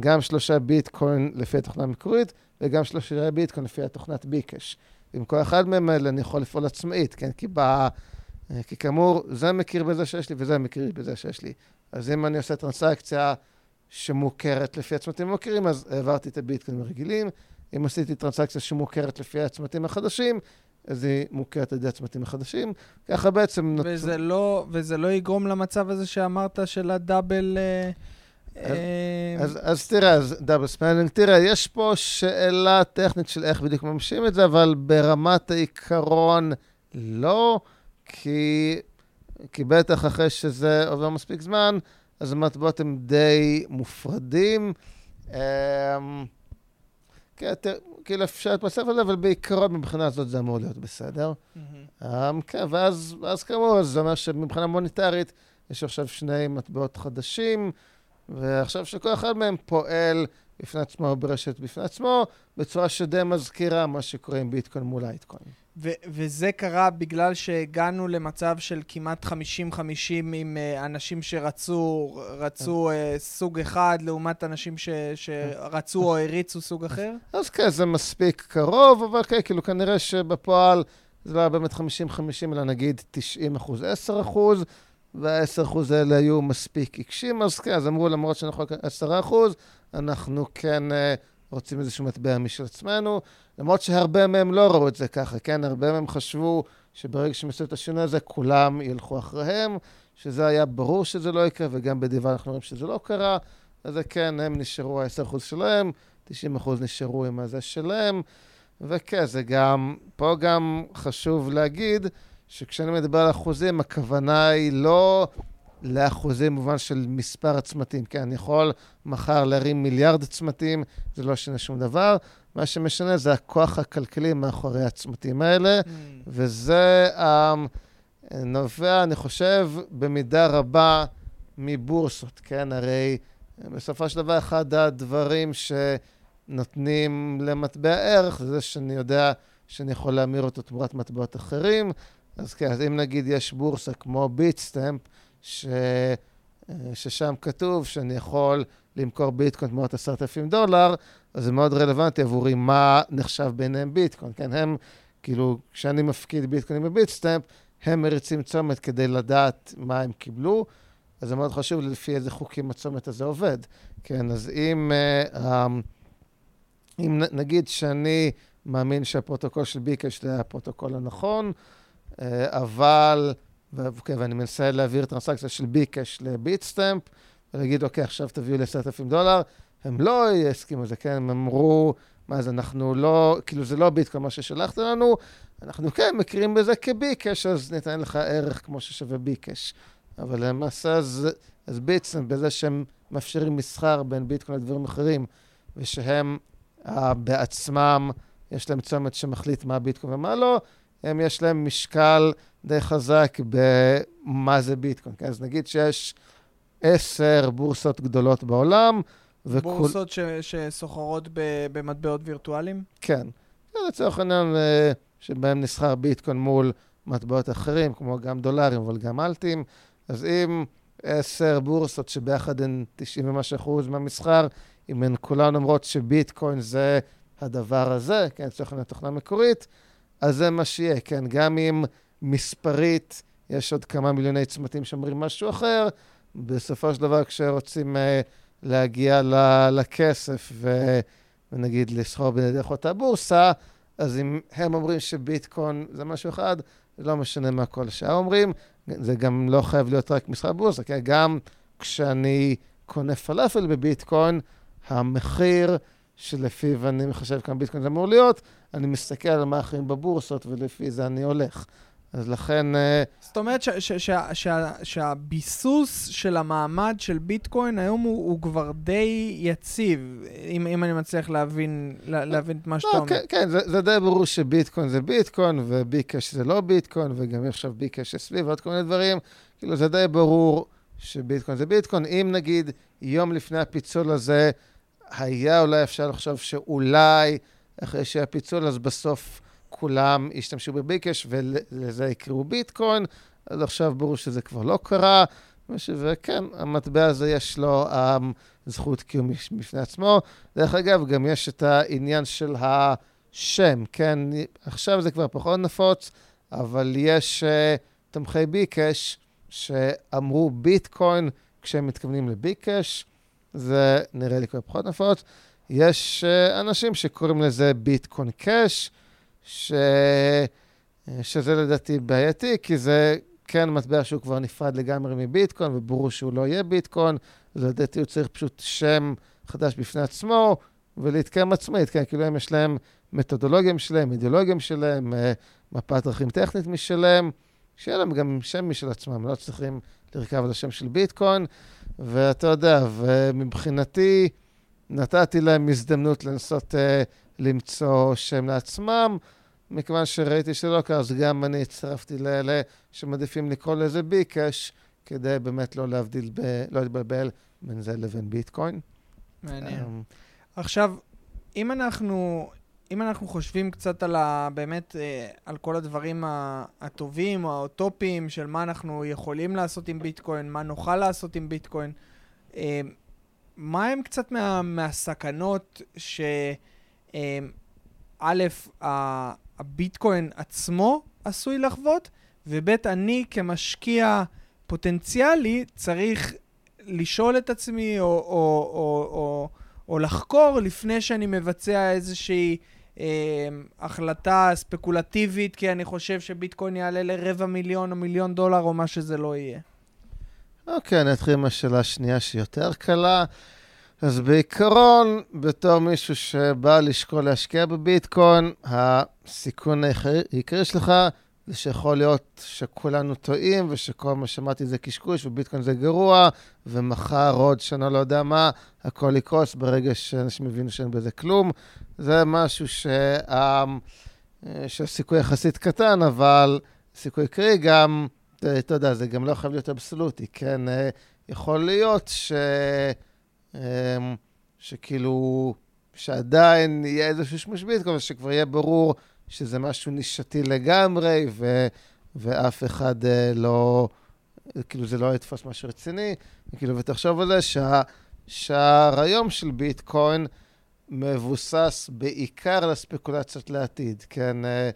גם שלושה ביטקוין לפי התוכנה המקורית, וגם שלושה ביטקוין לפי התוכנת ביקש. עם כל אחד מהם אני יכול לפעול עצמאית, כן? כי, בא, כי כאמור, זה מכיר בזה שיש לי וזה מכיר בזה שיש לי. אז אם אני עושה טרנסקציה שמוכרת לפי הצמתים המוכרים, אז העברתי את הביטקוין הרגילים. אם עשיתי טרנסקציה שמוכרת לפי הצמתים החדשים, אז היא מוכרת על ידי הצמתים החדשים. ככה בעצם... וזה, נות... לא, וזה לא יגרום למצב הזה שאמרת של ה double... אה, אז, אה, אז, אז תראה, אז double spending, תראה, יש פה שאלה טכנית של איך בדיוק ממשים את זה, אבל ברמת העיקרון לא, כי, כי בטח אחרי שזה עובר מספיק זמן, אז המטבעות הם די מופרדים. אמ, כאילו אפשר להתפסף על זה, אבל בעיקרון מבחינה הזאת זה אמור להיות בסדר. Mm-hmm. כן, ואז כאמור, זה אומר שמבחינה מוניטרית יש עכשיו שני מטבעות חדשים, ועכשיו שכל אחד מהם פועל בפני עצמו ברשת בפני עצמו, בצורה שדי מזכירה מה שקורה עם ביטקוין מול האיטקוין. ו- וזה קרה בגלל שהגענו למצב של כמעט 50-50 עם uh, אנשים שרצו רצו, uh, סוג אחד לעומת אנשים ש- שרצו או הריצו סוג אחר? אז כן, זה מספיק קרוב, אבל כן, כאילו כנראה שבפועל זה לא היה באמת 50-50, אלא נגיד 90 אחוז, 10 אחוז. וה-10% האלה היו מספיק עיקשים, אז כן, אז אמרו, למרות שאנחנו רק 10%, אנחנו כן uh, רוצים איזשהו מטבע משל עצמנו, למרות שהרבה מהם לא ראו את זה ככה, כן? הרבה מהם חשבו שברגע שהם עשו את השינוי הזה, כולם ילכו אחריהם, שזה היה ברור שזה לא יקרה, וגם בדיבה אנחנו רואים שזה לא קרה, אז כן, הם נשארו ה-10% שלהם, 90% נשארו עם הזה שלהם, וכן, זה גם, פה גם חשוב להגיד, שכשאני מדבר על אחוזים, הכוונה היא לא לאחוזים במובן של מספר הצמתים. כן, אני יכול מחר להרים מיליארד צמתים, זה לא ישנה שום דבר. מה שמשנה זה הכוח הכלכלי מאחורי הצמתים האלה, mm. וזה um, נובע, אני חושב, במידה רבה מבורסות, כן? הרי בסופו של דבר, אחד הדברים שנותנים למטבע ערך זה שאני יודע שאני יכול להמיר אותו תמורת מטבעות אחרים. אז כן, אז אם נגיד יש בורסה כמו ביטסטמפ, ש... ששם כתוב שאני יכול למכור ביטקוין תמורת עשרת אלפים דולר, אז זה מאוד רלוונטי עבורי מה נחשב ביניהם ביטקוין. כן, הם, כאילו, כשאני מפקיד ביטקוין ב Bitstamp, הם מריצים צומת כדי לדעת מה הם קיבלו, אז זה מאוד חשוב לפי איזה חוקים הצומת הזה עובד. כן, אז אם, אה, אמ, אם נגיד שאני מאמין שהפרוטוקול של Bcash זה הפרוטוקול הנכון, אה, אבל, אוקיי, ואני מנסה להעביר טרנסקציה של Bcash ל Bitstamp, ולהגיד, אוקיי, עכשיו תביאו לי 10,000 דולר. הם לא הסכימו לזה, כן? הם אמרו, מה זה, אנחנו לא, כאילו זה לא ביטקוין מה ששלחת לנו, אנחנו כן מכירים בזה כביקש, אז ניתן לך ערך כמו ששווה ביקש. אבל למעשה, אז, אז ביטסטמפ, בזה שהם מאפשרים מסחר בין ביטקוין לדברים אחרים, ושהם uh, בעצמם, יש להם צומת שמחליט מה ביטקוין ומה לא, הם יש להם משקל די חזק במה זה ביטקוין. כן? אז נגיד שיש עשר בורסות גדולות בעולם, וכול... בורסות ש... שסוחרות ב... במטבעות וירטואליים? כן. לצורך העניין, אה, שבהם נסחר ביטקוין מול מטבעות אחרים, כמו גם דולרים, אבל גם אלטים, אז אם עשר בורסות שביחד הן 90 ומשהו אחוז מהמסחר, אם הן כולן אומרות שביטקוין זה הדבר הזה, כן, לצורך העניין תוכנה מקורית, אז זה מה שיהיה, כן? גם אם מספרית יש עוד כמה מיליוני צמתים שאומרים משהו אחר, בסופו של דבר כשרוצים uh, להגיע ל- לכסף ו- ונגיד לסחור בדרך אותה בורסה, אז אם הם אומרים שביטקוין זה משהו אחד, לא משנה מה כל השאר אומרים. זה גם לא חייב להיות רק מסחר בורסה, כן? גם כשאני קונה פלאפל בביטקוין, המחיר שלפיו אני מחשב כמה ביטקוין זה אמור להיות, אני מסתכל על מה אחרים בבורסות ולפי זה אני הולך. אז לכן... אה, זאת אומרת שהביסוס של המעמד של ביטקוין היום הוא, הוא כבר די יציב, אם, אם אני מצליח להבין, להבין את מה שאתה לא, אומר. כן, כן זה, זה די ברור שביטקוין זה ביטקוין, וביקש זה לא ביטקוין, וגם עכשיו ביקש סביב ועוד כל מיני דברים. כאילו, זה די ברור שביטקוין זה ביטקוין. אם נגיד יום לפני הפיצול הזה, היה אולי אפשר לחשוב שאולי אחרי שהיה פיצול, אז בסוף כולם השתמשו בביקש ולזה יקראו ביטקוין, אז עכשיו ברור שזה כבר לא קרה, וכן, המטבע הזה יש לו um, זכות קיום בפני עצמו. דרך אגב, גם יש את העניין של השם, כן? עכשיו זה כבר פחות נפוץ, אבל יש uh, תומכי ביקש שאמרו ביטקוין כשהם מתכוונים לביקש. זה נראה לי כבר פחות נפוץ. יש uh, אנשים שקוראים לזה ביטקוין קאש, ש... שזה לדעתי בעייתי, כי זה כן מטבע שהוא כבר נפרד לגמרי מביטקוין, וברור שהוא לא יהיה ביטקוין, לדעתי הוא צריך פשוט שם חדש בפני עצמו, ולהתקיים עצמאית, כן, כאילו הם יש להם מתודולוגיה משלהם, אידיאולוגיה משלהם, אה, מפת דרכים טכנית משלהם, שיהיה להם גם שם משל עצמם, לא צריכים לרכב על השם של ביטקוין, ואתה יודע, ומבחינתי נתתי להם הזדמנות לנסות uh, למצוא שם לעצמם. מכיוון שראיתי שלא קרה, אז גם אני הצטרפתי לאלה שמעדיפים לקרוא לזה ביקש, כדי באמת לא להבדיל, ב... לא להתבלבל בין זה לבין ביטקוין. מעניין. Um, עכשיו, אם אנחנו, אם אנחנו חושבים קצת על ה... באמת, אה, על כל הדברים הטובים או האוטופיים של מה אנחנו יכולים לעשות עם ביטקוין, מה נוכל לעשות עם ביטקוין, אה, מה הם קצת מה, מהסכנות ש... אה, א', הביטקוין עצמו עשוי לחוות, וב', אני כמשקיע פוטנציאלי צריך לשאול את עצמי או, או, או, או, או לחקור לפני שאני מבצע איזושהי החלטה ספקולטיבית, כי אני חושב שביטקוין יעלה לרבע מיליון או מיליון דולר או מה שזה לא יהיה. אוקיי, אני אתחיל עם השאלה השנייה שהיא יותר קלה. אז בעיקרון, בתור מישהו שבא לשקול להשקיע בביטקוין, הסיכון העיקרי שלך זה שיכול להיות שכולנו טועים, ושכל מה שמעתי זה קשקוש, וביטקוין זה גרוע, ומחר עוד שנה לא יודע מה, הכל יקרוס ברגע שאנשים מבינו שאין בזה כלום. זה משהו שה... שהסיכוי יחסית קטן, אבל סיכוי קרי גם, אתה יודע, זה גם לא חייב להיות אבסולוטי, כן? יכול להיות ש... שכאילו, שעדיין יהיה איזשהו שימוש ביטקוין, שכבר יהיה ברור שזה משהו נישתי לגמרי, ו, ואף אחד אה, לא, כאילו זה לא יתפוס משהו רציני, כאילו, ותחשוב על זה שה, שהרעיון של ביטקוין מבוסס בעיקר על הספקולציות לעתיד, כן? אה,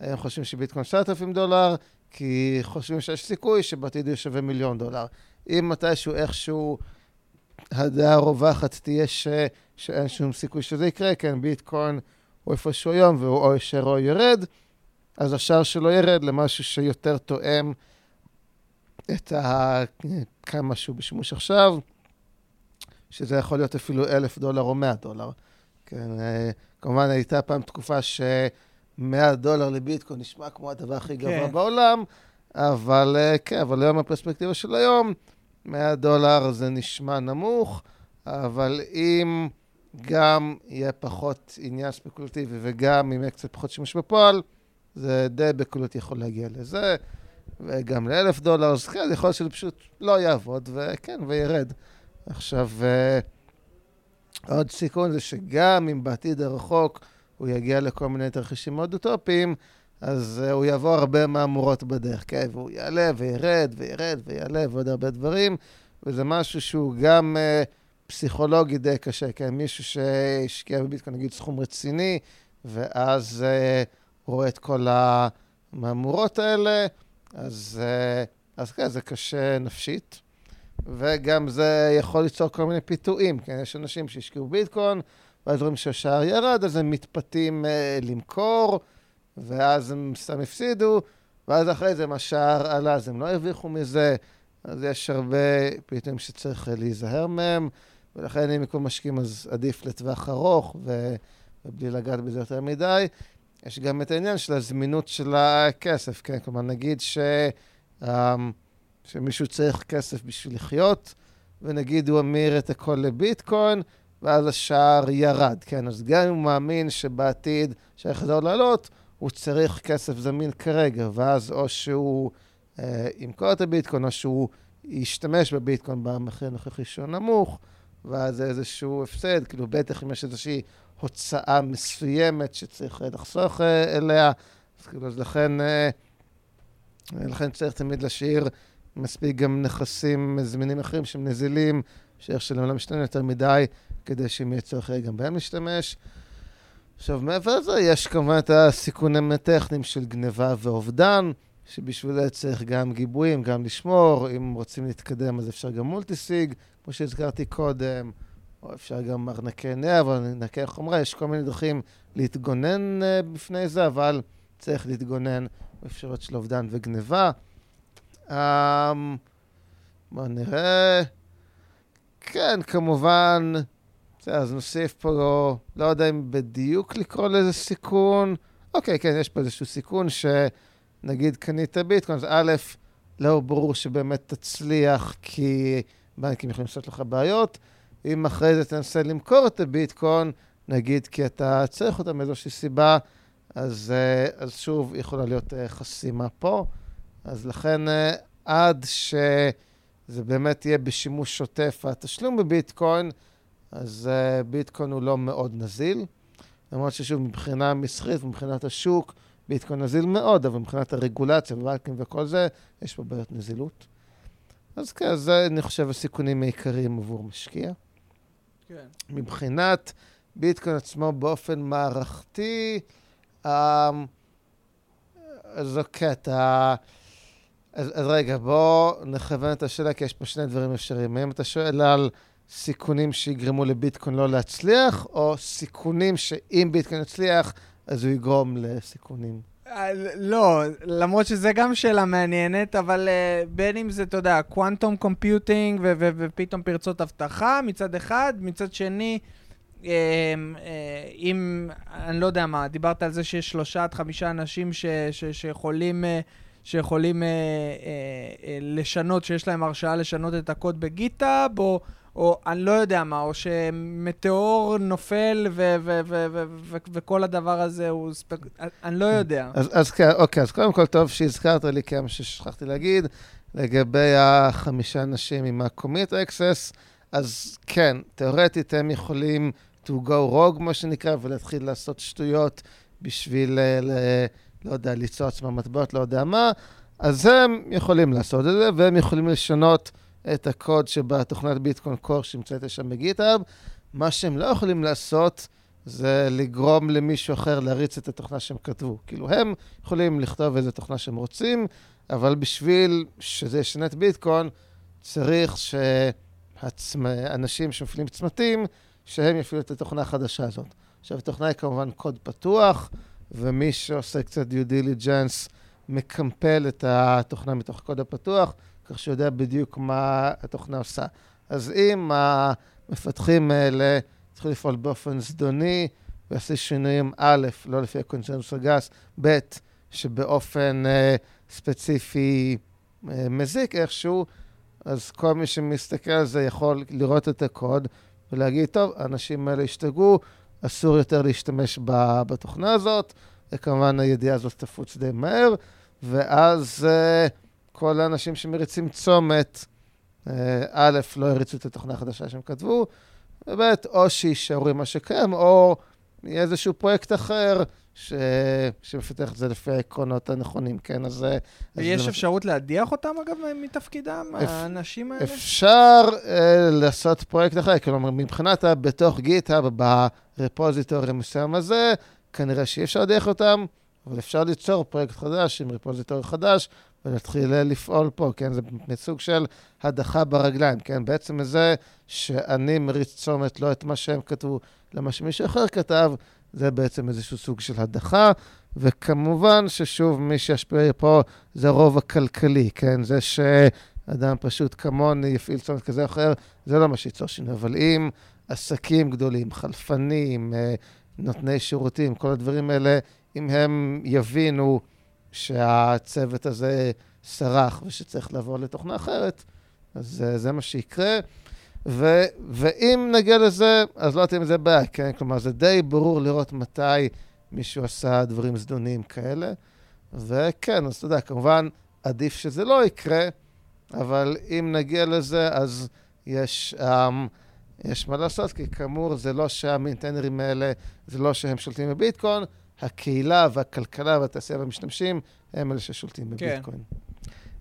הם חושבים שביטקוין 7,000 דולר, כי חושבים שיש סיכוי שבעתיד הוא שווה מיליון דולר. אם מתישהו איכשהו הדעה הרווחת תהיה ש... שאין שום סיכוי שזה יקרה, כן, ביטקוין הוא איפשהו היום והוא או ישר או ירד, אז השער שלו ירד למשהו שיותר תואם את ה... כמה שהוא בשימוש עכשיו, שזה יכול להיות אפילו אלף דולר או מאה דולר. כן, אה, כמובן הייתה פעם תקופה ש-100 דולר לביטקוין נשמע כמו הדבר הכי גבוה כן. בעולם, אבל אה, כן, אבל היום הפרספקטיבה של היום, 100 דולר זה נשמע נמוך, אבל אם גם יהיה פחות עניין ספקולטיבי וגם אם יהיה קצת פחות שימוש בפועל, זה די בקלות יכול להגיע לזה, וגם לאלף דולר, אז כן, יכול להיות שזה פשוט לא יעבוד, וכן, וירד. עכשיו, אה, עוד סיכון זה שגם אם בעתיד הרחוק הוא יגיע לכל מיני תרחישים מאוד אוטופיים, אז uh, הוא יעבור הרבה מהמורות בדרך, כן? והוא יעלה וירד וירד ויעלה ועוד הרבה דברים, וזה משהו שהוא גם uh, פסיכולוגי די קשה, כן? מישהו שהשקיע בביטקוין, נגיד, סכום רציני, ואז uh, רואה את כל המהמורות האלה, אז, uh, אז כן, זה קשה נפשית. וגם זה יכול ליצור כל מיני פיתויים, כן? יש אנשים שהשקיעו ביטקוין, ואז רואים שהשער ירד, אז הם מתפתים uh, למכור. ואז הם סתם הפסידו, ואז אחרי זה מה שער עלה, אז הם לא הרוויחו מזה, אז יש הרבה פתאום שצריך להיזהר מהם, ולכן אם יקום משקיעים אז עדיף לטווח ארוך, ו... ובלי לגעת בזה יותר מדי. יש גם את העניין של הזמינות של הכסף, כן? כלומר, נגיד ש... um, שמישהו צריך כסף בשביל לחיות, ונגיד הוא אמיר את הכל לביטקוין, ואז השער ירד, כן? אז גם אם הוא מאמין שבעתיד שהחזור לעלות, הוא צריך כסף זמין כרגע, ואז או שהוא אה, ימכור את הביטקוין, או שהוא ישתמש בביטקוין במחיר הנוכחי שהוא נמוך, ואז זה איזשהו הפסד, כאילו בטח אם יש איזושהי הוצאה מסוימת שצריך לחסוך אה, אליה, אז כאילו, אז לכן, אה, לכן צריך תמיד להשאיר מספיק גם נכסים זמינים אחרים שהם נזילים, שאיך שלהם לא משתנה יותר מדי, כדי שאם יהיה צורך גם בהם להשתמש. עכשיו, מעבר לזה, יש כמובן את הסיכונים הטכניים של גניבה ואובדן, שבשביל זה צריך גם גיבויים, גם לשמור. אם רוצים להתקדם, אז אפשר גם מולטיסיג, כמו שהזכרתי קודם, או אפשר גם ארנקי אבל ארנקי חומרה, יש כל מיני דרכים להתגונן uh, בפני זה, אבל צריך להתגונן באפשרות של אובדן וגניבה. Um, בואו נראה. כן, כמובן, אז נוסיף פה, לא, לא יודע אם בדיוק לקרוא לזה סיכון. אוקיי, כן, יש פה איזשהו סיכון שנגיד קנית ביטקוין, אז א', לא ברור שבאמת תצליח, כי בנקים יכולים לעשות לך בעיות. אם אחרי זה תנסה למכור את הביטקוין, נגיד כי אתה צריך אותה מאיזושהי סיבה, אז, אה, אז שוב יכולה להיות אה, חסימה פה. אז לכן אה, עד שזה באמת יהיה בשימוש שוטף, התשלום בביטקוין, אז ביטקוין הוא לא מאוד נזיל. למרות ששוב, מבחינה מסחרית ומבחינת השוק, ביטקוין נזיל מאוד, אבל מבחינת הרגולציה ובנקים וכל זה, יש פה בעיות נזילות. אז כן, זה, אני חושב, הסיכונים העיקריים עבור משקיע. כן. מבחינת ביטקוין עצמו באופן מערכתי, אמ, אז אוקיי, אתה... אז, אז רגע, בואו נכוון את השאלה, כי יש פה שני דברים אפשריים. האם אתה שואל על סיכונים שיגרמו לביטקוין לא להצליח, או סיכונים שאם ביטקוין יצליח, אז הוא יגרום לסיכונים? אה, לא, למרות שזו גם שאלה מעניינת, אבל uh, בין אם זה, אתה יודע, קוואנטום קומפיוטינג ופתאום פרצות אבטחה מצד אחד, מצד שני, uh, uh, אם, אני לא יודע מה, דיברת על זה שיש שלושה עד חמישה אנשים ש, ש, שיכולים... שיכולים אה, אה, אה, לשנות, שיש להם הרשאה לשנות את הקוד בגיטאב, או, או אני לא יודע מה, או שמטאור נופל ו- ו- ו- ו- ו- וכל הדבר הזה הוא ספק... אני לא יודע. אז, אז כן, אוקיי, אז קודם כל טוב שהזכרת לי כמה ששכחתי להגיד, לגבי החמישה אנשים עם ה-commit access, אז כן, תאורטית הם יכולים to go rogue, מה שנקרא, ולהתחיל לעשות שטויות בשביל, ל- לא יודע, ליצור עצמם מטבעות, לא יודע מה, אז הם יכולים לעשות את זה, והם יכולים לשנות את הקוד שבתוכנת ביטקוין קור שנמצאת שם בגיטאב. מה שהם לא יכולים לעשות זה לגרום למישהו אחר להריץ את התוכנה שהם כתבו. כאילו, הם יכולים לכתוב איזה תוכנה שהם רוצים, אבל בשביל שזה ישנה את ביטקוין, צריך שאנשים שמפעילים צמתים, שהם יפעילו את התוכנה החדשה הזאת. עכשיו, התוכנה היא כמובן קוד פתוח, ומי שעושה קצת due diligence מקמפל את התוכנה מתוך הקוד הפתוח, כך שהוא יודע בדיוק מה התוכנה עושה. אז אם המפתחים האלה צריכים לפעול באופן זדוני ועשו שינויים, א', לא לפי הקונצנזוס הגס, ב', שבאופן אה, ספציפי uh, מזיק איכשהו, אז כל מי שמסתכל על זה יכול לראות את הקוד ולהגיד, טוב, האנשים האלה השתגעו, אסור יותר להשתמש בתוכנה הזאת, וכמובן הידיעה הזאת תפוץ די מהר, ואז uh, כל האנשים שמריצים צומת, uh, א', לא הריצו את התוכנה החדשה שהם כתבו, וב', או שיישארו עם מה שקיים, או יהיה איזשהו פרויקט אחר ש... שמפתח את זה לפי העקרונות הנכונים, כן? אז... ויש אז אפשרות למש... להדיח אותם, אגב, מתפקידם, אפ... האנשים האלה? אפשר uh, לעשות פרויקט אחר, כלומר, מבחינת בתוך גיטהאב, ברפוזיטורי מסוים הזה, כנראה שאי אפשר להדיח אותם, אבל אפשר ליצור פרויקט חדש עם רפוזיטורי חדש, ולהתחיל לפעול פה, כן? זה סוג של הדחה ברגליים, כן? בעצם זה שאני מריץ צומת לא את מה שהם כתבו, אלא מה שמישהו אחר כתב, זה בעצם איזשהו סוג של הדחה. וכמובן ששוב, מי שישפיע פה זה הרוב הכלכלי, כן? זה שאדם פשוט כמוני יפעיל צומת כזה או אחר, זה לא מה שייצור שינוי. אבל אם עסקים גדולים, חלפנים, אה, נותני שירותים, כל הדברים האלה, אם הם יבינו שהצוות הזה סרח ושצריך לעבור לתוכנה אחרת, אז uh, זה מה שיקרה. ו, ואם נגיע לזה, אז לא תהיה מזה בעיה, כן? כלומר, זה די ברור לראות מתי מישהו עשה דברים זדוניים כאלה. וכן, אז אתה יודע, כמובן, עדיף שזה לא יקרה, אבל אם נגיע לזה, אז יש, um, יש מה לעשות, כי כאמור, זה לא שהמינטנרים האלה, זה לא שהם שולטים בביטקוין, הקהילה והכלכלה והתעשייה והמשתמשים הם אלה ששולטים כן. בביטקוין.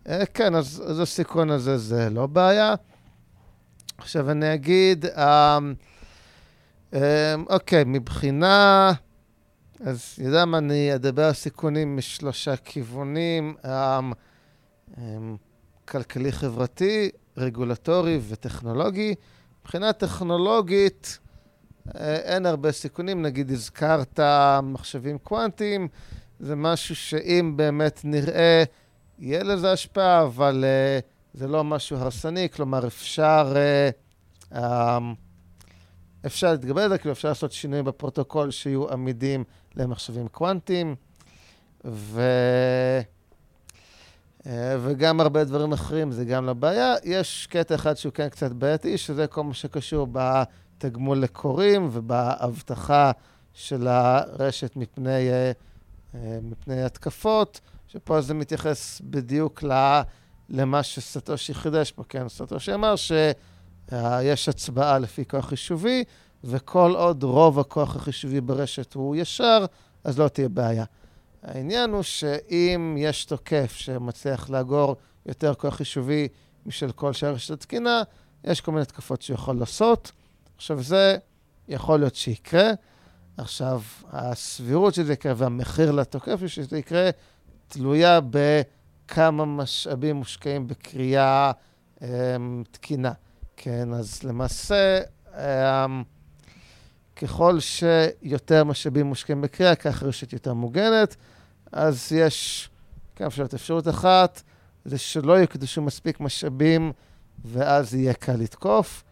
כן. כן, אז, אז הסיכון הזה זה לא בעיה. עכשיו אני אגיד, אמ, אמ, אוקיי, מבחינה, אז יודע מה, אני אדבר על סיכונים משלושה כיוונים, אמ, כלכלי-חברתי, רגולטורי וטכנולוגי. מבחינה טכנולוגית, אה, אין הרבה סיכונים. נגיד, הזכרת מחשבים קוונטיים, זה משהו שאם באמת נראה, יהיה לזה השפעה, אבל uh, זה לא משהו הרסני, כלומר, אפשר, uh, um, אפשר להתגבר על זה, כאילו אפשר לעשות שינויים בפרוטוקול שיהיו עמידים למחשבים קוונטיים, ו... Uh, וגם הרבה דברים אחרים, זה גם לא בעיה. יש קטע אחד שהוא כן קצת בעייתי, שזה כל מה שקשור בתגמול לקוראים ובאבטחה של הרשת מפני... אה, מפני התקפות, שפה זה מתייחס בדיוק למה שסטושי חידש פה, כן? סטושי אמר שיש הצבעה לפי כוח חישובי, וכל עוד רוב הכוח החישובי ברשת הוא ישר, אז לא תהיה בעיה. העניין הוא שאם יש תוקף שמצליח לאגור יותר כוח חישובי משל כל שאר רשת התקינה, יש כל מיני תקפות שהוא יכול לעשות. עכשיו, זה יכול להיות שיקרה. עכשיו, הסבירות שזה יקרה והמחיר לתוקף שזה יקרה תלויה בכמה משאבים מושקעים בקריאה um, תקינה. כן, אז למעשה, um, ככל שיותר משאבים מושקעים בקריאה, כך רשת יותר מוגנת. אז יש כמה שאלות. אפשרות אחת זה שלא יוקדשו מספיק משאבים ואז יהיה קל לתקוף.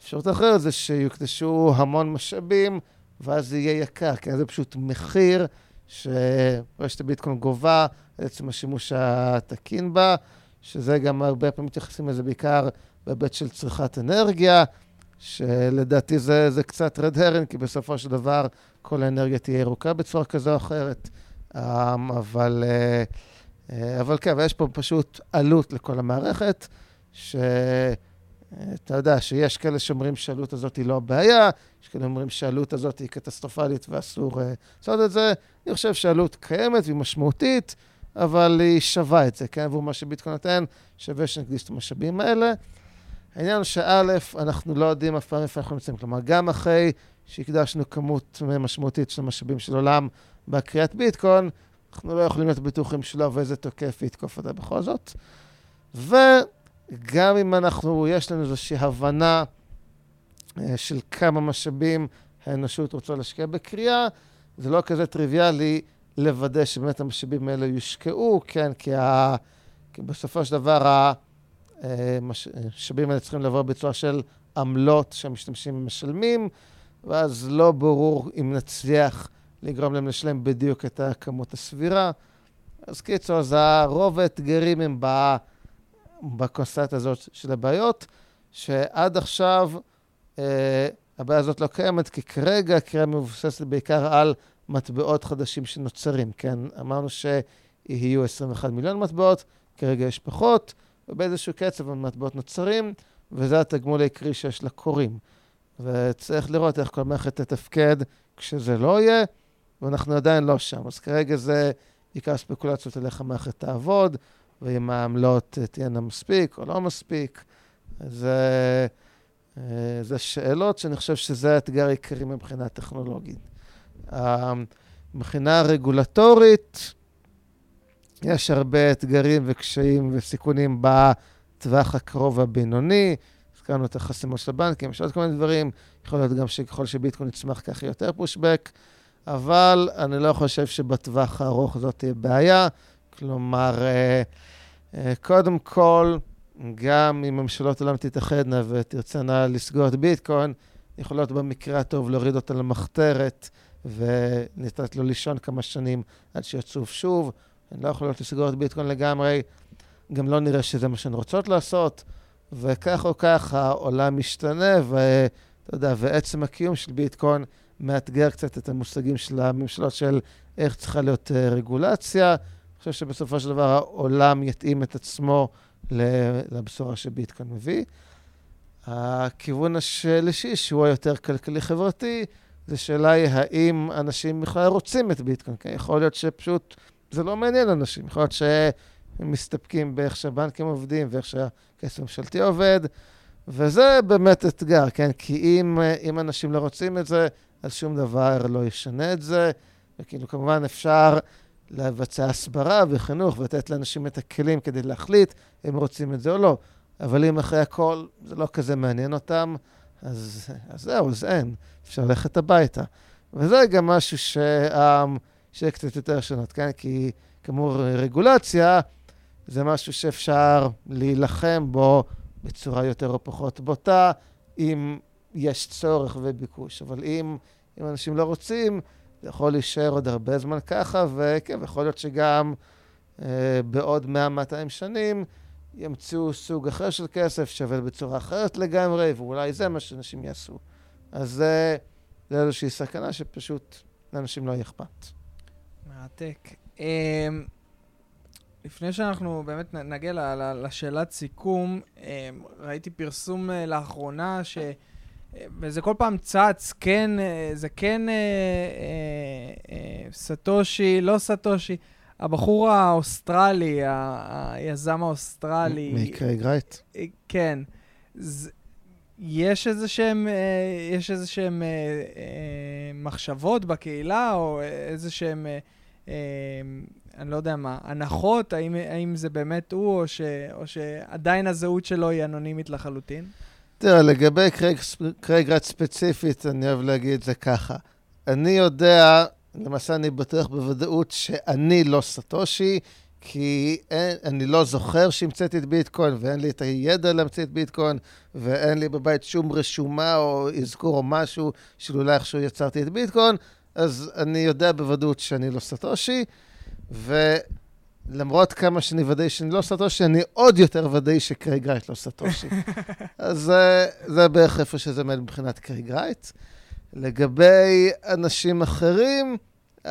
אפשרות אחרת זה שיוקדשו המון משאבים ואז זה יהיה יקר, כי זה פשוט מחיר שרשת הביטקוין גובה עצם השימוש התקין בה, שזה גם הרבה פעמים מתייחסים לזה בעיקר בהיבט של צריכת אנרגיה, שלדעתי זה, זה קצת רד הרן, כי בסופו של דבר כל האנרגיה תהיה ירוקה בצורה כזו או אחרת. אמ, אבל, אה, אה, אבל כן, ויש פה פשוט עלות לכל המערכת, ש... אתה יודע שיש כאלה שאומרים שהעלות הזאת היא לא הבעיה, יש כאלה שאומרים שהעלות הזאת היא קטסטרופלית ואסור לעשות את זה. אני חושב שהעלות קיימת והיא משמעותית, אבל היא שווה את זה, כן? עבור מה שביטקוין נותן, שווה שנקדיש את המשאבים האלה. העניין הוא שא', אנחנו לא יודעים אף פעם איפה אנחנו נמצאים. כלומר, גם אחרי שהקדשנו כמות משמעותית של משאבים של עולם בקריאת ביטקוין, אנחנו לא יכולים להיות בטוחים שלא ואיזה תוקף יתקוף אותה בכל זאת. ו... גם אם אנחנו, יש לנו איזושהי הבנה אה, של כמה משאבים האנושות רוצה להשקיע בקריאה, זה לא כזה טריוויאלי לוודא שבאמת המשאבים האלה יושקעו, כן, כי, ה... כי בסופו של דבר המשאבים האלה צריכים לבוא בצורה של עמלות שהמשתמשים משלמים, ואז לא ברור אם נצליח לגרום להם לשלם בדיוק את הכמות הסבירה. אז קיצור, אז רוב האתגרים הם. בקונסטנט הזאת של הבעיות, שעד עכשיו אה, הבעיה הזאת לא קיימת, כי כרגע הקריאה מבוססת בעיקר על מטבעות חדשים שנוצרים, כן? אמרנו שיהיו 21 מיליון מטבעות, כרגע יש פחות, ובאיזשהו קצב המטבעות נוצרים, וזה התגמול העיקרי שיש לקוראים. וצריך לראות איך כל מערכת תתפקד כשזה לא יהיה, ואנחנו עדיין לא שם. אז כרגע זה בעיקר ספקולציות על איך המערכת תעבוד. ואם העמלות תהיינה מספיק או לא מספיק. זה, זה שאלות שאני חושב שזה האתגר העיקרי מבחינה טכנולוגית. מבחינה רגולטורית, יש הרבה אתגרים וקשיים וסיכונים בטווח הקרוב והבינוני. הזכרנו את החסימות של הבנקים, יש עוד כל מיני דברים. יכול להיות גם שככל שביטקוין יצמח כך יותר פושבק, אבל אני לא חושב שבטווח הארוך זאת תהיה בעיה. כלומר, אה, אה, קודם כל, גם אם ממשלות עולם תתאחדנה ותרצנה לסגור את ביטקוין, יכולות במקרה הטוב להוריד אותה למחתרת ולתת לו לישון כמה שנים עד שיצוף שוב. הן לא יכולות לסגור את ביטקוין לגמרי, גם לא נראה שזה מה שהן רוצות לעשות, וכך או כך העולם משתנה, ואתה יודע, ועצם הקיום של ביטקוין מאתגר קצת את המושגים של הממשלות של איך צריכה להיות אה, רגולציה. חושב שבסופו של דבר העולם יתאים את עצמו לבשורה שביטקוין מביא. הכיוון השלישי, שהוא היותר כלכלי-חברתי, זה שאלה היא האם אנשים בכלל רוצים את ביטקוין. כי יכול להיות שפשוט זה לא מעניין אנשים. יכול להיות שהם מסתפקים באיך שהבנקים עובדים ואיך שהכסף הממשלתי עובד, וזה באמת אתגר, כן? כי אם, אם אנשים לא רוצים את זה, אז שום דבר לא ישנה את זה. וכאילו, כמובן אפשר לבצע הסברה וחינוך ולתת לאנשים את הכלים כדי להחליט אם רוצים את זה או לא. אבל אם אחרי הכל זה לא כזה מעניין אותם, אז, אז זהו, אז אין, אפשר ללכת הביתה. וזה גם משהו ש... שיהיה קצת יותר שונות, כן? כי כאמור, רגולציה זה משהו שאפשר להילחם בו בצורה יותר או פחות בוטה, אם יש צורך וביקוש. אבל אם, אם אנשים לא רוצים, זה יכול להישאר עוד הרבה זמן ככה, וכן, יכול להיות שגם אה, בעוד 100-200 שנים ימצאו סוג אחר של כסף שעובד בצורה אחרת לגמרי, ואולי זה מה שאנשים יעשו. אז זה, זה איזושהי סכנה שפשוט לאנשים לא יהיה אכפת. מרתק. אמ, לפני שאנחנו באמת נגיע לשאלת סיכום, אמ, ראיתי פרסום אה, לאחרונה ש... אה, וזה כל פעם צץ, כן, אה, זה כן סטושי, לא סטושי. הבחור האוסטרלי, היזם האוסטרלי... מה, קרייג רייט? כן. יש איזה שהם, יש איזה שהם מחשבות בקהילה, או איזה שהם... אה, אני לא יודע מה, הנחות, האם, האם זה באמת הוא, או, ש, או שעדיין הזהות שלו היא אנונימית לחלוטין? תראה, לגבי קרייג, קרייג ספציפית, אני אוהב להגיד את זה ככה. אני יודע, למעשה אני בטוח בוודאות שאני לא סטושי, כי אין, אני לא זוכר שהמצאתי את ביטקוין, ואין לי את הידע להמציא את ביטקוין, ואין לי בבית שום רשומה או אזכור או משהו שאולי איכשהו יצרתי את ביטקוין. אז אני יודע בוודאות שאני לא סטושי, ולמרות כמה שאני ודאי שאני לא סטושי, אני עוד יותר ודאי שקרייג רייט לא סטושי. אז זה, זה בערך איפה שזה עומד מבחינת קרייג רייט. לגבי אנשים אחרים, um,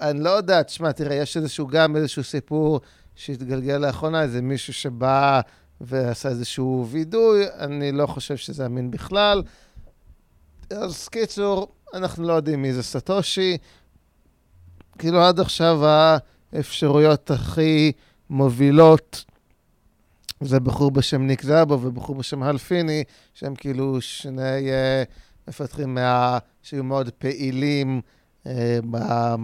אני לא יודע, תשמע, תראה, יש איזשהו, גם איזשהו סיפור שהתגלגל לאחרונה, איזה מישהו שבא ועשה איזשהו וידוי, אני לא חושב שזה אמין בכלל. אז קיצור, אנחנו לא יודעים מי זה סטושי. כאילו עד עכשיו האפשרויות הכי מובילות זה בחור בשם ניק זאבו ובחור בשם הלפיני, שהם כאילו שני uh, מפתחים מה... שהיו מאוד פעילים uh,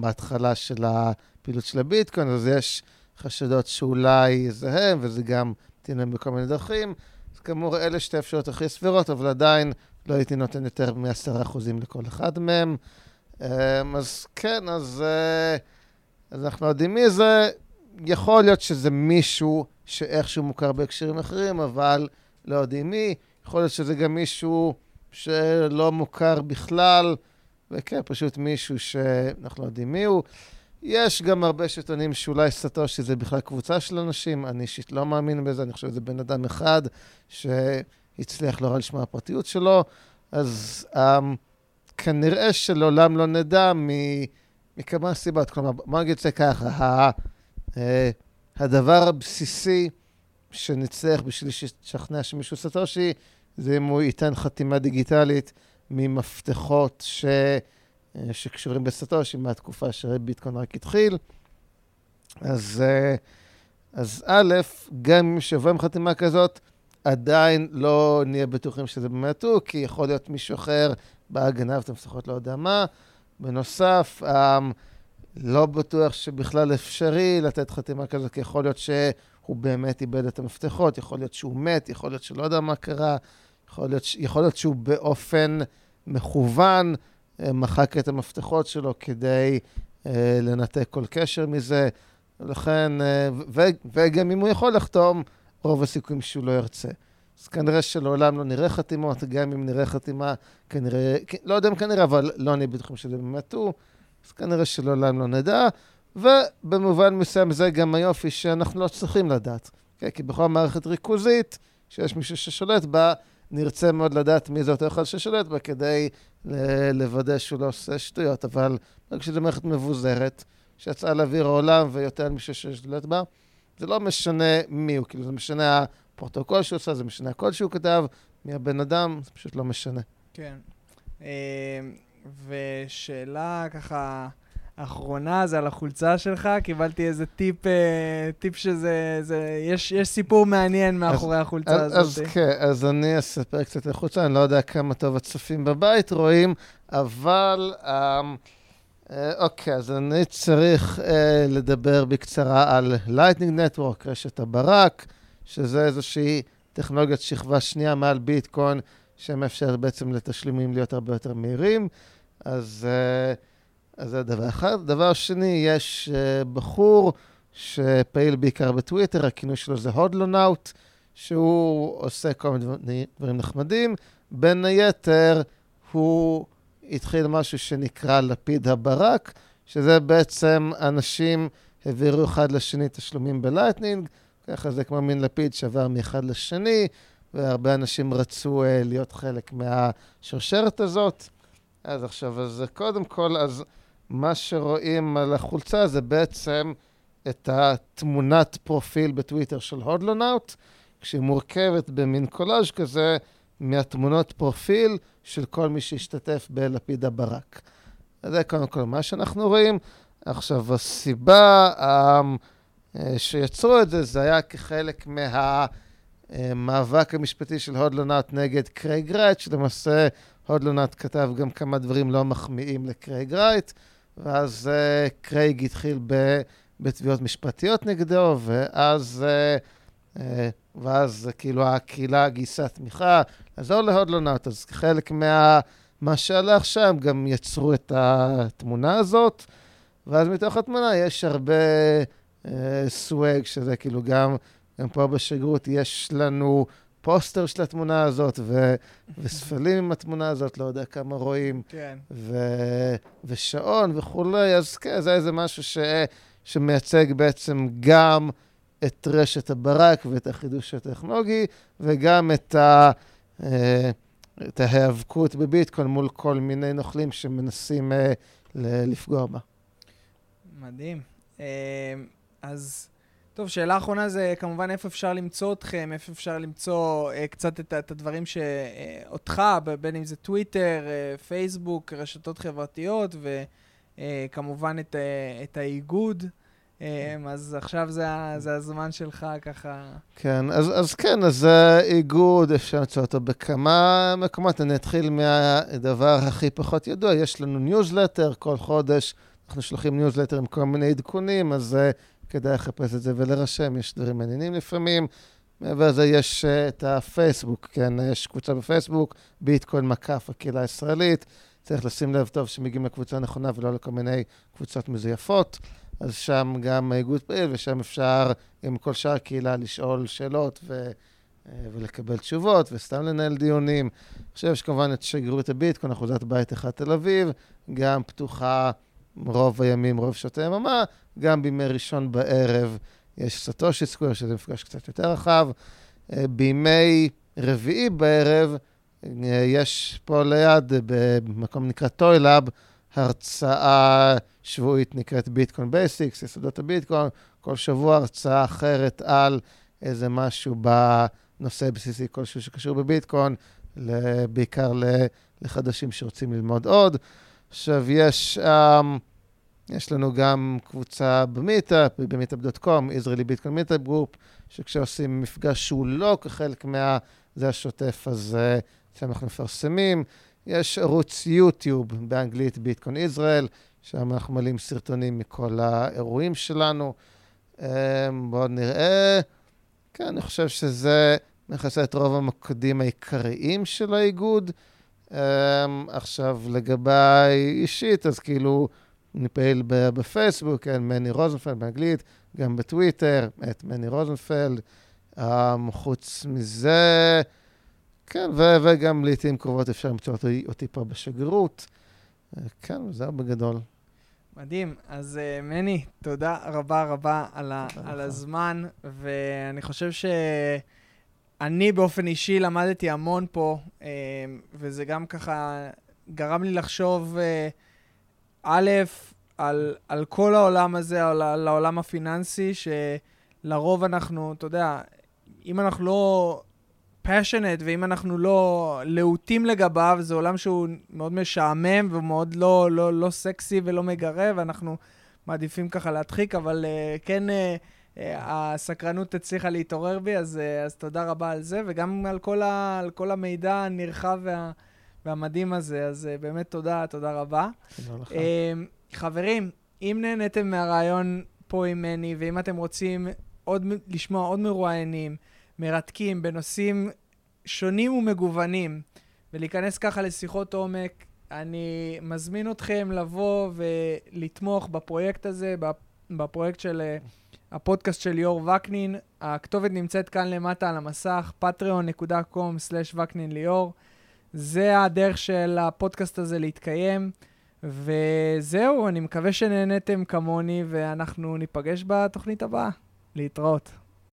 בהתחלה של הפעילות של הביטקוין, אז יש חשדות שאולי זה הם, וזה גם תנאים בכל מיני דרכים. אז כאמור, אלה שתי אפשרויות הכי סבירות, אבל עדיין לא הייתי נותן יותר מ-10% לכל אחד מהם. אמ, אז כן, אז, אה, אז אנחנו יודעים מי זה. יכול להיות שזה מישהו שאיכשהו מוכר בהקשרים אחרים, אבל לא יודעים מי. יכול להיות שזה גם מישהו שלא מוכר בכלל, וכן, פשוט מישהו שאנחנו לא יודעים מי הוא. יש גם הרבה שטוענים שאולי סטושי זה בכלל קבוצה של אנשים, אני אישית לא מאמין בזה, אני חושב שזה בן אדם אחד ש... הצליח לא לשמוע הפרטיות שלו, אז um, כנראה שלעולם לא נדע מכמה סיבות. כלומר, בוא נגיד את זה ככה, ה, uh, הדבר הבסיסי שנצטרך בשביל לשכנע שמישהו סטושי, זה אם הוא ייתן חתימה דיגיטלית ממפתחות ש... אה, שקשורים בסטושי מהתקופה שביטקוין רק התחיל. אז, uh, אז א', גם אם שיבוא עם חתימה כזאת, עדיין לא נהיה בטוחים שזה באמת הוא, כי יכול להיות מישהו אחר בא גנב את המפתחות, לא יודע מה. בנוסף, um, לא בטוח שבכלל אפשרי לתת חתימה כזאת, כי יכול להיות שהוא באמת איבד את המפתחות, יכול להיות שהוא מת, יכול להיות שלא יודע מה קרה, יכול להיות, יכול להיות שהוא באופן מכוון אה, מחק את המפתחות שלו כדי uh, לנתק כל קשר מזה. לכן, uh, ו- וגם אם הוא יכול לחתום, רוב הסיכויים שהוא לא ירצה. אז כנראה שלעולם לא נראה חתימות, גם אם נראה חתימה, כנראה, לא יודע אם כנראה, אבל לא נהיה בטוחים שזה באמת הוא, אז כנראה שלעולם לא נדע, ובמובן מסוים זה גם היופי שאנחנו לא צריכים לדעת. כן? כי בכל מערכת ריכוזית, שיש מישהו ששולט בה, נרצה מאוד לדעת מי זה אותו אחד ששולט בה, כדי לוודא שהוא לא עושה שטויות, אבל רק שזו מערכת מבוזרת, שיצאה לאוויר העולם ויותר מישהו ששולט בה, זה לא משנה מי הוא, כאילו זה משנה הפרוטוקול שהוא עושה, זה משנה הקוד שהוא כתב, מי הבן אדם, זה פשוט לא משנה. כן. אמ, ושאלה ככה אחרונה, זה על החולצה שלך, קיבלתי איזה טיפ, אה, טיפ שזה, זה, יש, יש סיפור מעניין מאחורי אז, החולצה אז, הזאת. אז כן, אז אני אספר קצת על החולצה, אני לא יודע כמה טוב הצופים בבית רואים, אבל... Um, אה, אוקיי, אז אני צריך uh, לדבר בקצרה על Lightning Network, רשת הברק, שזה איזושהי טכנולוגיית שכבה שנייה מעל ביטקוין, שמאפשר בעצם לתשלומים להיות הרבה יותר מהירים. אז, אז זה דבר אחד. דבר שני, יש בחור שפעיל בעיקר בטוויטר, הכינוי שלו זה Hodlonaut, שהוא עושה כל מיני דברים נחמדים. בין היתר, הוא התחיל משהו שנקרא לפיד הברק, שזה בעצם אנשים העבירו אחד לשני תשלומים ב Lightning, ככה זה כמו מין לפיד שעבר מאחד לשני, והרבה אנשים רצו אה, להיות חלק מהשרשרת הזאת. אז עכשיו, אז קודם כל, אז מה שרואים על החולצה זה בעצם את התמונת פרופיל בטוויטר של הודלונאוט, כשהיא מורכבת במין קולאז' כזה מהתמונות פרופיל של כל מי שהשתתף בלפיד הברק. זה קודם כל מה שאנחנו רואים. עכשיו, הסיבה um, שיצרו את זה, זה היה כחלק מהמאבק המשפטי של הודלונאט נגד קרייג רייט, שלמעשה הודלונאט כתב גם כמה דברים לא מחמיאים לקרייג רייט, ואז uh, קרייג התחיל ב... בתביעות משפטיות נגדו, ואז, uh, ואז כאילו הקהילה גייסה תמיכה לעזור להודלונאט, אז חלק מה... מה שהלך שם, גם יצרו את התמונה הזאת, ואז מתוך התמונה יש הרבה אה, swag, שזה כאילו גם, גם פה בשגרירות יש לנו פוסטר של התמונה הזאת, ו, וספלים עם התמונה הזאת, לא יודע כמה רואים, כן. ו, ושעון וכולי, אז כן, זה איזה משהו ש, שמייצג בעצם גם את רשת הברק ואת החידוש הטכנולוגי, וגם את ה... אה, את ההיאבקות בביטקוין מול כל מיני נוכלים שמנסים uh, לפגוע בה. מדהים. Uh, אז, טוב, שאלה אחרונה זה כמובן איפה אפשר למצוא אתכם, איפה אפשר למצוא uh, קצת את, את הדברים שאותך, uh, בין אם זה טוויטר, uh, פייסבוק, רשתות חברתיות, וכמובן uh, את, uh, את האיגוד. אמ, אז עכשיו זה, זה הזמן שלך ככה. כן, אז, אז כן, אז האיגוד, אפשר למצוא אותו בכמה מקומות. אני אתחיל מהדבר הכי פחות ידוע, יש לנו ניוזלטר, כל חודש אנחנו שולחים ניוזלטר עם כל מיני עדכונים, אז uh, כדאי לחפש את זה ולהירשם, יש דברים מעניינים לפעמים. מעבר לזה יש uh, את הפייסבוק, כן, יש קבוצה בפייסבוק, ביטקוין מקף הקהילה הישראלית. צריך לשים לב טוב שמגיעים לקבוצה הנכונה ולא לכל מיני קבוצות מזויפות. אז שם גם האיגוד פעיל, ושם אפשר עם כל שאר הקהילה לשאול שאלות ו, אה, ולקבל תשובות, וסתם לנהל דיונים. עכשיו יש כמובן את שגרירות הביטקוין, אחוזת בית אחד תל אביב, גם פתוחה רוב הימים, רוב שעות היממה, גם בימי ראשון בערב יש Satoshi Square, שזה מפגש קצת יותר רחב. אה, בימי רביעי בערב אה, יש פה ליד, במקום נקרא טוילאב, הרצאה שבועית נקראת Bitcoin Basics, יסודות הביטקוין, כל שבוע הרצאה אחרת על איזה משהו בנושא בסיסי כלשהו שקשור בביטקוין, בעיקר לחדשים שרוצים ללמוד עוד. עכשיו, יש, um, יש לנו גם קבוצה במיטאפ, במיטאפ.com, Israeli Bitcoin Meetup Group, שכשעושים מפגש שהוא לא כחלק מה... זה השוטף, אז שם אנחנו מפרסמים. יש ערוץ יוטיוב באנגלית, ביטקוין ישראל, שם אנחנו מעלים סרטונים מכל האירועים שלנו. אמ, בואו נראה. כן, אני חושב שזה מכסה את רוב המוקדים העיקריים של האיגוד. אמ, עכשיו, לגביי אישית, אז כאילו, אני פעיל בפייסבוק, כן, מני רוזנפלד באנגלית, גם בטוויטר, את מני רוזנפלד. אמ, חוץ מזה, כן, ו- וגם לעיתים קרובות אפשר למצוא אותי, אותי פה בשגרירות. אה, כן, זהו בגדול. מדהים. אז uh, מני, תודה רבה רבה על, ה- על הזמן, ואני חושב שאני באופן אישי למדתי המון פה, uh, וזה גם ככה גרם לי לחשוב, uh, א', על, על כל העולם הזה, על, על העולם הפיננסי, שלרוב אנחנו, אתה יודע, אם אנחנו לא passionate, ואם אנחנו לא להוטים לגביו, זה עולם שהוא מאוד משעמם ומאוד לא, לא, לא סקסי ולא מגרה, ואנחנו מעדיפים ככה להדחיק, אבל uh, כן, uh, הסקרנות הצליחה להתעורר בי, אז, אז תודה רבה על זה, וגם על כל, ה, על כל המידע הנרחב וה, והמדהים הזה, אז uh, באמת תודה, תודה רבה. תודה לך. Uh, חברים, אם נהניתם מהרעיון פה עם מני, ואם אתם רוצים עוד, לשמוע עוד מרואיינים, מרתקים בנושאים שונים ומגוונים ולהיכנס ככה לשיחות עומק. אני מזמין אתכם לבוא ולתמוך בפרויקט הזה, בפרויקט של אה, הפודקאסט של ליאור וקנין. הכתובת נמצאת כאן למטה על המסך, patreon.com/וקנין ליאור. זה הדרך של הפודקאסט הזה להתקיים. וזהו, אני מקווה שנהניתם כמוני, ואנחנו ניפגש בתוכנית הבאה. להתראות.